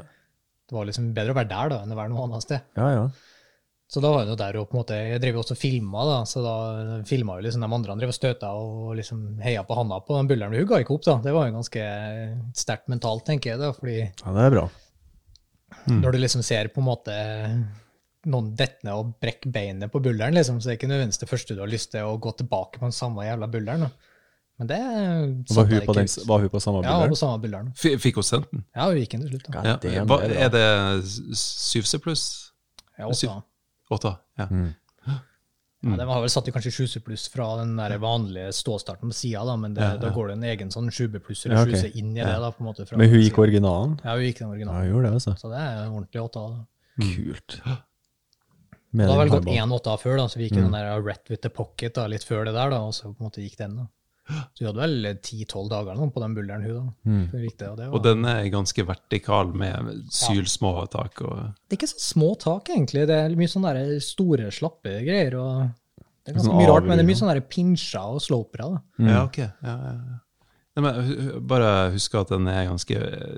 Det var liksom bedre å være der da, enn å være noe annet sted. ja. ja. Så da var jeg jo der og på en måte, jeg drev jo også og filma, da, så da filma jo liksom de andre han drev og støta og liksom heia på Hanna på den bulleren. Hun ga ikke opp, da. Det var jo ganske sterkt mentalt, tenker jeg. da, fordi ja det er bra. Når du liksom ser på en måte noen dette ned og brekke beinet på bulleren, liksom, så er det ikke nødvendigvis det første du har lyst til å gå tilbake på den samme jævla bulleren. Men det Var hun på, den, var hun på samme Ja, hun var på samme bulleren. F- Fikk hun sendt den? Ja, hun gikk inn til slutt. da. Ja. er er det 7C pluss? Ja, også. 8? Ja. Mm. Ja, den har vel satt i kanskje 7C pluss fra den der vanlige ståstarten på sida, da, men det, Ja, ja. da går det en egen sånn 7B pluss eller Ja, okay. Inn i det. da, på en måte. Fra Men hun gikk siden. originalen? Ja, hun gikk den originalen. Ja, hun gjorde det, altså. Så det er ordentlig 8A. da. Kult. Og det har vel gått én 8A før, da, så vi gikk i den der Ret with the pocket da, litt før det der, da, og så på en måte gikk den. da. Så vi hadde vel ti-tolv dager eller på den bulleren, hun da. Mm. det, og det, var, Og den er ganske vertikal med sylsmå tak. Og, det er ikke så små tak, egentlig. Det er mye sånne der store, slappe greier. og Det er ganske Sånn mye rart, men det er mye sånne der pinsjer og slopere. da. Ja, ok. Ja, ja, ja. Nei, men, bare husk at den er ganske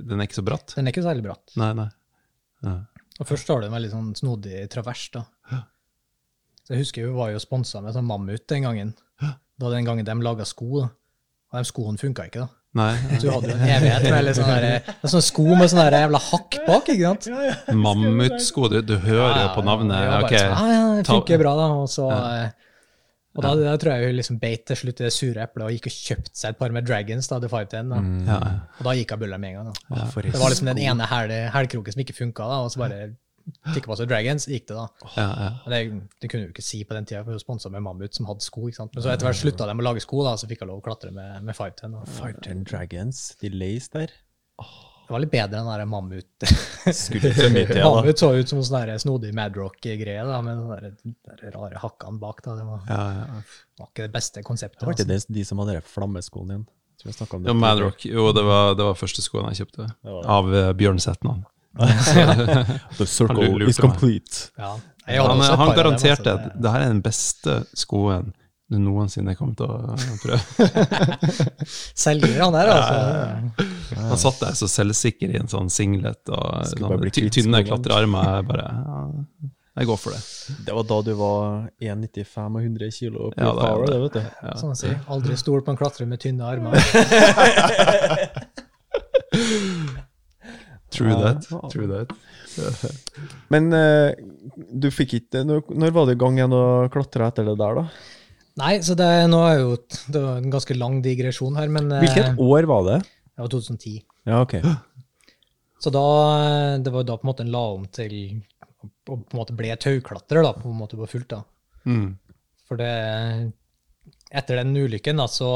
Den er ikke så bratt. Den er ikke særlig bratt. Nei, nei. Ja. Og først har du en veldig sånn snodig travers, da. Så jeg husker vi var jo sponsa med sånn mammut den gangen. Da den gangen de laga sko, da. Og de skoene funka ikke, da. Nei. Så du hadde jo en evighet med litt sånn der, en sånn sko med sånn der jævla hakk bak, ikke sant? Mammutsko, du, du hører jo på navnet. Ja, bare Ok. sånn, ja, ja, det funker bra, da. Og så eh, og da, da tror jeg hun liksom beit til slutt det sure eplet og gikk og kjøpte seg et par med Dragons, da, The 510. Da. Ja. Og da gikk hun bulla med en gang. da. Ja, Det var liksom den ene hæl- hælkroken som ikke funka, da, og så bare Ticketmaster Dragons gikk det, da. Ja, ja. Men det, det kunne du ikke si på den tida, for hun sponsa med Mammut, som hadde sko. ikke sant? Men så etter hvert slutta de å lage sko, da, så fikk jeg lov å klatre med, med 510. og Fighter and Dragons, de lays der. Det var litt bedre enn den Mammut. Midt, da. Mammut så ut som en sånn snodig Madrock-greie, med de rare hakkene bak. da. Det var, ja, ja. var ikke det beste konseptet. Det var ikke altså. det de som hadde de flammeskoene igjen. Tror jeg om det. Ja, Madrock. Jo, det var, det var første skoen jeg kjøpte. det det. Av uh. The circle is complete. Ja. Han, han av dem, garanterte at det her er den beste skoen du noensinne kommer til å prøve. Selger han der, altså. Han satt der så selvsikker i en sånn singlet og sånn, tynne klatrearmer. Jeg bare ja, Jeg går for det. Det var da du var 1,95 og 100 kilo på Ja, det er power, det. det, vet du. Ja. Sånn å si. Aldri stol på en klatrer med tynne armer. True Ja. that. True that. Men eh, du fikk ikke når, når var du i gang igjen å klatre etter det der, da? Nei, så det, nå er jo det var en ganske lang digresjon her, men eh, Hvilket år var det? det var 2010. Ja, ok. Så da, det var da på en måte en la om til Og på en måte ble tauklatrer, da, på en måte på fullt. da. Mm. For det Etter den ulykken, da, så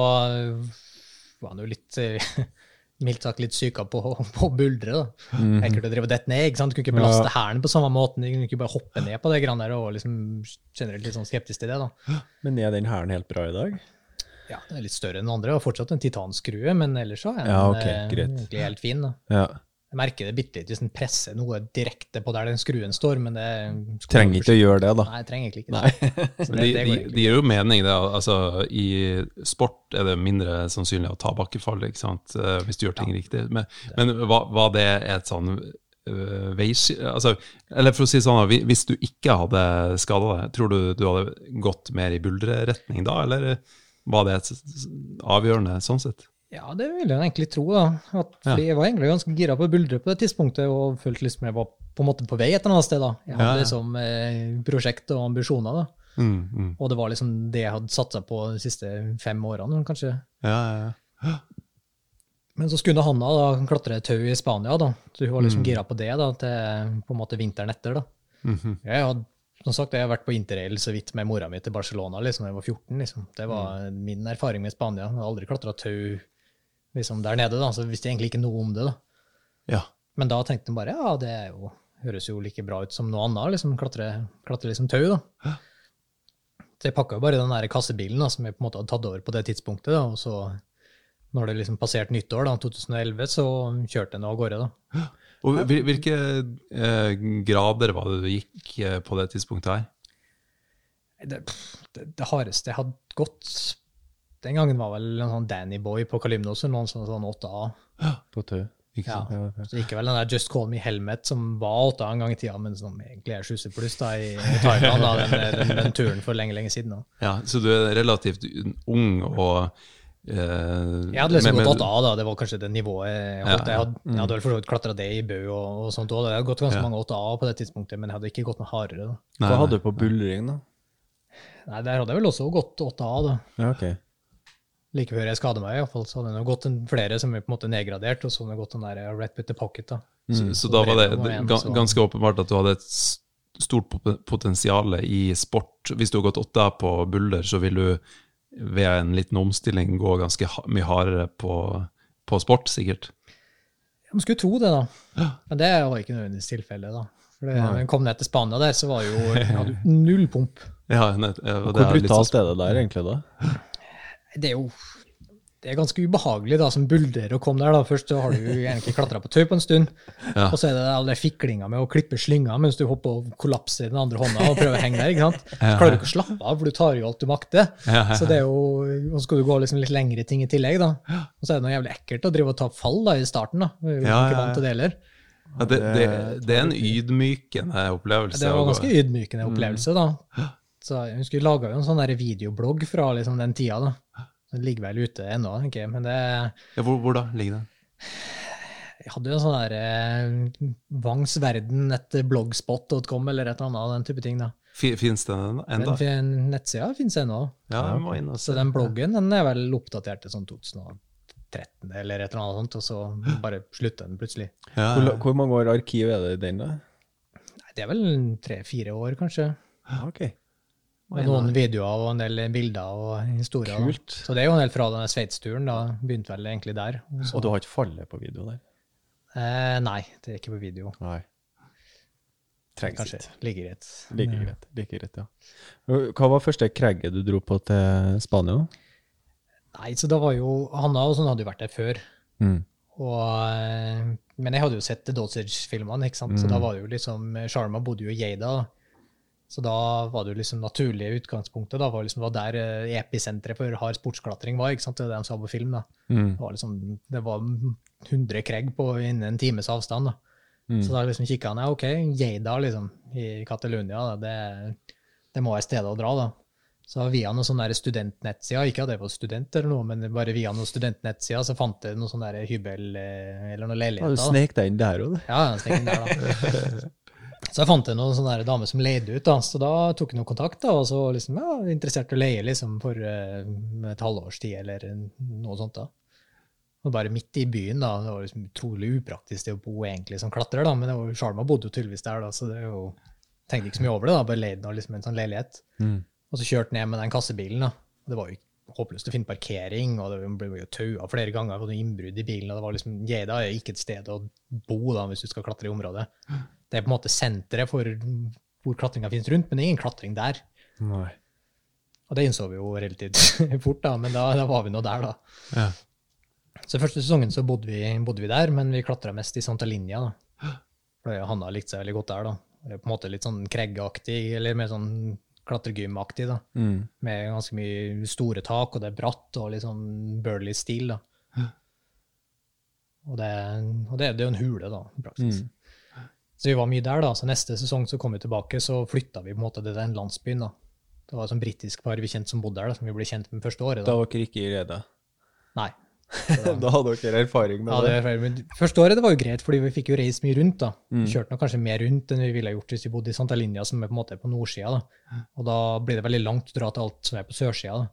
var han jo litt eh, Mildt sagt litt syka på, på å buldre. da. Ekkelt å drive og dette ned. ikke sant? Du kunne ikke belaste hælen på samme måten. Du kunne ikke bare hoppe ned på det grann der, og liksom generelt litt sånn skeptisk til det. da. Men er den hæren helt bra i dag? Ja, den er litt større enn den andre, og fortsatt en titanskrue, men ellers så er den Ja, ok, eh, greit. egentlig helt fin. da. Ja. Jeg merker det bitte litt hvis den presser noe direkte på der den skruen står, men det Trenger ikke å gjøre det, da. Nei, trenger egentlig ikke det. Det, det de, de gir jo mening, det. Altså, I sport er det mindre sannsynlig å ta bakkefall, ikke sant? eh, hvis du gjør ting riktig. Men, men var, det et sånn uh, veiski... Altså, eller for å si det sånn, hvis du ikke hadde skada deg, tror du du hadde gått mer i buldreretning da, eller var det et avgjørende sånn sett? Ja, det vil jeg egentlig tro. da. At, Ja. Jeg var egentlig ganske gira på buldre på det tidspunktet, og følte liksom jeg var på en måte på vei et eller annet sted. da. Jeg hadde Ja, ja. liksom eh, prosjekt og ambisjoner, da. Mm, mm. Og det var liksom det jeg hadde satsa på de siste fem årene, kanskje. Ja, ja, ja. Men så skulle Hanna da klatre tau i Spania, da. Så hun var liksom Mm. gira på det da, til på en måte vinteren etter. da. -hmm. Jeg hadde, som sagt, jeg har vært på interrail så vidt med mora mi til Barcelona liksom, da jeg var 14. liksom. Det var Mm. min erfaring med Spania. Jeg har aldri klatra tau liksom, der nede, da, så jeg visste egentlig ikke noe om det. da. ja. Men da tenkte jeg bare ja, det er jo, høres jo like bra ut som noe annet. liksom, Klatre, klatre liksom tau. da. Så jeg pakka jo bare den der kassebilen da, som jeg på en måte hadde tatt over på det tidspunktet. da, og så når det liksom passerte nyttår, da, 2011, så kjørte jeg nå av gårde. da. Og hvilke eh, grader var det du gikk eh, på det tidspunktet her? Det, det, det hardeste jeg hadde gått den gangen, var vel en sånn Danny Boy på Kalymnos, eller noen sånn, sånn 8A. På tø. Ikke Ja. sant? Ja, ja. Så gikk vel den der Just Call Me Helmet, som var 8A en gang i tida, men som egentlig er 7 pluss da, i, i Thailand, da, den, den, den turen for lenge, lenge siden. da. Ja, så du er relativt ung og eh, Jeg hadde liksom men- gått 8A, da. Det var kanskje det nivået jeg holdt. Ja, ja. Jeg hadde, jeg hadde vel for så vidt klatra det i Bø og, og sånt òg. Jeg hadde gått ganske Ja. mange 8A på det tidspunktet, men jeg hadde ikke gått noe hardere. da. Nei, Hva hadde du på bullring, da? Nei, Der hadde jeg vel også gått 8A, da. Ja, ok. Like før jeg skadet meg, i hvert fall, så hadde det gått en, flere som er på en måte nedgradert, og så hadde det gått den der Red bit the Pocket. da. Så, så Så da var det det igjen, ga- ganske åpenbart at du hadde et stort pot- potensial i sport. Hvis du har gått åtte på Bulder, så vil du ved en liten omstilling gå ganske mye hardere på, på sport, sikkert. Man skulle tro det, da. Men det var ikke nødvendigvis tilfellet. da. For det, når jeg kom ned til Spania der, så var jo hadde null pump. Ja, nett, ja, og det Hvor er litt brutalt sånn- er det der, egentlig, da? Det er jo det er ganske ubehagelig da, som bulder å komme der. da. Først så har du egentlig klatra på tau på en stund, Ja. og så er det all den fiklinga med å klippe slynger mens du hopper og kollapser i den andre hånda og prøver å henge der. ikke sant? Så klarer du ikke å slappe av, for du tar jo alt du makter. Så det er jo, Og så skal du gå liksom litt lengre ting i tillegg. da. Og så er det noe jævlig ekkelt å drive og ta fall da i starten. da. Vi er jo Ja, ikke vant til det heller. Ja, det, det, det er en ydmykende opplevelse. Det var en ganske ydmykende opplevelse, da. Så jeg husker laga jo en sånn der videoblogg fra liksom den tida. da. Den ligger vel ute ennå, tenker jeg. Men det, Ja, hvor, hvor da ligger den? jeg hadde jo en sånn der eh, Vangsverden etter blogspot.com eller et eller annet, den type ting. da. Fins den ennå? Den nettsida fins ennå. Ja, jeg må inn og Så den bloggen den er vel oppdatert til sånn 2013 eller et eller annet sånt, og så bare slutter den plutselig. Ja, Hvor, hvor mange år arkiv er det i den, da? Nei, Det er vel tre-fire år, kanskje. Ok. Med noen videoer og en del bilder og historier. da. Kult. Så det er jo en del fra denne Sveits-turen. da, Begynte vel egentlig der. Og så- Og du har ikke fallet på video der? Eh, nei, det er ikke på video. Nei. Trengs Kanskje ikke. like greit. Like greit, like greit, ja. Hva var første kregget du dro på til Spania? Nei, så da var jo Hanna og sånn hadde jo vært der før. Mm. Og, eh, men jeg hadde jo sett The Dosage-filmene, ikke sant? så da var det jo liksom Sharma bodde jo i Geida. Så da var det jo liksom naturlige utgangspunktet. Da var liksom var der eh, episenteret for hard sportsklatring var. ikke sant? Det var det de sa på film. da. Mm. Det var liksom, det var 100 kreg på innen en times avstand. da. Så da liksom kikka han ja, ok, Geida liksom, i Catalonia, da, det, det må være stedet å dra. da. Så via noen sånne der studentnettsider, ikke at det var student eller noe, men bare via noen studentnettsider, så fant jeg noen sånne hybel eh, eller noen Ja, leiligheter. du da. snek deg inn der òg, du. Ja, jeg snek inn der, da. Så jeg fant en noen sånne dame som leide ut, da. så da tok noen kontakt, da, og så liksom, ja, interessert i å leie liksom for uh, et halvårs tid eller noe sånt. da. Og bare midt i byen, da. Det var liksom utrolig upraktisk det å bo egentlig som klatrer, da, men det var Sjarma bodde jo tydeligvis der, da, så det er jo tenkte ikke så mye over det. da, Bare leide nå liksom en sånn leilighet. Mm. Og så kjørte ned med den kassebilen. da. Og Det var jo håpløst å finne parkering, og det ble jo taua flere ganger. Det var noe innbrudd i bilen. og det var liksom, Geida er ikke et sted å bo da, hvis du skal klatre i området. Det er på en måte senteret for hvor klatringa finnes rundt, men det er ingen klatring der. Nei. Og det innså vi jo relativt fort, da, men da, da var vi nå der, da. Ja. Så første sesongen så bodde vi, bodde vi der, men vi klatra mest i Santa Linja. da. For Hanna likte seg veldig godt der. da. På en måte litt sånn Kregg-aktig, eller mer sånn klatregym-aktig. da. Mm. Med ganske mye store tak, og det er bratt og litt sånn burly stil. da. Og, det, og det, det er jo en hule, da, i praksis. Mm. Så vi var mye der, da. Så neste sesong så kom vi tilbake, så flytta vi på en måte til den landsbyen. da. Det var et sånn britisk par vi kjente som bodde der, da, som vi ble kjent med første året. Da da. var dere ikke i redde? Nei. Da hadde dere erfaring med Ja, det? det, var- men første året det var jo greit, fordi vi fikk jo reist mye rundt. da. Mm. Vi kjørte nok kanskje mer rundt enn vi ville gjort hvis vi bodde i Santa Linja, som er på en måte på nordsida. da. Og da blir det veldig langt å dra til alt som er på sørsida. da.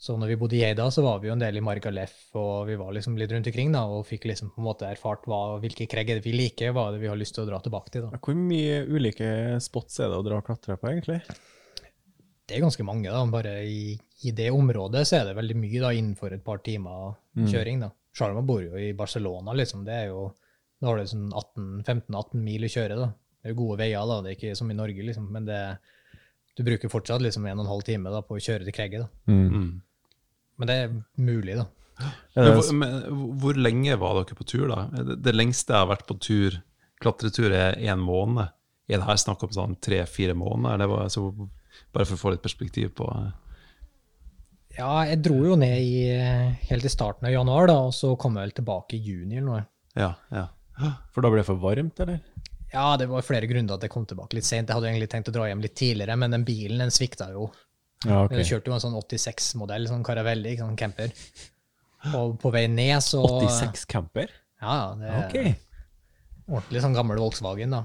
Så når vi bodde i Eida, så var vi jo en del i Margalef, og vi var liksom litt rundt omkring da, og fikk liksom på en måte erfart hva, hvilke kreg er det vi liker, hva er det vi har lyst til å dra tilbake til. da. Hvor mye ulike spots er det å dra og klatre på, egentlig? Det er ganske mange. da, Bare i, i det området så er det veldig mye da, innenfor et par timer kjøring. da. Sjarma bor jo i Barcelona, liksom. Det er jo, Da har du sånn 15-18 mil å kjøre. da. Det er jo gode veier, da. Det er ikke som i Norge, liksom. Men det, du bruker fortsatt liksom en og en halv time da, på å kjøre til Kregget. da. Mm. Men det er mulig, da. Men, hvor, men hvor lenge var dere på tur, da? Det, det lengste jeg har vært på tur, klatretur, er én måned. Er det her snakk om sånn tre-fire måneder? Det var, altså, bare for å få litt perspektiv på eh, Ja, jeg dro jo ned i, helt i starten av januar, da, og så kom jeg vel tilbake i juni eller noe. Ja, ja. for da ble det for varmt, eller? Ja, det var flere grunner til at jeg kom tilbake litt sent. Jeg hadde egentlig tenkt å dra hjem litt tidligere, men den bilen den svikta jo. Ja, okay. Jeg kjørte jo en sånn 86-modell, sånn Caravelli, sånn camper. Og på vei ned så 86 camper? Ja. Det er okay. ordentlig sånn gammel Volkswagen, da.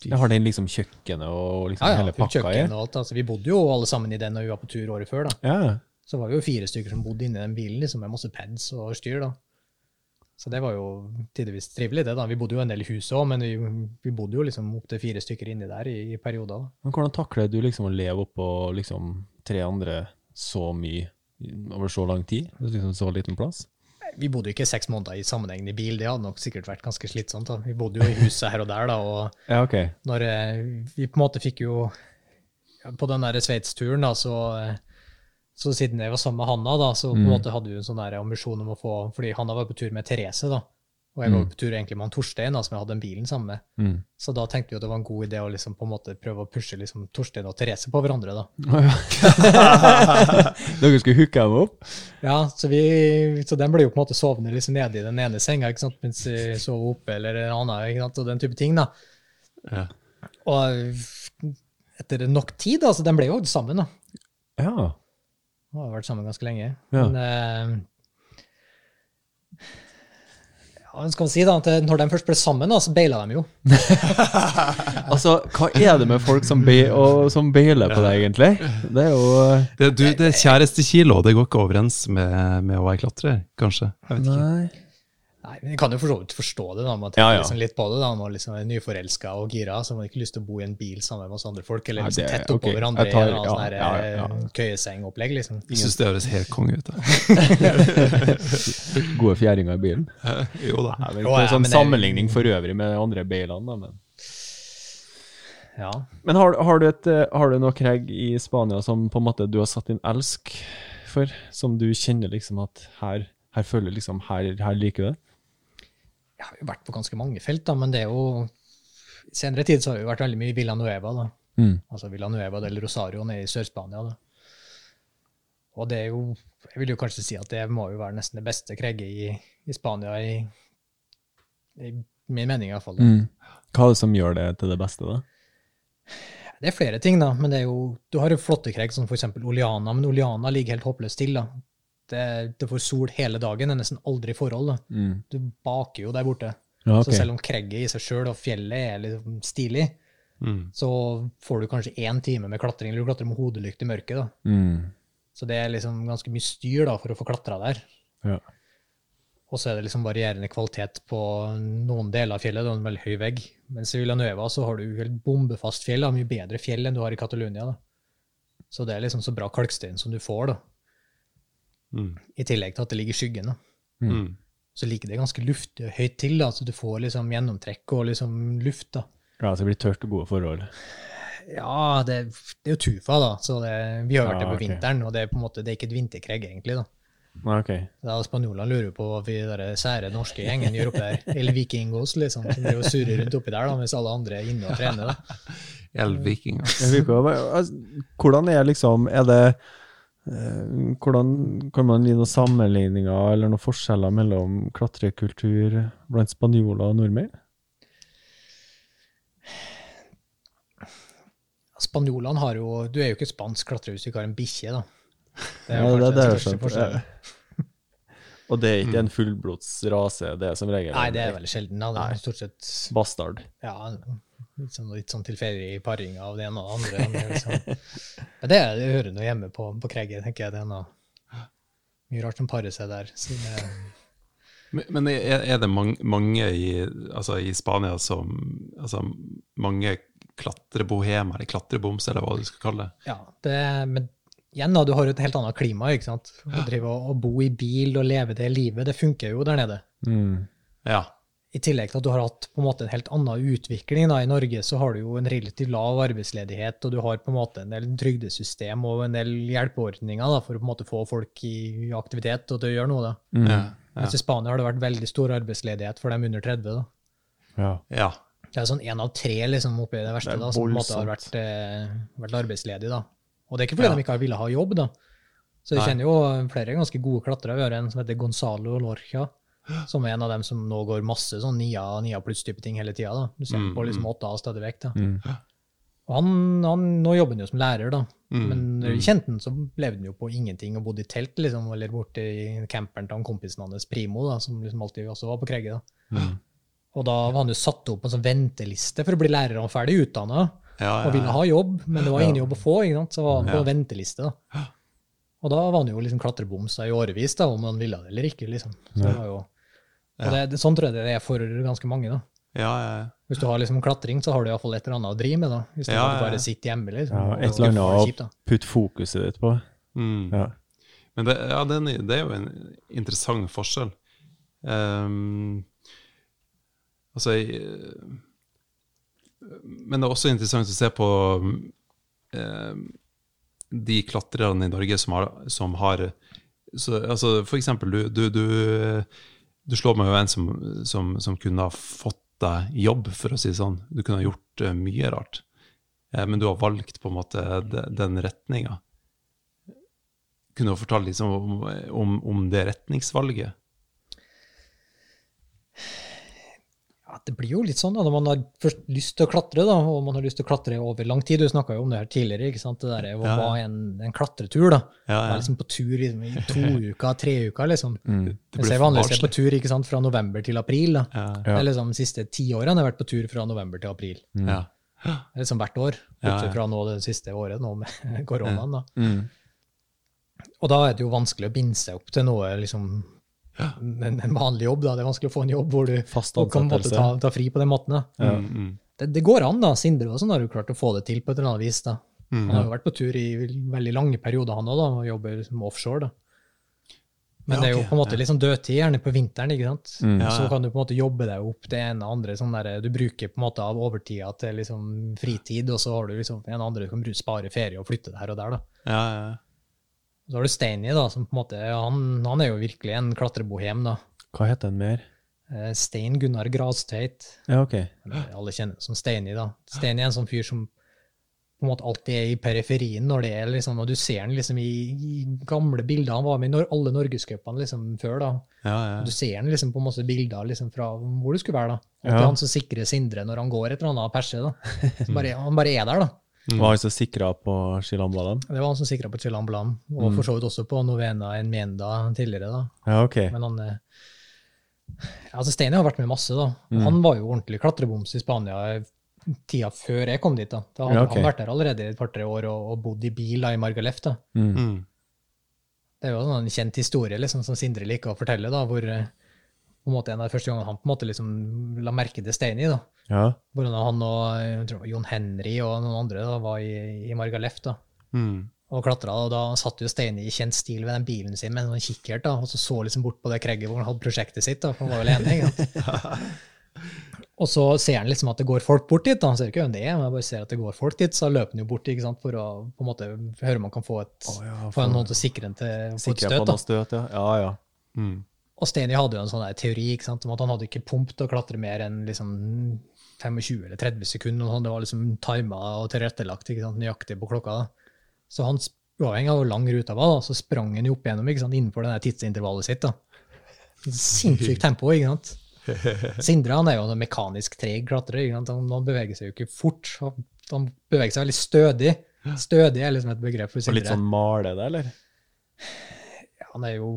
Jeg har den liksom kjøkkenet og liksom Ja, ja, hele pakka i? Ja. Altså, vi bodde jo alle sammen i den når vi var på tur året før, da. Ja. Så var vi jo fire stykker som bodde inni den bilen, liksom, med masse pads og styr, da. Så det var jo tidvis trivelig, det, da. Vi bodde jo en del i huset òg, men vi, vi bodde jo liksom opptil fire stykker inni der i, i perioder. Men hvordan takler du liksom å leve oppå liksom tre andre så mye over så lang tid? Liksom så liten plass? Vi bodde jo ikke seks måneder i sammenhengende bil, det hadde nok sikkert vært ganske slitsomt. da. Vi bodde jo i huset her og der, da, og Ja, okay. når eh, vi på en måte fikk jo På den der Sveits-turen, da, så, eh, så siden jeg var sammen med Hanna, da, så på en måte hadde hun en sånn ambisjon om å få Fordi Hanna var på tur med Therese, da. Og jeg var på tur egentlig med han Torstein, da, som jeg hadde den bilen sammen med. Mm. Så da tenkte vi at det var en god idé å liksom på en måte prøve å pushe liksom Torstein og Therese på hverandre. da. Dere skulle hooke dem opp? Ja, Så, vi, så den ble jo på en måte sovende liksom nede i den ene senga ikke sant? mens vi sov oppe, eller en annen, ikke sant? og den type ting. da. Ja. Og etter nok tid, da, så den ble jo sammen. da. Ja. Vi har vært sammen ganske lenge. Ja. Men eh, ja, hva skal man si da, at eh, når de først ble sammen, da, så beila de jo. Altså, hva er det med folk som, be og, som beiler på deg, egentlig? Det er jo Det, du, det er kjærestekilo, det går ikke overens med, med å være klatrer, kanskje? Jeg vet ikke. Nei. Jeg kan jo for så vidt forstå det, da. Man tenker ja. liksom litt på det. da, Man liksom er nyforelska og gira, så man har ikke lyst til å bo i en bil sammen med oss andre folk, eller liksom tett oppå okay. hverandre tar- i en ja, sånn ja, ja. eh, køyesengopplegg, liksom. Jeg syns det høres helt konge ut. da. Gode fjæringer i bilen. Jo da. Nei, vel, ja, sånn er sammenligning for øvrig med andre bilene, da. Men, Ja. men har, har, du et, eh, har du noe Craig i Spania som på en måte du har satt din elsk for? Som du kjenner liksom at her, her føler liksom her, her liker du det? Jeg har jo vært på ganske mange felt, da, men det er jo I senere tid så har det jo vært veldig mye Villanueva, da. Mm. Altså Villanueva del Rosario nede i Sør-Spania. da. Og det er jo Jeg vil jo kanskje si at det må jo være nesten det beste kregget i, i Spania, i, i min mening iallfall. Mm. Hva er det som gjør det til det beste, da? Det er flere ting, da, men det er jo, du har jo flotte kreg som f.eks. Oleana, men Oleana ligger helt håpløst til. da. Det, det får sol hele dagen, det er nesten aldri forhold. da. Mm. Du baker jo der borte. Ja, okay. Så selv om kregget i seg sjøl og fjellet er litt stilig, Mm. så får du kanskje én time med klatring, eller du klatrer med hodelykt i mørket. da. Mm. Så det er liksom ganske mye styr da, for å få klatra der. Ja. Og så er det liksom varierende kvalitet på noen deler av fjellet. Det er en veldig høy vegg. Mens i Villanueva så har du helt bombefast fjell, da, mye bedre fjell enn du har i Catalonia. da. Så det er liksom så bra kalkstein som du får, da. Mm. I tillegg til at det ligger i skyggen. da. Mm. Så ligger det ganske luftig og høyt til, da, så du får liksom gjennomtrekk og liksom luft. da. ja, så det blir tørt og gode forhold. Ja, det, det er jo tufa, da. Så det, vi har vært Ja, der på okay. vinteren, og det er på en måte, det er ikke et vinterkregg, egentlig. da. Nei, ok. Da Spanjolene lurer på hva vi der sære norske gjengen gjør oppi der. Eller vikingos, liksom. Som driver og surrer rundt oppi der, da, mens alle andre er inne og trener. da. Elvikinger. Altså, Hvordan er liksom Er det Hvordan kan man gi noen sammenligninger eller noen forskjeller mellom klatrekultur blant spanjoler og nordmenn? Spanjolene har jo Du er jo ikke spansk klatrer hvis du ikke har en bikkje, da. Det Ja, jo det, det den er største skjønt. forskjellen. Ja. Og det er ikke en fullblods rase, det er som regel Nei, det er veldig sjelden. da. Det er stort sett bastard. ja, litt sånn, litt sånn tilfeldig paring av det ene og det andre. men det Liksom. Men det, det hører noe hjemme på, på Kregget, tenker jeg. Det er noe mye rart som parer seg der. Så det, Men, men er, er det mange, mange i, altså i Spania som altså Mange klatrebohemer, eller klatreboms, eller hva du skal kalle det? Ja, det, men igjen da, du har jo et helt annet klima, ikke sant? Å drive og, og bo i bil og leve det livet, det funker jo der nede. Mm. Ja. I tillegg til at du har hatt på en måte en helt annen utvikling da, i Norge, så har du jo en relativt lav arbeidsledighet, og du har på en måte en del trygdesystem og en del hjelpeordninger da, for å på en måte få folk i aktivitet og til å gjøre noe. da. Mm. Ja. Mens i Spania har det vært veldig stor arbeidsledighet for dem under 30. da. Ja. ja. Det er sånn én av tre liksom, oppi det verste Det da, som på en måte har vært, eh, vært arbeidsledig. da. Og det er ikke fordi Ja. de ikke har villet ha jobb, da. Så jeg kjenner jo flere ganske gode klatrere. Vi har en som heter Gonzalo Lorca, som er en av dem som nå går masse sånn nia, nia pluss-type ting hele tida. Du ser Mm, på liksom mm. åtte A stadig vekk. da. Mm. Og han, han, nå jobber han jo som lærer, da. Mm, Men når vi mm. kjente han, så levde han jo på ingenting og bodde i telt, liksom, eller borte i camperen til han kompisen hans Primo, da, som liksom alltid også var på Kregge. da. Mm. Og da var han jo satt opp på en sånn venteliste for å bli lærer. og ferdig utdanna Ja, og ville ja, ha jobb, men det var ingen jobb å få. ikke sant? Så var han på Ja. venteliste. da. Og da var han jo liksom klatreboms i årevis, da, om han ville det eller ikke. liksom. Så det var jo... Og det, det, sånn tror jeg det er for ganske mange. da. ja, ja. Hvis du har liksom klatring, så har du iallfall et eller annet å drive med. da, I stedet Ja, ja, du ja. bare sitter hjemme. liksom. Ja, et eller annet å putte fokuset ditt på. Mm. Ja. Men det, ja, det, er, det er jo en interessant forskjell. Um, altså jeg- Men det er også interessant å se på ehm, de klatrerne i Norge som har, som har så, altså For eksempel, du, du, du, du slår meg jo en som, som, som kunne ha fått deg jobb, for å si det sånn. Du kunne ha gjort eh, mye rart. Eh, men du har valgt på en måte den retninga kunne du fortelle liksom om, om, om det retningsvalget? Det blir jo litt sånn da, når man har først lyst til å klatre, da, og man har lyst til å klatre over lang tid. Du snakka jo om det her tidligere. ikke sant? Det der, å Ja, ja. ha en, en klatretur. da. Ja, Være ja. liksom på tur liksom, i to uker, tre uker. liksom. Mm. Det Mens blir jeg vanligvis er på tur ikke sant, fra november til april. da. Ja, Ja. Eller liksom, De siste ti årene har jeg vært på tur fra november til april. ja. Eller liksom hvert år. Bortsett fra nå det siste året, nå med koronaen. da. Mm. Og da er det jo vanskelig å binde seg opp til noe liksom, en, en vanlig jobb. da. Det er vanskelig å få en jobb hvor du Fast kan ansettelse. ta, ta fri på den måten. da. Mm, mm. Det, det går an, da. Sindre også har jo klart å få det til på et eller annet vis. da. Mm. Han har jo vært på tur i veldig lange perioder, han òg, og jobber som offshore. da. Men Ja, det er jo på en måte litt sånn dødtid, gjerne på vinteren. ikke sant? Mm. Ja, Så kan du på en måte jobbe deg opp det ene og andre. sånn der, Du bruker på en måte av overtida til liksom fritid, og så har du liksom en andre du kan spare ferie og flytte der og der. da. Ja, ja. Så har du Steini, da, som på en måte, han, han er jo virkelig en klatrebohem. da. Hva heter han mer? Eh, Stein Gunnar Grastveit. Ja, ok. Alle kjenner som Steini. da. Steini er en sånn fyr som på en måte alltid er i periferien når det er liksom, og du ser han liksom i, i gamle bilder. Han var med i alle norgescupene liksom før. da. ja, ja. Du ser han liksom på masse bilder liksom fra hvor du skulle være. da. Og Ja. det er han som sikrer Sindre når han går et eller annet perse. da. Bare, han bare er der, da. Var han som sikra på Skilambadene? Det var han som sikra på Chilan og og for så vidt også på Novena en Menda tidligere. da. Ja, ok. Men han eh, altså Steini har vært med masse, da. Han var jo ordentlig klatreboms i Spania tida før jeg kom dit. da. Da hadde Ja, okay. han vært der allerede i et par-tre år og, og bodd i bil da, i Margalef. da. Mm. Mm. Det er jo en sånn kjent historie liksom, som Sindre liker å fortelle, da, hvor eh, på en måte en av de første gangene han på en måte liksom la merke til Steini. da. Ja. Hvordan han og jeg tror Jon Henry og noen andre da, var i, i Margalef da, Mm. og klatra. Og da satt jo Steine i kjent stil ved den bilen sin med en sånn kikkert, da, og så så liksom bort på det kregget hvor han hadde prosjektet sitt. da, for han var vel enig. Og så ser han liksom at det går folk bort dit. da, Han ser ikke hvem det er, men jeg bare ser at det går folk dit, så løper han jo bort ikke sant, for å på en måte høre om han kan få, et, oh, ja, få noen til å sikre en til få et støt. da. støt, ja. Ja, ja. Mm. Og Steini hadde jo en sånn der teori ikke sant, om at han hadde ikke pump til å klatre mer enn liksom 25 eller 30 sekunder. og sånn. Det var liksom tima og tilrettelagt ikke sant, nøyaktig på klokka. da. Så han, uavhengig av hvor lang ruta var, da, så sprang han jo opp igjennom ikke sant, innenfor det tidsintervallet sitt. da. Sinnssykt tempo. ikke sant? Sindre han er jo en mekanisk treg klatrer. Han, han beveger seg jo ikke fort. Han, han beveger seg veldig stødig. Stødig er liksom et begrep for Sindre. Og litt sånn male det, eller? Ja, han er jo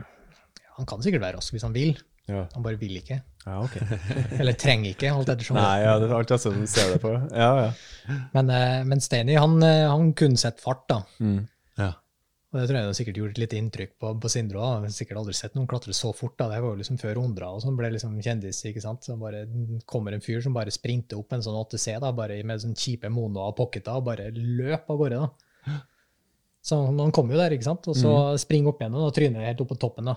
ja, Han kan sikkert være rask hvis han vil. Ja. Han bare vil ikke. Ja, ok. Eller trenger ikke, alt ettersom. Nei, ja, det er alt jeg du ser det på. Ja, ja. Men, eh, men Steini han, eh, han kunne sett fart, da. Mm. Ja. Og det tror jeg det sikkert gjorde et lite inntrykk på, på Sindre òg. Sikkert aldri sett noen klatre så fort. da. Det var jo liksom før Ondra og sånn ble liksom kjendis. ikke sant? Så bare kommer en fyr som bare sprinter opp en sånn 8C da, bare med sånn kjipe mono og pocketer og bare løp av gårde. da. Så han kom jo der, ikke sant? og så springer opp igjen og tryner helt opp på toppen. da.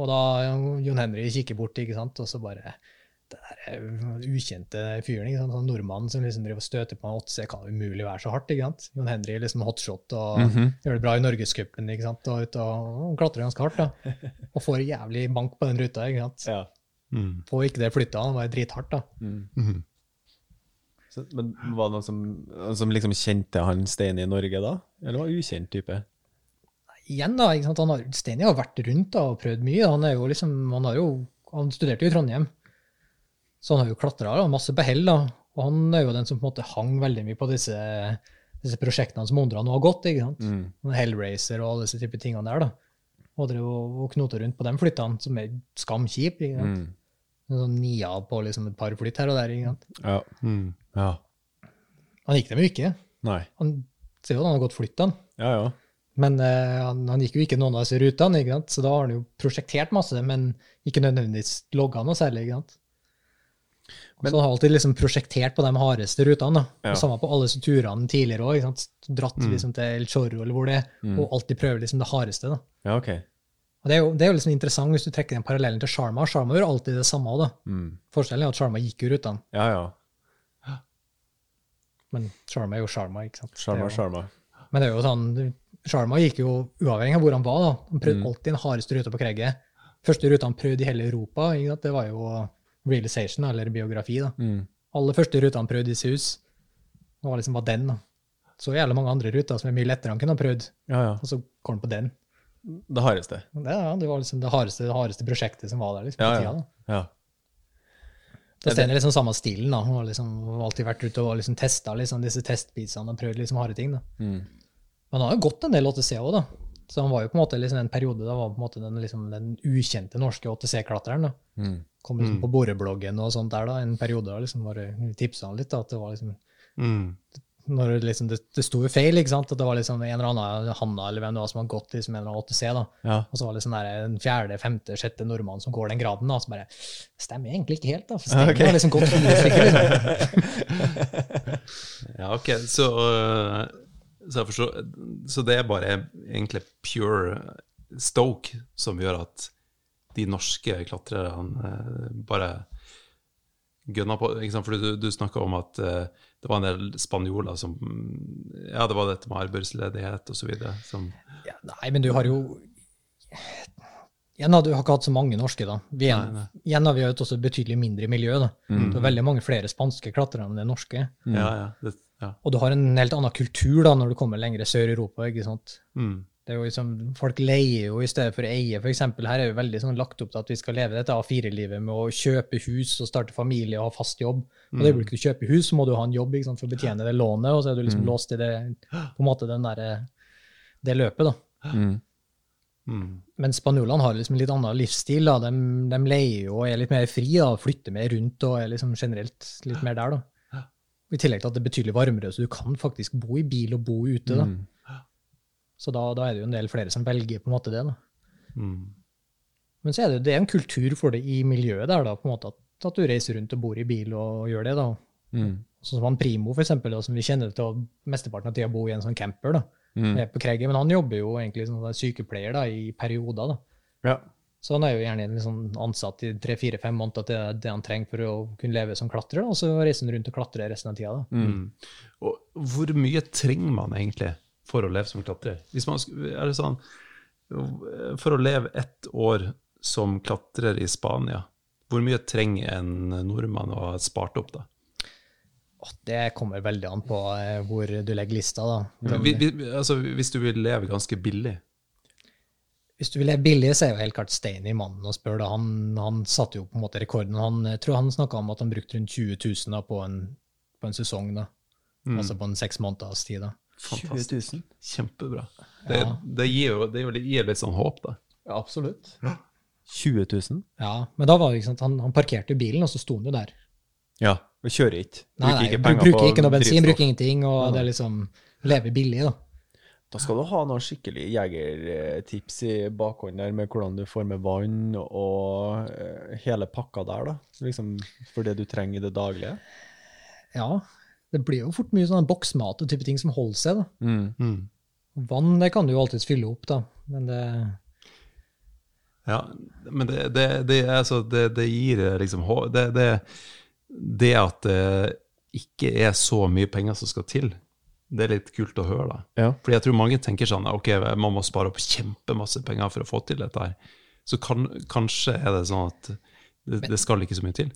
Og da Jon Henry kikker bort, ikke sant? og så bare det der eh, ukjente fyren, ikke sant? sånn nordmann som liksom driver og støter på en 8C, kan umulig være så hardt. ikke sant? Jon Henry liksom hotshot og gjør det bra i Norgescupen ikke sant? og, ut og, og klatrer ganske hardt. da. Og får jævlig bank på den ruta. ikke sant? ja. Mm. Får ikke det flytta, han var drithardt. da. Mhm. Så, men var det noen som, som liksom kjente han Stein i Norge da? Eller var det ukjent type? Igjen da, ikke sant? Han har, Steini har vært rundt da, og prøvd mye. Han er jo liksom, han har jo, han studerte jo i Trondheim, så han har jo klatra masse på hell. da, Og han er jo den som på en måte hang veldig mye på disse, disse prosjektene som Ondra nå har gått. ikke sant? Mm. Hellraiser og alle disse typer tingene der. da. Og drev og knota rundt på de flyttene, som er skamkjip. ikke sant? Mm. En Sånn nia på liksom et par flytt her og der. ikke sant? Ja. Mm. ja. Han gikk dem jo ikke. Nei. Han ser jo at han har gått flyttene. Ja, ja. Men eh, han, han gikk jo ikke noen av disse rutene, ikke sant? så da har han jo prosjektert masse, men ikke nødvendigvis logga noe særlig. ikke sant? Men, så har alltid liksom prosjektert på de hardeste rutene. Ja. Samme på alle turene tidligere òg. Dratt liksom til El Chorro eller hvor det er, og alltid prøver liksom det hardeste. da. Ja, ok. Og Det er jo, det er jo liksom interessant hvis du trekker den parallellen til Sharma. Sharma gjør alltid det samme. da. Mm. Forskjellen er at Sharma gikk jo rutene, Ja, ja. men Sharma er jo Sharma. ikke sant? Sharma, jo- Sharma. Men det er jo sånn, Sharma gikk jo uavhengig av hvor han var. da. Han prøvde Mm. alltid den hardeste ruta på kregget. Første ruta han prøvde i hele Europa, det var jo realization, eller biografi. da. Mm. Aller første ruta han prøvde i Sus, det var liksom bare den. da. Så jævlig mange andre ruter som er mye lettere han kunne ha prøvd, Ja, ja. og så kom han på den. Det hardeste. Det, ja, det var liksom det hardeste, det hardeste prosjektet som var der. liksom, Ja, på tida da. Ja. Da Stein er liksom samme stilen. da. Hun har liksom alltid vært ute og liksom testa liksom, disse testbitsene og prøvd liksom harde ting. da. Mm. Men han har jo gått en del 8C òg, da. Så han var jo på en måte liksom en periode da var på en måte den, liksom, den ukjente norske 8C-klatreren. da. Mm. Kom liksom på borebloggen og sånt der da, en periode da liksom bare tipsa han litt. da, at det var liksom, Mm. når det, liksom, det, det sto jo feil, ikke sant? At det var liksom en eller annen Hanna eller hvem det var som hadde gått liksom en eller annen 8C. da. Ja. Og så var det sånn der, en fjerde, femte, sjette nordmann som går den graden. da, så bare Stemmer egentlig ikke helt, da. For stemmer, okay. liksom fire stykker, liksom. Ja, ok, så, øh, så jeg forstår Så det er bare egentlig pure stoke som gjør at de norske klatrerne øh, bare gønner på ikke sant? For du, du snakka om at øh, det var en del spanjoler som Ja, det var dette med arbeidsledighet og så videre som Ja, nei, men du har jo Igjen, har du har ikke hatt så mange norske, da. Vi, igjen, Nei, nei. igjen har vi også et også betydelig mindre miljø. da. Det er veldig mange flere spanske klatrere enn det norske. Ja, ja. Det, ja. Og du har en helt annen kultur da, når du kommer lenger sør i Europa. ikke sant? Mm. Det er jo liksom, Folk leier jo i stedet for å eie. For eksempel, her er jo veldig sånn lagt opp til at vi skal leve dette A4-livet med å kjøpe hus og starte familie og ha fast jobb. Og det øyeblikket du kjøper hus, så må du ha en jobb ikke sant, for å betjene det lånet, og så er du liksom låst i det, på en måte den der, det løpet. da. Mm. Mm. Men spanjolene har liksom en litt annen livsstil. da. De, de leier jo og er litt mer fri, da, flytter mer rundt og er liksom generelt litt mer der. da. I tillegg til at det er betydelig varmere, så du kan faktisk bo i bil og bo ute. da. Så da, da er det jo en del flere som velger på en måte det. da. Mm. Men så er det, det er en kultur for det i miljøet der, da, på en måte at, at du reiser rundt og bor i bil og gjør det. da. Mm. Sånn som han Primo, for eksempel, da, som vi kjenner til mesteparten av tida bo i en sånn camper. da. Mm. På Kregge, Men han jobber jo egentlig som sykepleier da, i perioder. da. Ja. Så han er jo gjerne liksom ansatt i tre-fire-fem måneder til det, er det han trenger for å kunne leve som klatrer, og så reiser han rundt og klatrer resten av tida. Mm. Og hvor mye trenger man egentlig for å leve som klatrer? Hvis man, er det sånn, For å leve ett år som klatrer i Spania, hvor mye trenger en nordmann å ha spart opp da? Det kommer veldig an på eh, hvor du legger lista. da. Den, Vi, vi, altså, hvis du vil leve ganske billig Hvis du vil være billig, så er jo helt klart Stein i mannen og spør. Han, han satte jo på en måte rekorden. Han, jeg tror han snakka om at han brukte rundt 20 000 da, på, en, på en sesong. da. Altså på en seks måneders tid. da. Fantastisk. Kjempebra. Det, Ja. det, gir jo, det gir litt sånn håp, da. Ja, absolutt. 20 000? Ja, Men da var det ikke sant, han, han parkerte bilen, og så sto han jo der. Ja. Og kjører ikke. Nei, nei, ikke penger bruker på ikke noe bensin, bruker ingenting, og det er liksom leve billig, da. Da skal du ha noen skikkelig jegertips i bakhånd der med hvordan du får med vann og eh, hele pakka der, da. Liksom for det du trenger i det daglige. Ja, det blir jo fort mye sånn boksmat og type ting som holder seg, da. Mm. Mm. Vann det kan du jo alltids fylle opp, da, men det Ja, men det, det, det, er altså, det, det gir liksom det, det, det at det ikke er så mye penger som skal til, det er litt kult å høre. da. Ja. Fordi jeg tror mange tenker sånn ok, man må spare opp kjempemasse penger for å få til dette her. Så kan, kanskje er det sånn at det, det skal ikke så mye til.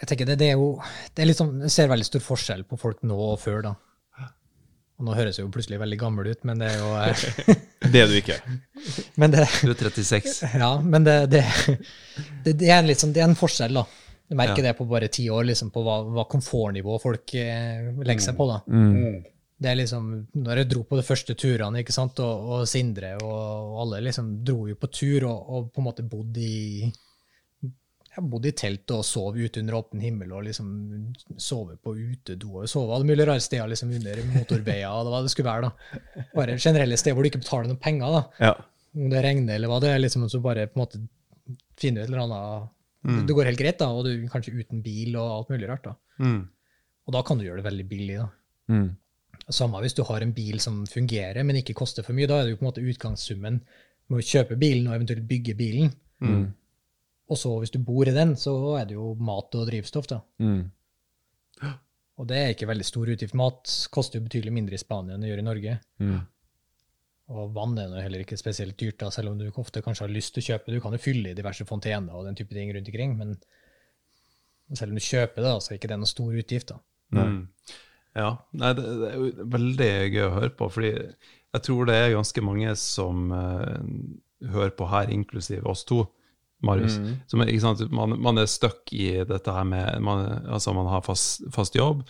Jeg tenker det, det er jo det er liksom, Jeg ser veldig stor forskjell på folk nå og før, da. Og nå høres jeg jo plutselig veldig gammel ut, men det er jo eh, Det er du ikke. Men det, Du er 36. ja, men det, det, det, det, er en sånn, det er en forskjell, da. Du merker Ja. det på bare ti år, liksom, på hva, hva komfortnivå folk eh, legger seg på. da. Mm. Det er liksom, når jeg dro på de første turene, ikke sant, og, og Sindre og, og alle liksom dro jo på tur og, og på en måte bodde i jeg bodde i telt og sov ute under åpen himmel og liksom sove på utedo og sove alle mulige rare steder liksom under motorveier og hva det skulle være. da. Bare generelle steder hvor du ikke betaler noen penger. da. Ja. Om det regner eller hva det er, liksom, så bare på en måte finner du et eller annet Det går helt greit, da, og du kanskje uten bil og alt mulig rart. da. Mm. Og da kan du gjøre det veldig billig. da. Mm. Samme hvis du har en bil som fungerer, men ikke koster for mye. Da er det jo på en måte utgangssummen med å kjøpe bilen og eventuelt bygge bilen. Mm. Og så hvis du bor i den, så er det jo mat og drivstoff. da. Mm. Og det er ikke veldig stor utgift. Mat koster jo betydelig mindre i Spania enn det gjør i Norge. Mm. Og vann er jo heller ikke spesielt dyrt, da, selv om du ofte kanskje har lyst til å kjøpe. Du kan jo fylle i diverse fontener og den type ting rundt omkring, men selv om du kjøper det, så er ikke det noen stor utgift. da. Mm. Ja. Nei, det, det er jo veldig gøy å høre på, fordi jeg tror det er ganske mange som uh, hører på her, inklusiv oss to, Marius. Som ikke sant, man, man er stuck i dette her med man, Altså, man har fast, fast jobb,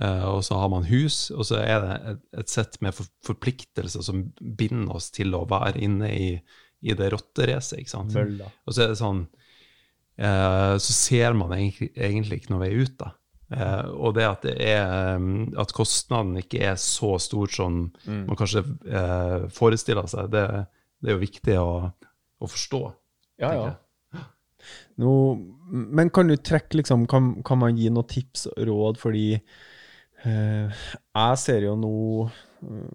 uh, og så har man hus, og så er det et, et sett med for, forpliktelser som binder oss til å være inne i, i det rotteracet, ikke sant. Bølla. Og så er det sånn uh, Så ser man egentlig, egentlig ikke noe vei ut, da. Eh, og det at, det er, um, at kostnaden ikke er så stor som man kanskje eh, forestiller seg, det, det er jo viktig å, å forstå. Ja, ja. No, men kan du trekke liksom, kan, kan man gi noen tips og råd, fordi eh, jeg ser jo nå eh,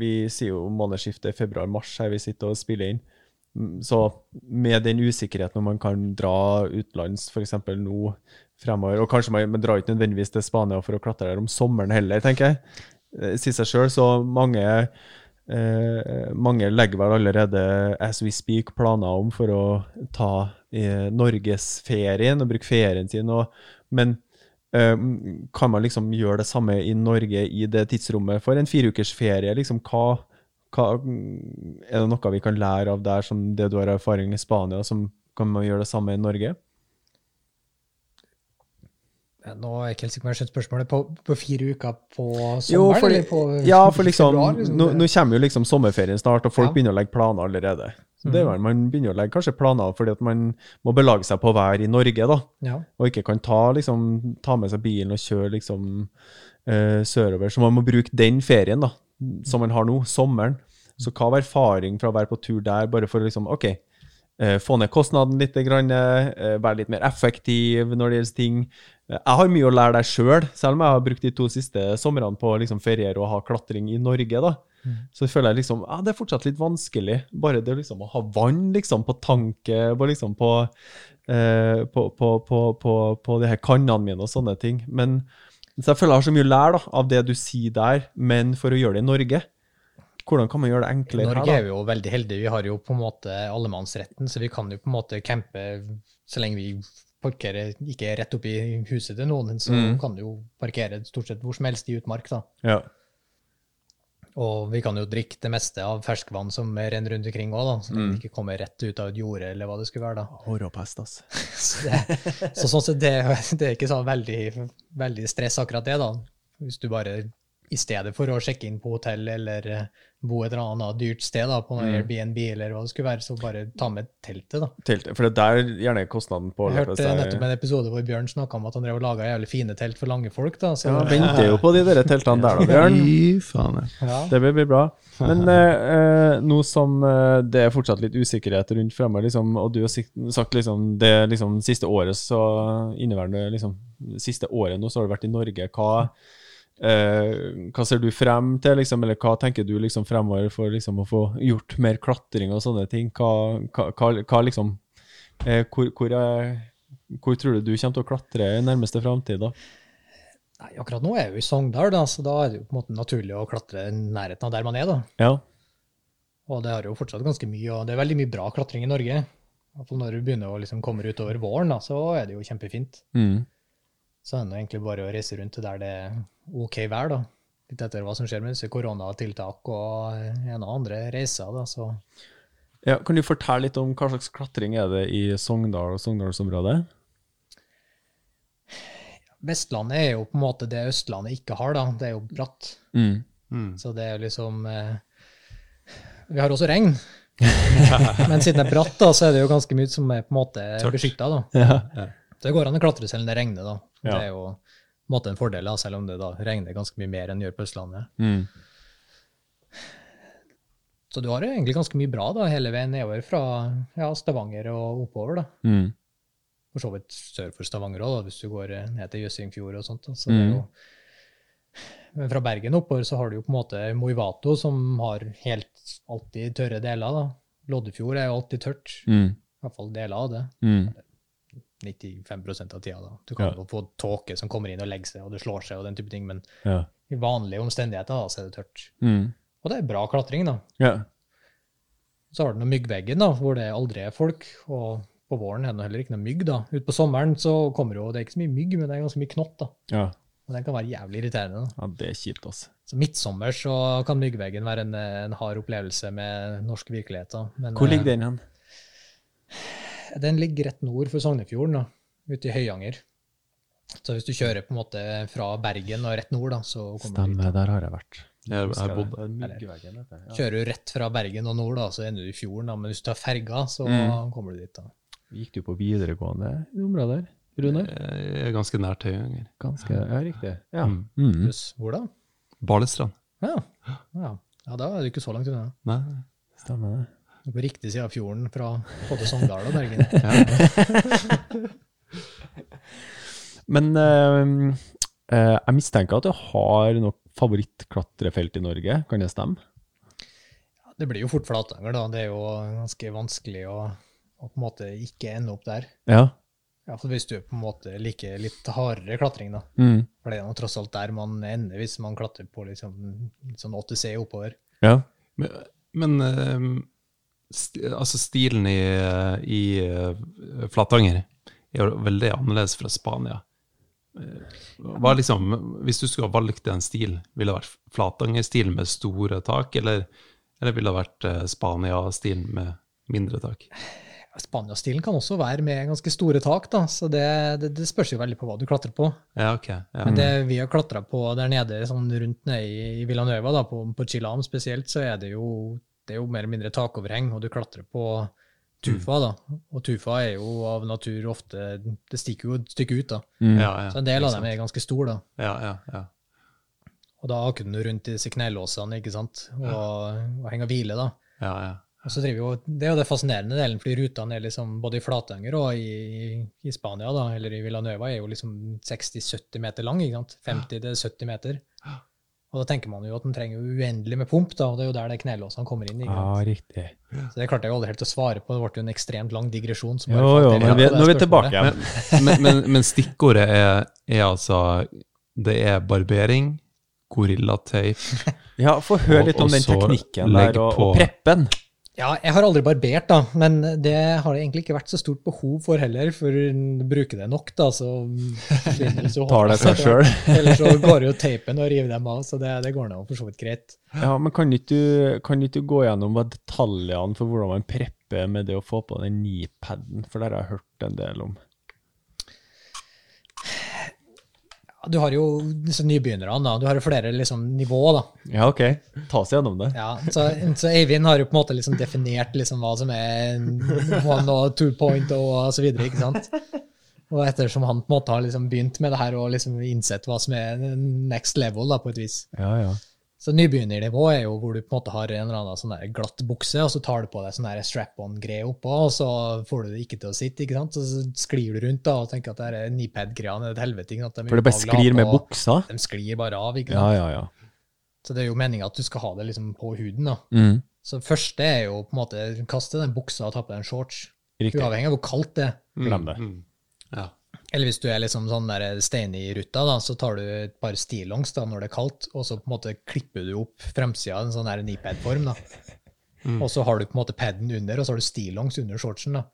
Vi sier jo månedsskiftet februar-mars her vi sitter og spiller inn. Så med den usikkerheten om man kan dra utenlands f.eks. nå fremover, og kanskje man, man drar ikke nødvendigvis til Spania for å klatre der om sommeren heller, tenker jeg. Eh, Sier seg sjøl, så mange Eh, mange legger vel allerede, as we speak, planer om for å ta eh, norgesferien og bruke ferien sin. Og, men eh, kan man liksom gjøre det samme i Norge i det tidsrommet for en fireukers ferie? Liksom, hva, hva, er det noe vi kan lære av der, som det du har erfaring i Spania, som kan man gjøre det samme i Norge? Nå er jeg ikke helt sikker på om jeg skjønner spørsmålet. På, på fire uker på sommeren? Jo, for, eller på ja, for liksom, februar, liksom? nå, nå kommer jo liksom sommerferien snart, og folk Ja. begynner å legge planer allerede. Mm. det er Mhm. vel, Man begynner å legge kanskje planer fordi at man må belage seg på å være i Norge, da. Ja. Og ikke kan ta, liksom, ta med seg bilen og kjøre liksom, eh, sørover. Så man må bruke den ferien da, som man har nå, sommeren. Så hva var erfaring fra å være på tur der, bare for å liksom, ok, eh, få ned kostnaden litt, grann, eh, være litt mer effektiv når det gjelder ting. Jeg har mye å lære deg sjøl, selv om jeg har brukt de to siste somrene på å liksom, feriere og ha klatring i Norge. da. Så føler jeg liksom, ja, det er fortsatt litt vanskelig. Bare det liksom å ha vann liksom, på tanke, på, liksom, på, eh, på, på, på, på, på de her kannene mine og sånne ting. Men så jeg føler jeg har så mye å lære av det du sier der, men for å gjøre det i Norge, hvordan kan man gjøre det enklere Norge her? er vi jo veldig heldige. Vi har jo på en måte allemannsretten, så vi kan jo på en måte campe så lenge vi parkerer ikke rett oppi huset til noen, så Mm. kan du jo parkere stort sett hvor som helst i utmark. da? Ja. Og vi kan jo drikke det meste av ferskvann som renner rundt omkring òg, så Mm. det ikke kommer rett ut av et jorde eller hva det skulle være. da. Hårpest, altså. Så, så sånn sett, det, det er ikke så veldig, veldig stress akkurat det, da. Hvis du bare i stedet for å sjekke inn på hotell eller bo et eller annet dyrt sted, da, på Mm. Airbnb eller hva det skulle være, så bare ta med teltet, da. Teltet, for det er der gjerne kostnaden på Jeg hørte nettopp en episode hvor Bjørn snakka om at han drev og laga jævlig fine telt for lange folk, da. Så, Ja, venter jo på de der teltene der, da, Bjørn. Fy faen. ja. Det blir blir bra. Men eh, eh, nå som eh, det er fortsatt litt usikkerhet rundt fremme, liksom, og du har sagt liksom det liksom, siste året, så inneværende liksom, siste året nå, så har du vært i Norge. Hva, eh, hva ser du frem til, liksom, eller hva tenker du liksom fremover for liksom, å få gjort mer klatring og sånne ting? Hva, hva, hva, liksom eh, hvor, hvor, er, hvor tror du du kommer til å klatre i nærmeste framtid, da? Nei, akkurat nå er jo i Sogndal, da, så da er det jo på en måte naturlig å klatre i nærheten av der man er, da. Ja. Og det har jo fortsatt ganske mye, og det er veldig mye bra klatring i Norge. Iallfall når du begynner å liksom komme utover våren, da, så er det jo kjempefint. Mm. Så er det egentlig bare å reise rundt til der det er OK vær, da. Litt etter hva som skjer med disse koronatiltak og en og andre reiser, da, så Ja, kan du fortelle litt om hva slags klatring er det i Sogndal og Sogndalsområdet? Vestlandet er jo på en måte det Østlandet ikke har, da. Det er jo bratt. Mm. Mm. Så det er jo liksom eh, Vi har også regn. Men siden det er bratt, da, så er det jo ganske mye som er på en måte beskytta, da. Ja. Så det går an å klatre selv om det regner, da. Ja. Det er jo en måte en fordel, da, selv om det da regner ganske mye mer enn det gjør på Østlandet. Mm. Så du har jo egentlig ganske mye bra da, hele veien nedover fra ja, Stavanger og oppover. da. Mm. For så vidt sør for Stavanger òg, hvis du går eh, ned til Jøssingfjord og sånt. Da. Så det er Mm. jo... Men fra Bergen oppover så har du jo på en måte Moivato, som har helt alltid tørre deler. da. Loddefjord er jo alltid tørt. Mm. I hvert fall deler av det. Mm. 95% av tida. da. Du kan Ja. jo få tåke som kommer inn og legger seg, og det slår seg og den type ting, men Ja. i vanlige omstendigheter da, så er det tørt. Mm. Og det er bra klatring, da. Ja. Så har du noe myggveggen, da, hvor det aldri er folk. Og på våren er det heller ikke noe mygg. da. Utpå sommeren så kommer jo, det er ikke så mye mygg, men det er ganske mye knott. da. ja. Og den kan være jævlig irriterende. da. Ja, det er kjipt, altså. Så midtsommer så kan myggveggen være en, en hard opplevelse med norsk virkelighet. da. Men, Hvor ligger eh, den hen? Den ligger rett nord for Sognefjorden, da, ute i Høyanger. Så hvis du kjører på en måte fra Bergen og rett nord, da, så kommer du dit. Stemmer, der har jeg vært. Jeg, jeg bodde der. Myggveggen, vet. Ja. Kjører du rett fra Bergen og nord, da, så ender du i fjorden. da, Men hvis du tar ferga, så Mm. kommer du dit. da. Gikk du på videregående i det området der? Runar? Eh, Ganske nært Høyanger. Ganske, ja, riktig. Ja. Mm. Mm. Hvor da? Balestrand. Ja. ja. ja, da er du ikke så langt unna. Nei. Stemmer det. På riktig side av fjorden fra både Sogndal og Bergen. Men uh, uh, jeg mistenker at du har noe favorittklatrefelt i Norge, kan det stemme? Det blir jo fort Flatanger, da. Det er jo ganske vanskelig å, å på en måte ikke ende opp der. Ja. Ja, for Hvis du på en måte liker litt hardere klatring, da. Mm. For det er jo tross alt der man ender hvis man klatrer på liksom, sånn 8C oppover. Ja. Men, men eh, sti, altså stilen i, i eh, Flatanger er jo veldig annerledes fra Spania. Eh, Hva liksom, hvis du skulle ha valgt en stil, ville det vært Flatanger-stilen med store tak, eller, eller ville det vært eh, Spania-stilen med mindre tak? Spania-stilen kan også være med ganske store tak, da, så det, det, det spørs jo veldig på hva du klatrer på. Ja, ok. Ja. Men det vi har klatra på der nede, sånn rundt nede i, i Villanueva, da, på, på Chilam spesielt, så er det jo, det er jo mer eller mindre takoverheng, og du klatrer på tufa, da. Og tufa er jo av natur ofte Det stikker jo et stykke ut, da. Mm. ja, ja. Så en del av dem er ganske store, da. Ja, ja, ja. Og da hakker du rundt disse knelåsene, ikke sant, og, og henger og hviler, da. ja, ja. Og så driver jo, Det er jo det fascinerende delen, fordi rutene er liksom både i Flatanger og i, i Spania, da, eller i Villanueva, er jo liksom 60-70 meter lang. ikke sant? 50-70 meter. Og da tenker man jo at den trenger uendelig med pump, da, og det er jo der det knelåsene kommer inn. ikke Ja, sant? riktig. Så det klarte jeg jo aldri helt å svare på, det ble jo en ekstremt lang digresjon. som bare Jo, jo, men vi, nå er vi tilbake igjen. Men, men, men stikkordet er, er altså Det er barbering, gorillateip Ja, få høre litt om den teknikken der, og, og preppen. Ja, jeg har aldri barbert, da, men det har det egentlig ikke vært så stort behov for heller, for å bruke det nok, da, så Tar det seg sjøl. Eller så går jo teipen og river dem av, så det, det går nå for så vidt greit. Ja, men kan ikke du kan ikke du gå gjennom detaljene for hvordan man prepper med det å få på den nipaden, for det har jeg hørt en del om. Ja, Du har jo disse nybegynnerne, da. Du har jo flere liksom, nivåer, da. Ja, ok. Ta oss gjennom det. Ja, så, så Eivind har jo på en måte liksom definert liksom hva som er one og two point og så videre, ikke sant? Og ettersom han på en måte har liksom begynt med det her og liksom innsett hva som er next level, da, på et vis. Ja, ja. Så nybegynnernivå er jo hvor du på en måte har en eller annen sånn der glatt bukse, og så tar du på deg sånn der strap-on-greie oppå, og så får du det ikke til å sitte, ikke sant? Så sklir du rundt da og tenker at det er knee-pad-greiene er et helvete. ikke sant? De For det bare sklir med buksa? De sklir bare av, ikke sant? ja, ja. ja. Så det er jo meninga at du skal ha det liksom på huden, da. Mm. Så første er jo på en måte kaste den buksa og ta på deg en shorts. Riktig. Uavhengig av hvor kaldt det er. Glem det. Mm. Ja. Eller hvis du er liksom sånn der stein i ruta, da, så tar du et par stillongs da, når det er kaldt, og så på en måte klipper du opp fremsida i en sånn der knee-pad-form. da. Og så har du på en måte paden under, og så har du stillongs under shortsen. da.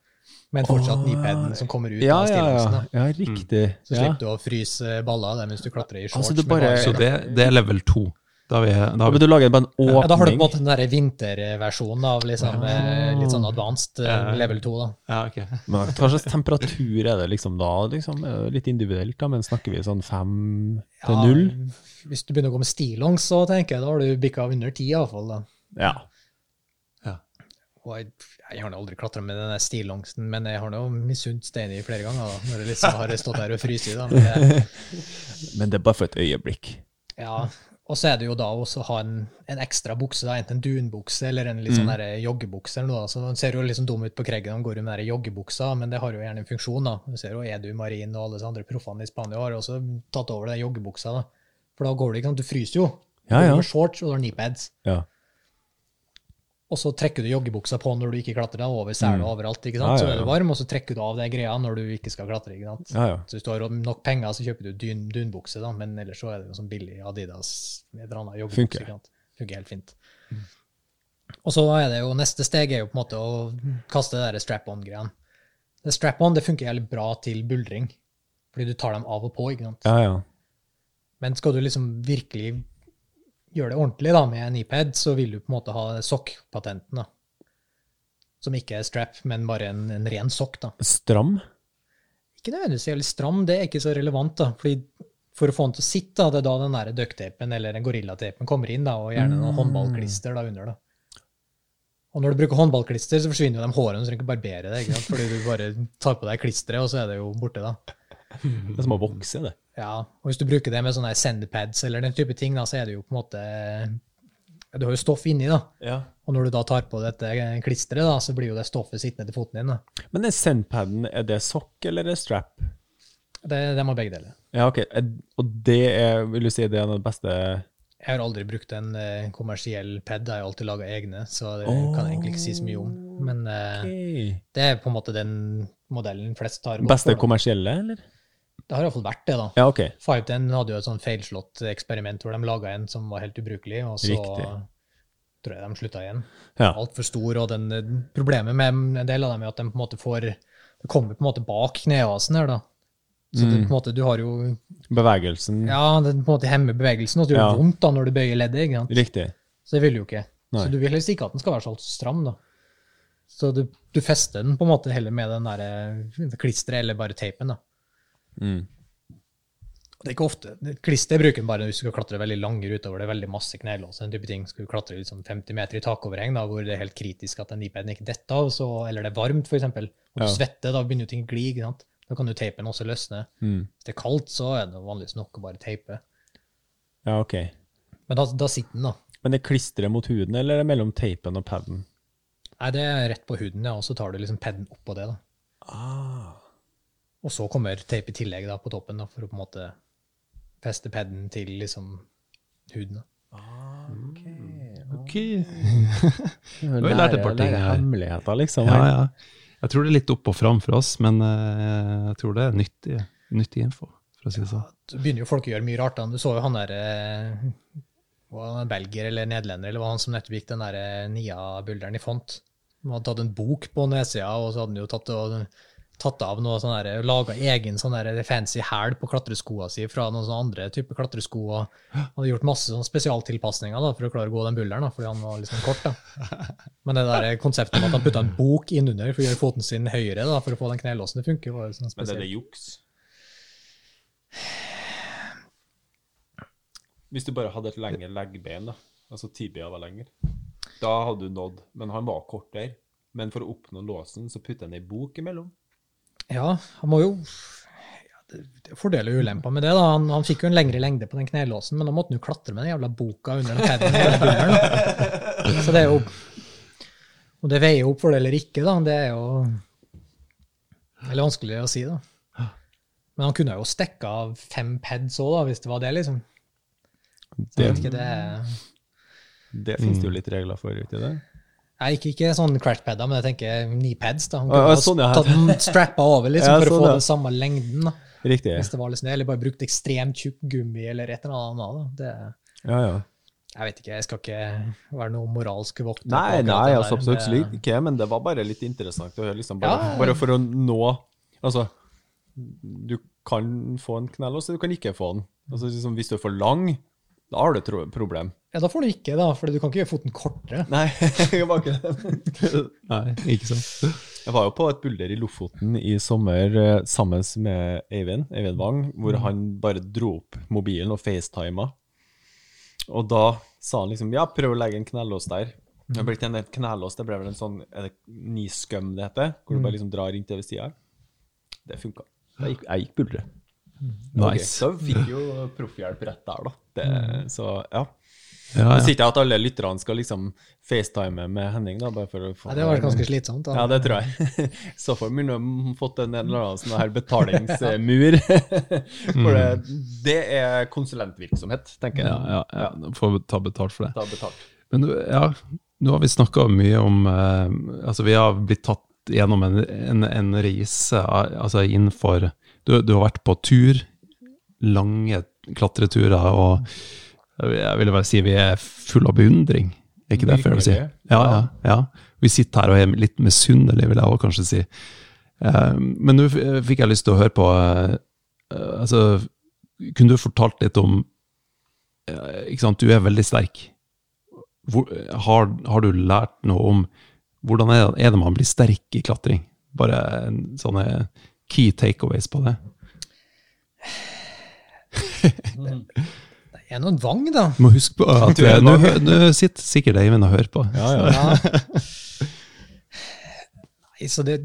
Men fortsatt oh, nipaden som kommer ut Ja, av ja, ja. ja riktig. Så Ja. slipper du å fryse baller av dem mens du klatrer i shorts. Altså, med bare- Så det, det er level to. Da har vi, da har Men vi du lager bare en åpning? ja, da har du på en måte den der vinterversjonen av liksom, eh, litt sånn advanced eh, level 2. da. ja, ok. Men hva slags temperatur er det liksom da? Liksom? Litt individuelt, da, men snakker vi sånn fem til Ja, null? Hvis du begynner å gå med stillongs, så tenker jeg da har du bikka under ti, iallfall. da. Ja. Ja. Og jeg, jeg har nå aldri klatra med den stillongsen, men jeg har nå misunt Steini flere ganger. da, Når jeg liksom har stått der og fryst i. Men det, Men det er bare for et øyeblikk. ja. Og så er det jo da også å ha en, en ekstra bukse, da, enten en dunbukse eller en litt sånn mm. joggebukse. eller noe. Så Den ser jo liksom dum ut på kreggen man går i med den joggebuksa, men det har jo gjerne en funksjon. da. Du ser jo Edu Marin og alle disse andre proffene i Spania har også tatt over den joggebuksa. da. For da går det ikke sant, du fryser jo. Ja, Du ja. går med shorts og du har kneepads. Ja. Og så trekker du joggebuksa på når du ikke klatrer, Den over selen og overalt. ikke sant? Ja, Ja, ja, Så er du varm, og så trekker du av det greia når du ikke skal klatre. ikke sant? Så hvis du har nok penger, så kjøper du dyn, dunbukse, da, men ellers så er det jo sånn billig Adidas et eller annet joggebukse. Funker. ikke sant? Funker helt fint. Og så er det jo neste steg er jo på en måte å kaste det strap-on-greiene. Det Strap-on det funker jævlig bra til buldring, fordi du tar dem av og på. ikke sant? Ja, ja. Men skal du liksom virkelig gjøre det ordentlig da, med en iPad, så vil du på en måte ha sokk-patenten. Som ikke er strap, men bare en, en ren sokk. da. Stram? Ikke nødvendigvis jævlig stram, det er ikke så relevant. da, fordi For å få den til å sitte, da, det er da den der ducktapen eller den gorillateipen kommer inn, da, og gjerne noen håndballklister da under. da. Og når du bruker håndballklister, så forsvinner jo de hårene, så du trenger ikke barbere det. ikke sant? Fordi du bare tar på deg klisteret, og så er det jo borte. da. Det er som å vokse, det. Ja, og hvis du bruker det med sånne sendpads eller den type ting, da, så er det jo på en måte Du har jo stoff inni, da. Ja. Og når du da tar på dette klisteret, da, så blir jo det stoffet sittende til foten din. da. Men den sendpaden, er det sokk eller er det strap? Det, det må begge deler. Ja, ok. Og det er, vil du si, det er den beste Jeg har aldri brukt en eh, kommersiell pad, jeg har alltid laga egne, så det kan jeg egentlig ikke si så mye om. Men eh, Ok. det er på en måte den modellen flest tar Beste kommersielle, eller? Det har iallfall vært det, da. Ja, ok. 510 hadde jo et sånn feilslått eksperiment hvor de laga en som var helt ubrukelig, og så Riktig. tror jeg de slutta igjen. Ja. Altfor stor, og den, eh, problemet med en del av dem er at de på en måte får Det kommer på en måte bak knehasen her, da. Så det, Mm. på en måte, du har jo Bevegelsen. Ja, det på en måte hemmer bevegelsen, og det gjør Ja. vondt da når du bøyer leddet. ikke sant? Riktig. Så det vil du jo ikke. Nei. Så du vil helst ikke at den skal være så stram, da. Så du, du fester den på en måte heller med den der eh, klisteret eller bare teipen, da. Mm. Det er ikke ofte. Klister bruker man bare hvis du skal klatre veldig lange utover det er veldig masse knelås. Den type ting. Skal du klatre liksom 50 meter i takoverheng da, hvor det er helt kritisk at den iPaden ikke detter av, så, eller det er varmt f.eks., og du Ja. svetter, da begynner jo ting å gli. ikke sant? Da kan jo teipen også løsne. Mm. Hvis det er kaldt, så er det vanligvis nok å bare teipe. Ja, ok. Men da, da sitter den, da. Men det klistrer mot huden, eller er det mellom teipen og paden? Nei, det er rett på huden, ja, og så tar du liksom paden oppå det. da. Ah. Og så kommer teip i tillegg da, på toppen, da, for å på en måte feste paden til liksom huden. Ah, Ok. Vi lært et par ting her. hemmeligheter, liksom. Ja, ja. Jeg tror det er litt opp og fram for oss, men eh, jeg tror det er nyttig, nyttig info, for å si det sånn. Så begynner jo folk å gjøre mye rart. da. Du så jo han der eh, var han belgier eller nederlender, eller var han som nettopp gikk den der eh, Nia-bulderen i font. Han hadde tatt en bok på nedsida, og så hadde han jo tatt, og, tatt av noe sånn der, laga egen sånn der fancy hæl på klatreskoa si fra noen sånne andre typer klatresko. og hadde gjort masse sånn spesialtilpasninger da, for å klare å gå den bulderen, da, fordi han var liksom kort. da. Men det der konseptet med at han putta en bok innunder for å gjøre foten sin høyere da, for å få den knelåsen til å funke, var sånn spesielt. Men er det juks? Hvis du bare hadde et lengre leggbein, da, altså tibia var lenger, da hadde du nådd. Men han var kort der. Men for å oppnå låsen, så putta han ei bok imellom. Ja, han må jo ja, det, det er fordeler og ulemper med det. da. Han, han fikk jo en lengre lengde på den knelåsen, men da måtte han jo klatre med den jævla boka under den paden. Så det er jo Om det veier opp for det eller ikke, da, det er jo veldig vanskelig å si, da. Men han kunne jo stikke av fem pads òg, hvis det var det, liksom. Så jeg vet ikke, det. Det finnes det jo litt regler for, ikke det? Jeg gikk ikke sånn crash-padder, men jeg tenker knee pads. da. Han Å, kunne ja, sånn, ja. tatt den strappa over liksom, Ja, for å sånn, få ja. den samme lengden. da. Riktig. Hvis det var liksom det, eller bare brukt ekstremt tjukk gummi eller et eller annet. Da. Det, Ja, ja. jeg vet ikke, jeg skal ikke være noe moralsk vokter. Nei, nei, altså absolutt men, slik ikke, men det var bare litt interessant å høre, liksom, bare, Ja. bare for å nå Altså, du kan få en knell, og du kan ikke få den. Altså, liksom, hvis du er for lang, da har du et problem. Ja, da får du ikke, da, for du kan ikke gjøre foten kortere. Nei, jeg var ikke. Nei, ikke sant? Jeg var jo på et bulder i Lofoten i sommer eh, sammen med Eivind, Eivind Wang, hvor han bare dro opp mobilen og facetima. Og da sa han liksom ja, prøv å legge en knellås der. Det ble ikke en knellås, det ble vel en sånn er det knee det heter, hvor du bare liksom drar inntil ved sida. Det funka. Jeg gikk, jeg gikk buldre. Nice. Så vi fikk jo proffhjelp rett der, da. Det, så ja. Ja, ja. sier ikke at alle lytterne skal liksom facetime med Henning, da, bare for å få Ja, det var ganske slitsomt. Da. ja, det tror jeg. Så får vi fått en eller annen sånn her betalingsmur. For det, det er konsulentvirksomhet, tenker jeg. Ja, ja, ja. Får ta betalt for det. Ta betalt. Men ja, nå har vi snakka mye om eh, Altså, vi har blitt tatt gjennom en, en, en reise altså innenfor du, du har vært på tur, lange klatreturer, og jeg vil bare si vi er full av beundring. Er ikke det fair å si? Ja, ja, ja. Vi sitter her og er litt misunnelige, vil jeg også kanskje si. Eh, men nå fikk jeg lyst til å høre på eh, Altså, kunne du fortalt litt om eh, Ikke sant, du er veldig sterk. Hvor, har, har du lært noe om hvordan er det, er det man blir sterk i klatring? Bare sånne key takeaways på det. Det er noen vang, da. Må huske på at du, nå nå sitter sikkert Eivind og hører på. Ja, ja. Ja. Nei, så det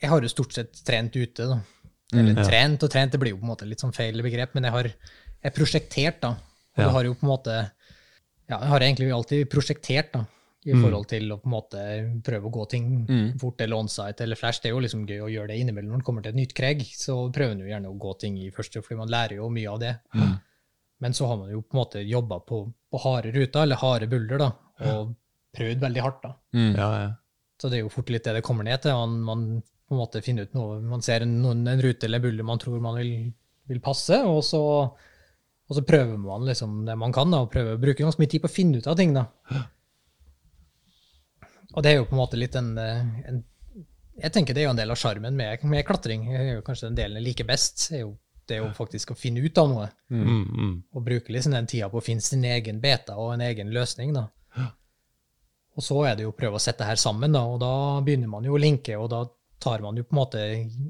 Jeg har jo stort sett trent ute, da. Eller trent og trent, det blir jo på en måte litt sånn feil begrep, men jeg har jeg prosjektert, da. Og Ja. har jo på en måte Ja, jeg har egentlig alltid prosjektert, da. I Mm. forhold til å på en måte prøve å gå ting fort eller onsite eller flash. Det er jo liksom gøy å gjøre det innimellom når det kommer til et nytt kreg. Så prøver man jo gjerne å gå ting i første, fordi man lærer jo mye av det. Men så har man jo på en måte jobba på, på harde ruter, eller harde bulder, da, og prøvd veldig hardt. da. Ja, ja. Så det er jo fort litt det det kommer ned til. Man, man på en måte finner ut noe, man ser en, en rute eller en bulle man tror man vil, vil passe, og så, og så prøver man liksom det man kan, da, og prøver å bruke ganske mye tid på å finne ut av ting. da. Og det er jo på en måte litt en, eh, en Jeg tenker det er jo en del av sjarmen med, med klatring. Det er jo kanskje den delen jeg liker best. er jo det er jo faktisk å finne ut av noe, Mm, mm. og bruke liksom den tida på å finne sin egen beta og en egen løsning. da. Og så er det jo å prøve å sette her sammen, da, og da begynner man jo å linke, og da tar man jo på en måte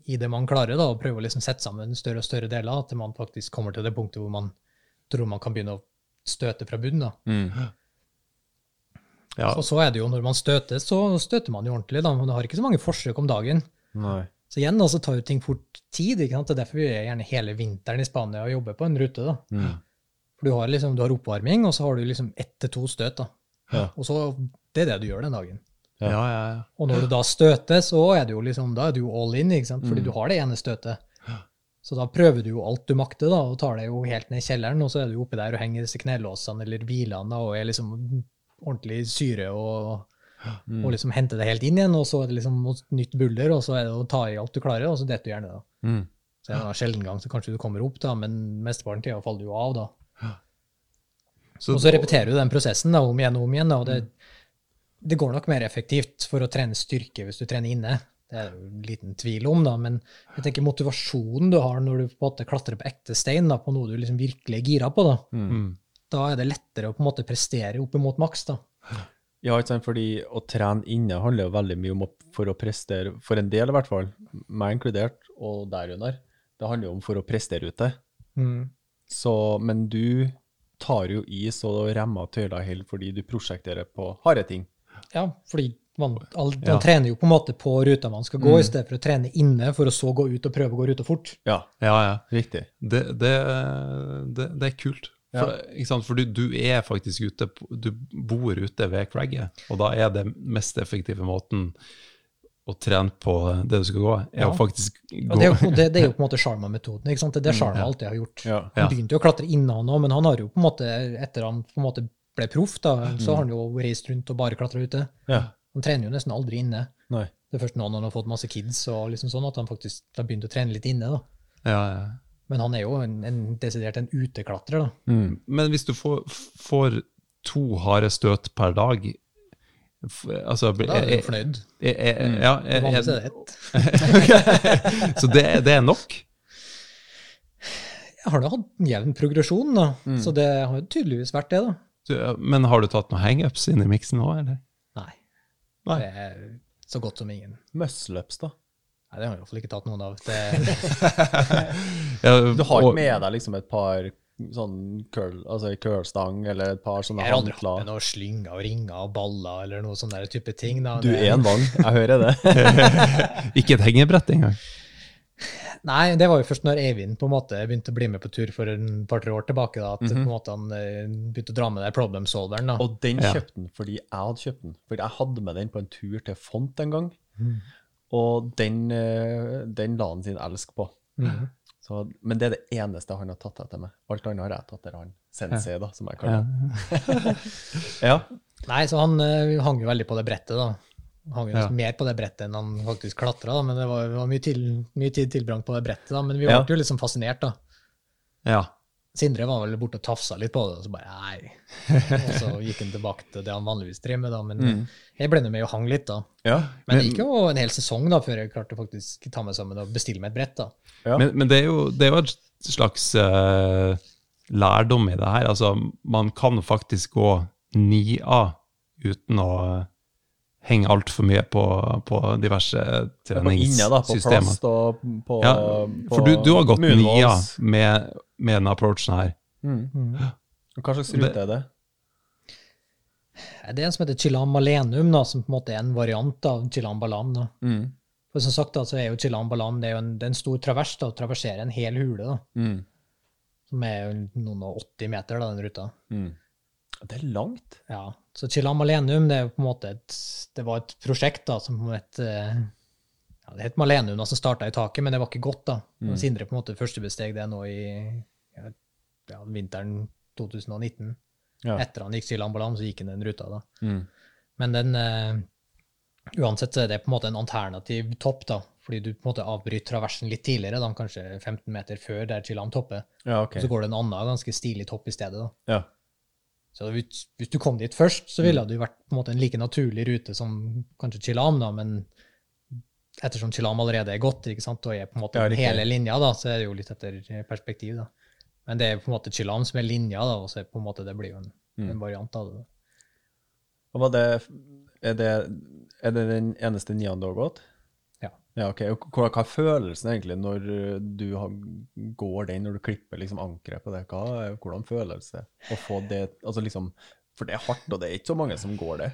i det man klarer, da, og prøver å liksom sette sammen større og større deler, til man faktisk kommer til det punktet hvor man tror man kan begynne å støte fra bunnen. da. Ja. Og så er det jo, når man støter, så støter man jo ordentlig, da, Man det har ikke så mange forsøk om dagen. Nei. Så igjen da, så tar jo ting fort tid, ikke sant? det er derfor vi er gjerne hele vinteren i Spania og jobber på en rute. da. For du har, liksom, du har oppvarming, og så har du liksom ett til to støt. da. Ja. Og så, det er det du gjør den dagen. Ja, ja, ja. Og når du da støter, så er du jo liksom, da er du all in, ikke sant? fordi Mm. du har det ene støtet. Så da prøver du jo alt du makter, da, og tar deg jo helt ned i kjelleren, og så er du oppe der og henger disse knelåsene eller hvilene da, og er liksom ordentlig syre og, og liksom hente det helt inn igjen, og så er det liksom nytt bulder, og så er det å ta i alt du klarer, og så detter du gjerne da. Mm. Så er det en sjelden gang så kanskje du kommer opp, da, men mesteparten av tida faller du jo av, da. Så, Og så repeterer du den prosessen da, om igjen og om igjen. Da, og det, det går nok mer effektivt for å trene styrke hvis du trener inne. Det er jo en liten tvil om, da, men jeg tenker motivasjonen du har når du på en måte klatrer på ekte stein, da, på noe du liksom virkelig er gira på, da, mm. Da er det lettere å på en måte prestere opp imot maks. da. Ja, ikke sant, fordi å trene inne handler jo veldig mye om å, for å prestere, for en del i hvert fall, meg inkludert, og derunder, det handler jo om for å prestere ute. Mm. Så, men du tar jo is og remmer tøyler helt fordi du prosjekterer på harde ting. Ja, fordi man, all, man Ja. trener jo på en måte på ruta man skal gå, i stedet for å trene inne for å så gå ut og prøve å gå ruta fort. Ja, ja, ja. riktig. Det, det, det, det er kult. For, ikke sant? For du, du er faktisk ute Du bor ute ved cragget, og da er det mest effektive måten å trene på det du skal gå, er Ja. å faktisk gå det er jo, det, det er jo på en måte Sharma-metoden. ikke sant? Det er det Sharma ja. alltid har gjort. Ja. Han begynte jo å klatre innan han òg, men han har jo på en måte, etter han på en måte ble proff, da, så har han jo reist rundt og bare klatra ute. Ja. Han trener jo nesten aldri inne. Nei. Det er først nå når han har fått masse kids og liksom sånn, at han faktisk har begynt å trene litt inne. da. ja, ja. Men han er jo en, en desidert en uteklatrer. da. Men hvis du får, får to harde støt per dag f- altså, Da er du fornøyd. er- ja, er- Vanligvis er det ett. Så det, det er nok? Jeg har da hatt en jevn progresjon, da. så det har tydeligvis vært det, da. Du, Men har du tatt noen hangups inn i miksen nå, eller? Nei. Nei. Det er så godt som ingen. Muscleups, da. Nei, det har jeg i hvert fall ikke tatt noen av. Det, Du har ikke med deg liksom et par sånn curl, altså curlstang, eller et par sånne jeg har aldri hatt med noen slynger og ringer og baller eller noe sånn der type ting. da. Du er en mann, jeg hører det. Ikke et hengebrett engang? Nei, det var jo først når Eivind på en måte begynte å bli med på tur for en par-tre år tilbake, da, at på en måte han eh, begynte å dra med den problem solveren. da. Og den kjøpte han fordi jeg hadde kjøpt den. Fordi jeg hadde med den på en tur til Font en gang. Og den, eh, den la han sin elsk på. Mhm. Så, men det er det eneste han har tatt etter meg. Alt annet har jeg tatt etter han. Sensei, da, som jeg kaller det. Ja. Nei, så han eh, hang jo veldig på det brettet, da. Han hang jo Ja. mer på det brettet enn han faktisk klatra, da. Men det var, var mye, til, mye tid tilbrangt på det brettet, da. Men vi Ja. ble jo liksom fascinert, da. Ja. Sindre var vel borte og tafsa litt på det, og så bare nei. Og så gikk han tilbake til det han vanligvis drev med, da. Men jeg ble med og hang litt, da. ja. Men det gikk jo en hel sesong da, før jeg klarte å faktisk ta meg sammen og bestille meg et brett. da. Ja. Men, men det, er jo, det er jo et slags uh, lærdom i det her. Altså, man kan faktisk gå 9A uten å eh, henge altfor mye på, på diverse På inne, da, på treningssystemer. plast og på Ja, på for du, du har gått 9A med, med den approachen her. Mm. Hva slags rute er det? Det er en som heter Chilam malenum, da, som på en måte er en variant av Chilam balam. da. Mm. For som sagt da, så er jo Chilambalam det er jo en, det er en stor travers da, å traversere en hel hule, da, Mm. som er jo noen og 80 meter, da, den ruta. Mm. Det er langt. Ja, så Chilam Malenum det er jo på en måte et, det var et prosjekt da, som et, ja, det het Malene som starta i taket, men det var ikke godt. da. Mm. Sindre på en måte førstebesteg det nå i ja, ja, vinteren 2019. Ja. Etter han gikk Balam, så gikk han den ruta. da. Mm. Men den uh, Uansett så er det på en måte en alternativ topp, da, fordi du på en måte avbryter traversen litt tidligere, da, kanskje 15 meter før der Chilam topper. Ja, ok. Så går det en annen ganske stilig topp i stedet. da. Ja. Så hvis, hvis du kom dit først, så ville det vært på en måte en like naturlig rute som kanskje Chilam, da, men ettersom Chilam allerede er gått ikke sant, og er på en måte Ja, hele linja, da, så er det jo litt etter perspektiv. da. Men det er på en måte Chilam som er linja, da, og så på en måte det blir jo en, Mm. en variant av det. da. Og var det, er, det, er det den eneste nian du har gått? Ja. Ja, ok. Og Hva, hva er følelsen egentlig når du har, går den, når du klipper liksom ankeret på det? Hva, hvordan føles det å få det altså liksom, For det er hardt, og det er ikke så mange som går det.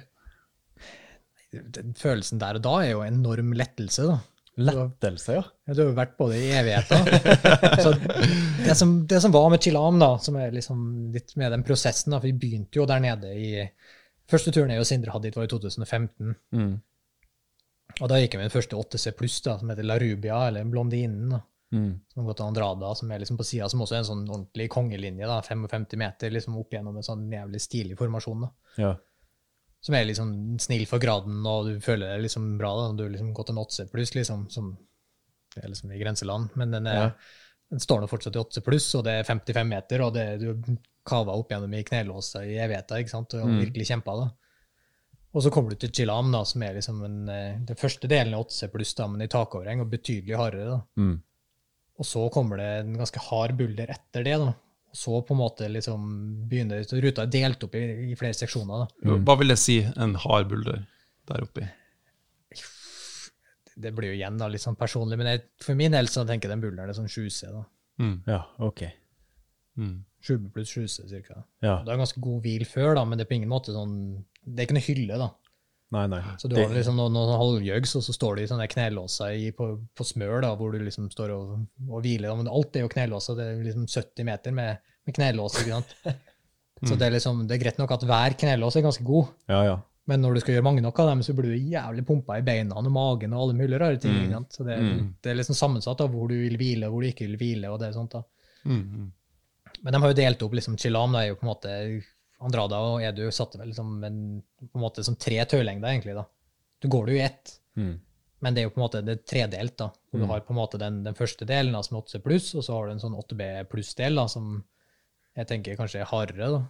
Den følelsen der og da er jo enorm lettelse. da. Lettelse, ja. Du har jo vært på det i evigheter. så det som, det som var med Chilam, da, som er liksom litt med den prosessen da, for Vi begynte jo der nede i Første turen jeg og Sindre hadde dit, var i 2015. Mm. Og da gikk jeg med den første 8C pluss, da, som heter La Rubia, eller Blondinen. da, Mm. Som gått til Andrada, som er liksom på sida, som også er en sånn ordentlig kongelinje. da, 55 meter liksom opp gjennom en sånn jævlig stilig formasjon. da, Ja. Som er liksom snill for graden, og du føler deg liksom bra. da, Du har liksom gått en 8C pluss, liksom, som det er liksom i grenseland. Men den, er, Ja. den står nå fortsatt i 8C pluss, og det er 55 meter, og det, du kava opp gjennom i knelåsa i evigheter, ikke sant, og Mm. virkelig kjempa. da. Og så kommer du til Chilam, da, som er liksom en, eh, den første delen av 8C pluss, da, men i takoverheng, og betydelig hardere. da. Mm. Og så kommer det en ganske hard bulder etter det. da. Og så på en måte liksom begynner ruta er delt opp i, i flere seksjoner. da. Hva vil det si, en hard bulder der oppe? Det blir jo igjen da litt sånn personlig, men jeg, for min del så tenker jeg den bulderen er sånn 7C. da. Mm. ja, ok. Mm. 7 pluss 7C cirka. Ja. Det er ganske god hvil før, da, men det er på ingen måte sånn Det er ikke noe hylle, da. Nei, nei. Så du Det- har liksom noen, noen halvjøgs, og så står du i sånne knelåser i, på, på smør, da, hvor du liksom står og, og hviler. Men alt er jo knelåser. Det er liksom 70 meter med, med knelås. ikke sant? Så det er liksom, det er greit nok at hver knelås er ganske god, Ja, ja. men når du skal gjøre mange nok av dem, så blir du jævlig pumpa i beina og magen og alle mulige rare ting. Mm. ikke sant? Så det, Mm. det er liksom sammensatt av hvor du vil hvile, og hvor du ikke vil hvile. og det er sånt da. Mm. Mm. Men de har jo delt opp liksom Chilam, det er jo på en måte Andrada og Edu satte vel liksom en, på en måte som tre tøylengder, egentlig. da. Du går det jo i ett, Mm. men det er jo på en måte det tredelt. da. Du har på en måte den, den første delen da, som er 8C pluss, og så har du en sånn 8B pluss-del da, som jeg tenker kanskje er hardere. da.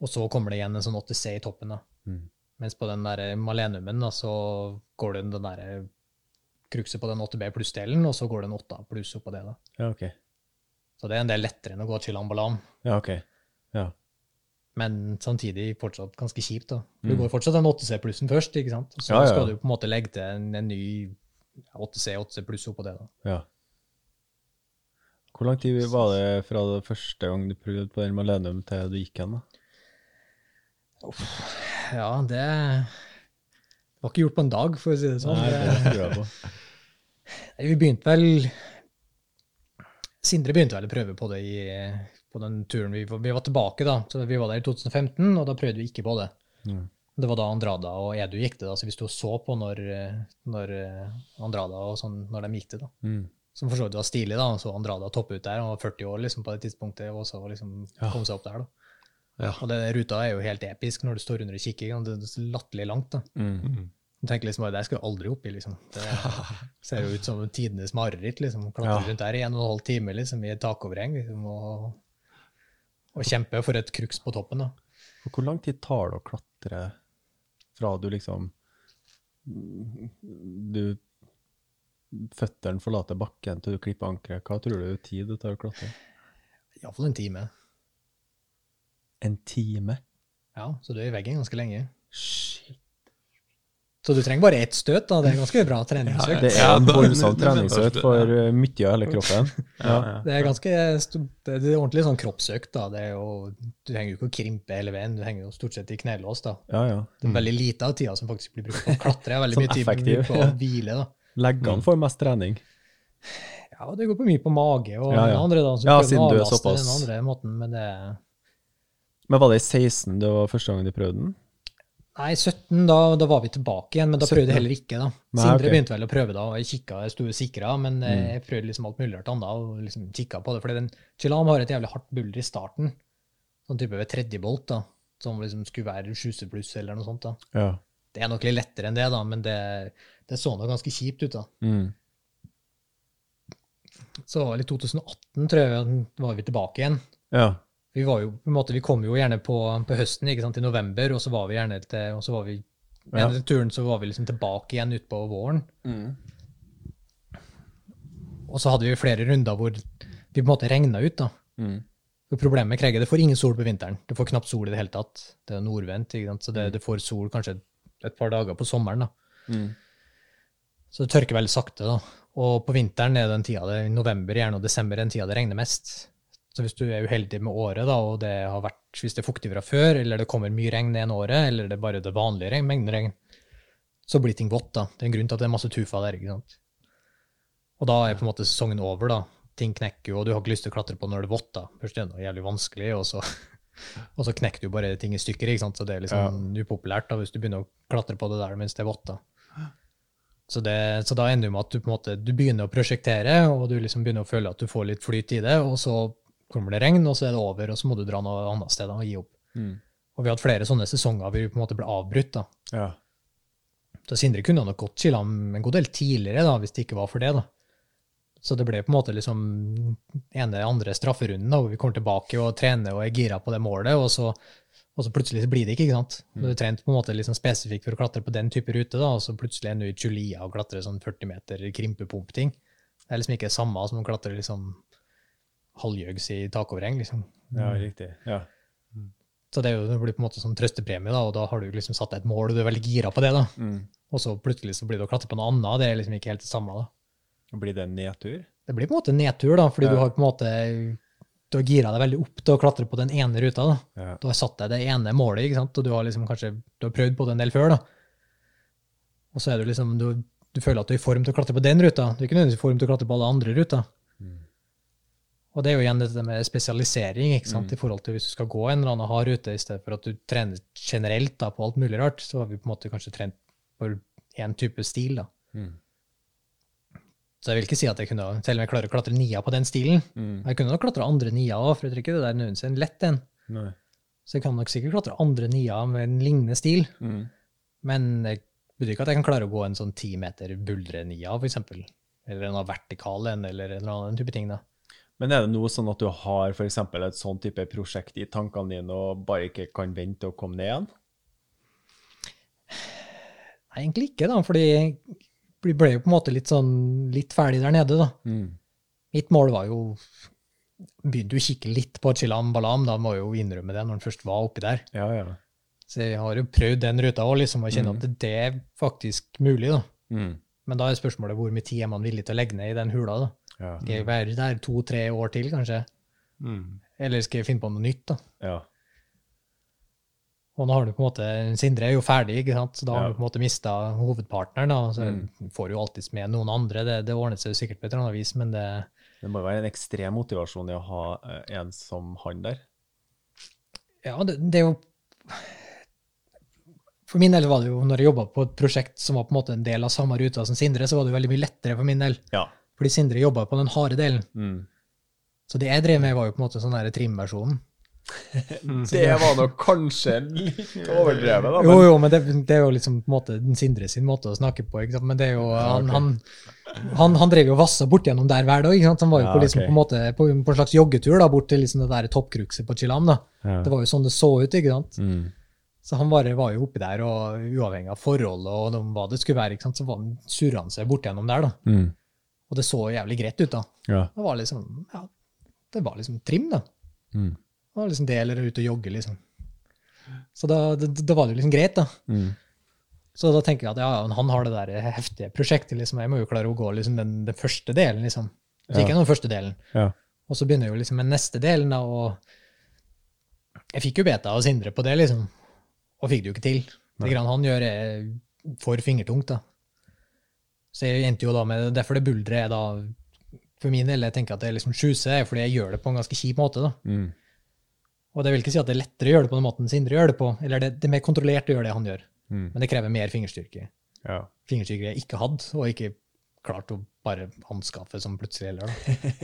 Og så kommer det igjen en sånn 8C i toppen. da. Mm. Mens på den der Malenumen da, så går det den der krukset på den 8B pluss-delen, og så går det en 8A pluss oppå det. da. Ja, ok. Så det er en del lettere enn å gå Chilam Balam. Ja, ok. Ja. Men samtidig fortsatt ganske kjipt. da. Du Du går fortsatt den 8C plussen først, ikke sant? Så Mm. Ja, ja, skal du på en måte legge til en, en ny 8C, 8C pluss oppå det. da. Ja. Hvor lang tid var det fra det første gang du prøvde på den Malenum til du gikk hen? da? Ja, det var ikke gjort på en dag, for å si det sånn. Nei, det tror jeg på. Vi begynte vel Sindre begynte vel å prøve på det i, på den turen vi, vi var tilbake, da. Så Vi var der i 2015, og da prøvde vi ikke på det. Mm. Det var da Andrada og Edu gikk det, da, så vi sto og så på når, når eh, Andrada og sånn, når de gikk det. da. Mm. Som for så vidt var stilig, da. Så Andrada toppe ut der. Han var 40 år liksom, på det tidspunktet, og så liksom kom seg opp der. da. Ja. Og den ruta er jo helt episk når du står under og kikker. Det er så latterlig langt. da. Mm. Mm. Du tenker liksom, Det skal du aldri opp i. liksom. Det ser jo ut som tidenes mareritt. liksom. Klatre Ja. rundt der i en og en halv time liksom, i et takoverheng liksom, og, og kjempe for et kruks på toppen. da. Og hvor lang tid tar det å klatre fra du liksom Du Føttene forlater bakken til du klipper ankeret. Hva tror du er tid det tar å klatre? Iallfall en time. En time? Ja, Så du er i veggen ganske lenge. Shit. Så du trenger bare ett støt. da. Det er ganske bra treningsøkt. Det er en voldsom treningsøkt for mye av hele kroppen. Ja, ja. Det er ganske det er ordentlig sånn kroppsøkt. da. Det er jo, du henger jo ikke å krimpe hele veien, du henger jo stort sett i knelås. da. Ja, ja. Det er veldig lite av tida som faktisk blir brukt på å klatre. Er veldig Sånn mye tid brukt på å hvile. da. Leggene får mest trening. Ja, det går på mye på mage og Ja, ja. den andre, da. Så Ja, siden du er såpass- Den andre måten, men det Men var det i 16 det var første gang du prøvde den? Nei, 17, da, da var vi tilbake igjen, men da 17, prøvde jeg heller ikke, da. Nei, Sindre okay. begynte vel å prøve da, og jeg kikka, jeg sto og sikra, men eh, Mm. jeg prøvde liksom alt mulig annet, og liksom kikka på det, fordi den Chilam har et jævlig hardt bulder i starten, sånn type ved tredje bolt, da, som liksom skulle være sjuse pluss eller noe sånt, da. Ja. Det er nok litt lettere enn det, da, men det, det så nå ganske kjipt ut, da. Mm. Så var vel i 2018, tror jeg, var vi tilbake igjen. Ja. Vi, var jo, på en måte, vi kom jo gjerne på, på høsten, ikke sant, i november, og så var vi gjerne til, og så var vi, Ja. turen så var vi liksom tilbake igjen utpå våren. Mm. Og så hadde vi flere runder hvor vi på en måte regna ut. da. Mm. For Problemet med Kregget det får ingen sol på vinteren. Det får knapt sol i det hele tatt. Det er nordvendt, så det, det får sol kanskje et par dager på sommeren. da. Mm. Så det tørker veldig sakte. da. Og på vinteren er den tida det, i november gjerne og desember den tida det regner mest. Så hvis du er uheldig med året, da, og det har vært, hvis det er fuktig fra før, eller det kommer mye regn det ene året, eller det er bare det vanlige regn, mengden regn, så blir ting vått. da. Det er en grunn til at det er masse tufa der. ikke sant? Og da er på en måte sesongen over. da. Ting knekker jo, og du har ikke lyst til å klatre på når det er vått. da. Først er det noe jævlig vanskelig, og så, og så knekker du bare ting i stykker. ikke sant? Så det er liksom upopulært da, hvis du begynner å klatre på det der mens det er vått. da. Så, det, så da ender du med at du på en måte, du begynner å prosjektere, og du liksom begynner å føle at du får litt flyt i det, og så kommer det regn, og så er det over, og så må du dra noe annet sted og gi opp. Mm. Og vi hatt flere sånne sesonger hvor vi på en måte ble avbrutt. da. Ja. Så Sindre kunne nok gått chilla en god del tidligere, da, hvis det ikke var for det. da. Så det ble på en måte liksom ene andre strafferunden da, hvor vi kommer tilbake og trener og er gira på det målet, og så, og så plutselig så blir det ikke. ikke sant? Du trente trent på en måte liksom spesifikt for å klatre på den type rute, da, og så plutselig er du i Julia og klatrer sånn 40 meter krimpepump-ting. Det er liksom ikke det samme som å klatre liksom halvjøgs i takovereng. liksom. ja, riktig. Ja. Så det, er jo, det blir på en måte som trøstepremie, da, og da har du liksom satt deg et mål, og du er veldig gira på det. da. Mm. Og så plutselig så blir det å klatre på noe annet, det er liksom ikke helt det samme. da. Blir det en nedtur? Det blir på en måte en nedtur, da, fordi Ja. du har på en måte du har gira deg veldig opp til å klatre på den ene ruta. da. Ja. Du har satt deg det ene målet, ikke sant? og du har liksom kanskje du har prøvd på det en del før. da. Og så er du liksom, du, du føler at du er i form til å klatre på den ruta. Du er ikke nødvendigvis i form til å klatre på alle andre ruter. Og det er jo igjen dette med spesialisering, ikke sant? Mm. i forhold til hvis du skal gå en eller annen hard rute i stedet for at du trener generelt da, på alt mulig rart, så har vi på en måte kanskje trent på én type stil. da. Mm. Så jeg vil ikke si at jeg kunne, selv om jeg klarer å klatre nia på den stilen, Mm. jeg kunne nok klatre andre nia òg, for jeg tror ikke det der nødvendigvis er en lett en. Nei. Så jeg kan nok sikkert klatre andre nia med en lignende stil, Mm. men det betyr ikke at jeg kan klare å gå en sånn ti meter buldre-nia, eksempel. Eller en vertikal en, eller en eller annen type ting. da. Men er det noe sånn at du har eksempel et sånn type prosjekt i tankene dine og bare ikke kan vente å komme ned igjen? Nei, egentlig ikke, da, fordi vi ble jo på en måte litt sånn litt ferdig der nede, da. Mm. Mitt mål var jo Begynte jo å kikke litt på Chilam Balam, da må jeg jo innrømme det, når han først var oppi der. Ja, ja. Så jeg har jo prøvd den ruta òg, liksom, og kjenner at det er faktisk mulig, da. Mm. Men da er spørsmålet hvor mye tid er man villig til å legge ned i den hula, da. Ja. Skal jeg være der to-tre år til, kanskje? Mm. Eller skal jeg finne på noe nytt, da? ja. Og nå har du på en måte, Sindre er jo ferdig, ikke sant? så da har Ja. du på en måte mista hovedpartneren. da, så Mm. får jo alltids med noen andre. Det, det ordner seg jo sikkert på et eller annet vis, men det, Det må være en ekstrem motivasjon i å ha eh, en som han der. ja, det, det er jo For min del var det jo, når jeg jobba på et prosjekt som var på en måte en del av samme ruta som Sindre, så var det jo veldig mye lettere for min del. Ja. Fordi Sindre jobba på den harde delen. Mm. Så det jeg drev med, var jo på en måte sånn der trimversjonen. Det var nok kanskje litt overdrevet, da. Jo, Men, jo, men det, det er jo liksom på en måte den Sindre sin måte å snakke på. ikke sant? Men det er jo, han, han, han, han drev jo og vassa bortigjennom der hver dag. ikke sant? Han var jo på, liksom, på, en måte, på, på en slags joggetur da, bort til liksom det der toppkrukset på Chilam. da. Ja. Det var jo sånn det så ut. ikke sant? Mm. Så han bare var jo oppi der, og uavhengig av forhold og hva det skulle være, ikke sant? så var han surra han seg bortigjennom der. da. Mm. Og det så jævlig greit ut. da. Ja. Det var liksom ja, det var liksom trim, da. Mm. Det var liksom det eller ut og jogge, liksom. Så da, da, da var det jo liksom greit, da. Mm. Så da tenker jeg at ja, han har det der heftige prosjektet, liksom. Jeg må jo klare å gå liksom den, den første delen, liksom. Så gikk jeg den første delen. Ja. Og så begynner jo liksom den neste delen, da, og jeg fikk jo beta av Sindre på det, liksom. Og fikk det jo ikke til. Det grann han gjør, er for fingertungt, da. Så jeg endte jo da med Derfor det buldret er da For min del, jeg tenker at det er liksom sjuser, er fordi jeg gjør det på en ganske kjip måte. da. Mm. Og det vil ikke si at det er lettere å gjøre det på den måten Sindre gjør det på, eller det, det er mer kontrollert å gjøre det han gjør. Mm. Men det krever mer fingerstyrke. Ja. Fingerstyrke jeg ikke hadde, og ikke klart å bare anskaffe som plutselig heller.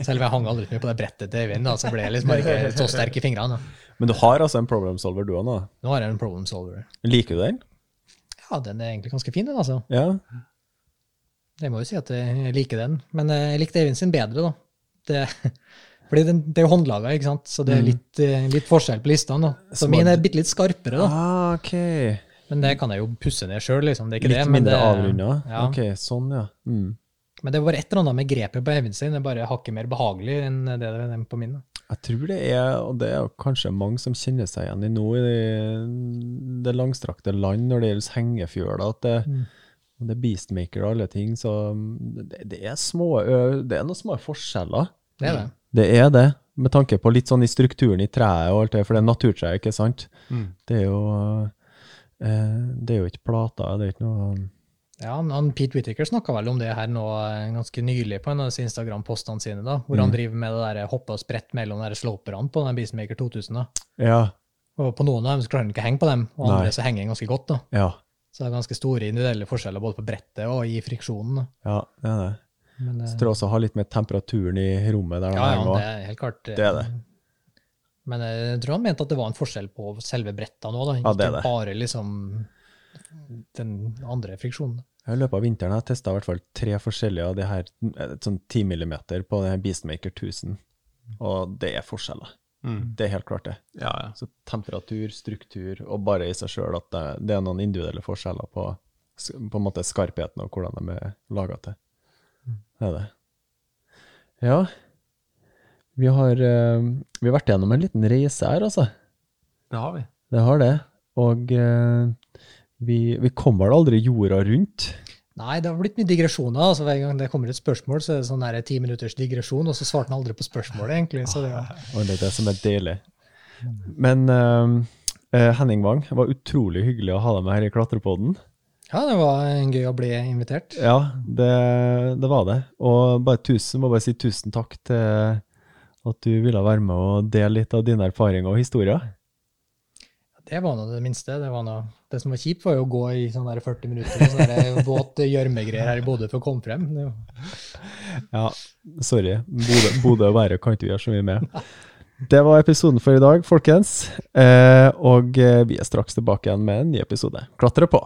Selv om jeg hang aldri mye på det brettet til Øyvind, så ble jeg liksom bare ikke så sterk i fingrene. da. Men du har altså en problem solver, du òg nå? Nå har jeg en problem solver. Liker du den? Ja, den er egentlig ganske fin, den, altså. Ja. Jeg må jo si at jeg liker den, men eh, jeg likte Eivind sin bedre, da. Det, fordi den, det er jo håndlaga, ikke sant, så det er litt, eh, litt forskjell på listene. da. Så min er bitte litt skarpere, da. Ah, ok. Men det kan jeg jo pusse ned sjøl, liksom. Det er ikke Litt det, men mindre avrunda? Ja. Ok, sånn, ja. Mm. Men det bare et eller annet med grepet på Eivind sin. Det er bare hakket mer behagelig enn det det er på min. da. Jeg tror det er, og det er kanskje mange som kjenner seg igjen i nå, i det, det langstrakte land når det gjelder hengefjøla, at det, Mm. Og det er beastmaker og alle ting, så det, det er små, det er noen små forskjeller. Det er det. Det er det, med tanke på litt sånn i strukturen i treet og alt det, for det er naturtre, ikke sant? Mm. Det er jo, eh, det er jo ikke plater, det er ikke noe, Ja, han- Pete Whittaker snakka vel om det her nå eh, ganske nylig på en av disse Instagram-postene sine, da, hvor han driver med det der hoppe og sprett mellom de sloperne på den Beastmaker 2000. da. ja, Og på noen av dem så klarer han ikke å henge på dem, og andre Nei. så henger han ganske godt. da. ja, Så det er ganske store individuelle forskjeller både på brettet og i friksjonen. ja, det er det. Men, eh, Så tror jeg også ha litt med temperaturen i rommet der ja, ja, det er helt klart. eh, Det er det. Men jeg tror han mente at det var en forskjell på selve bretta nå, da. Ja, det det. bare liksom den andre friksjonen. I løpet av vinteren har jeg testa i hvert fall tre forskjellige av de her eh, sånn 10 millimeter på Beastmaker 1000, og det er forskjeller. Mm. Det er helt klart det. Ja, ja. Så temperatur, struktur, og bare i seg sjøl at det, det er noen individuelle forskjeller på, på en måte skarpheten og hvordan de er laga til. Det er det. Ja. Vi har, eh, vi har vært gjennom en liten reise her, altså. Det har vi. Det har det. Og eh, vi, vi kom vel aldri jorda rundt. Nei, det har blitt mye digresjoner. altså Hver gang det kommer et spørsmål, så er det sånn der ti minutters digresjon, og så svarte han aldri på spørsmålet, egentlig. så det var... Og det er det som er deilig. Men eh, Henning Wang, det var utrolig hyggelig å ha deg med her i Klatrepodden. Ja, det var gøy å bli invitert. Ja, det, det var det. Og bare tusen, må bare si tusen takk til at du ville være med og dele litt av dine erfaringer og historier. Det var nå det minste. Det, var noe, det som var kjipt, var jo å gå i sånn der 40 minutter med sånn der våt gjørmegreier her i Bodø for å komme frem. Ja, sorry. Bodø, Bodø og været kan ikke vi gjøre så mye med. Det var episoden for i dag, folkens. Eh, og eh, vi er straks tilbake igjen med en ny episode. Klatre på!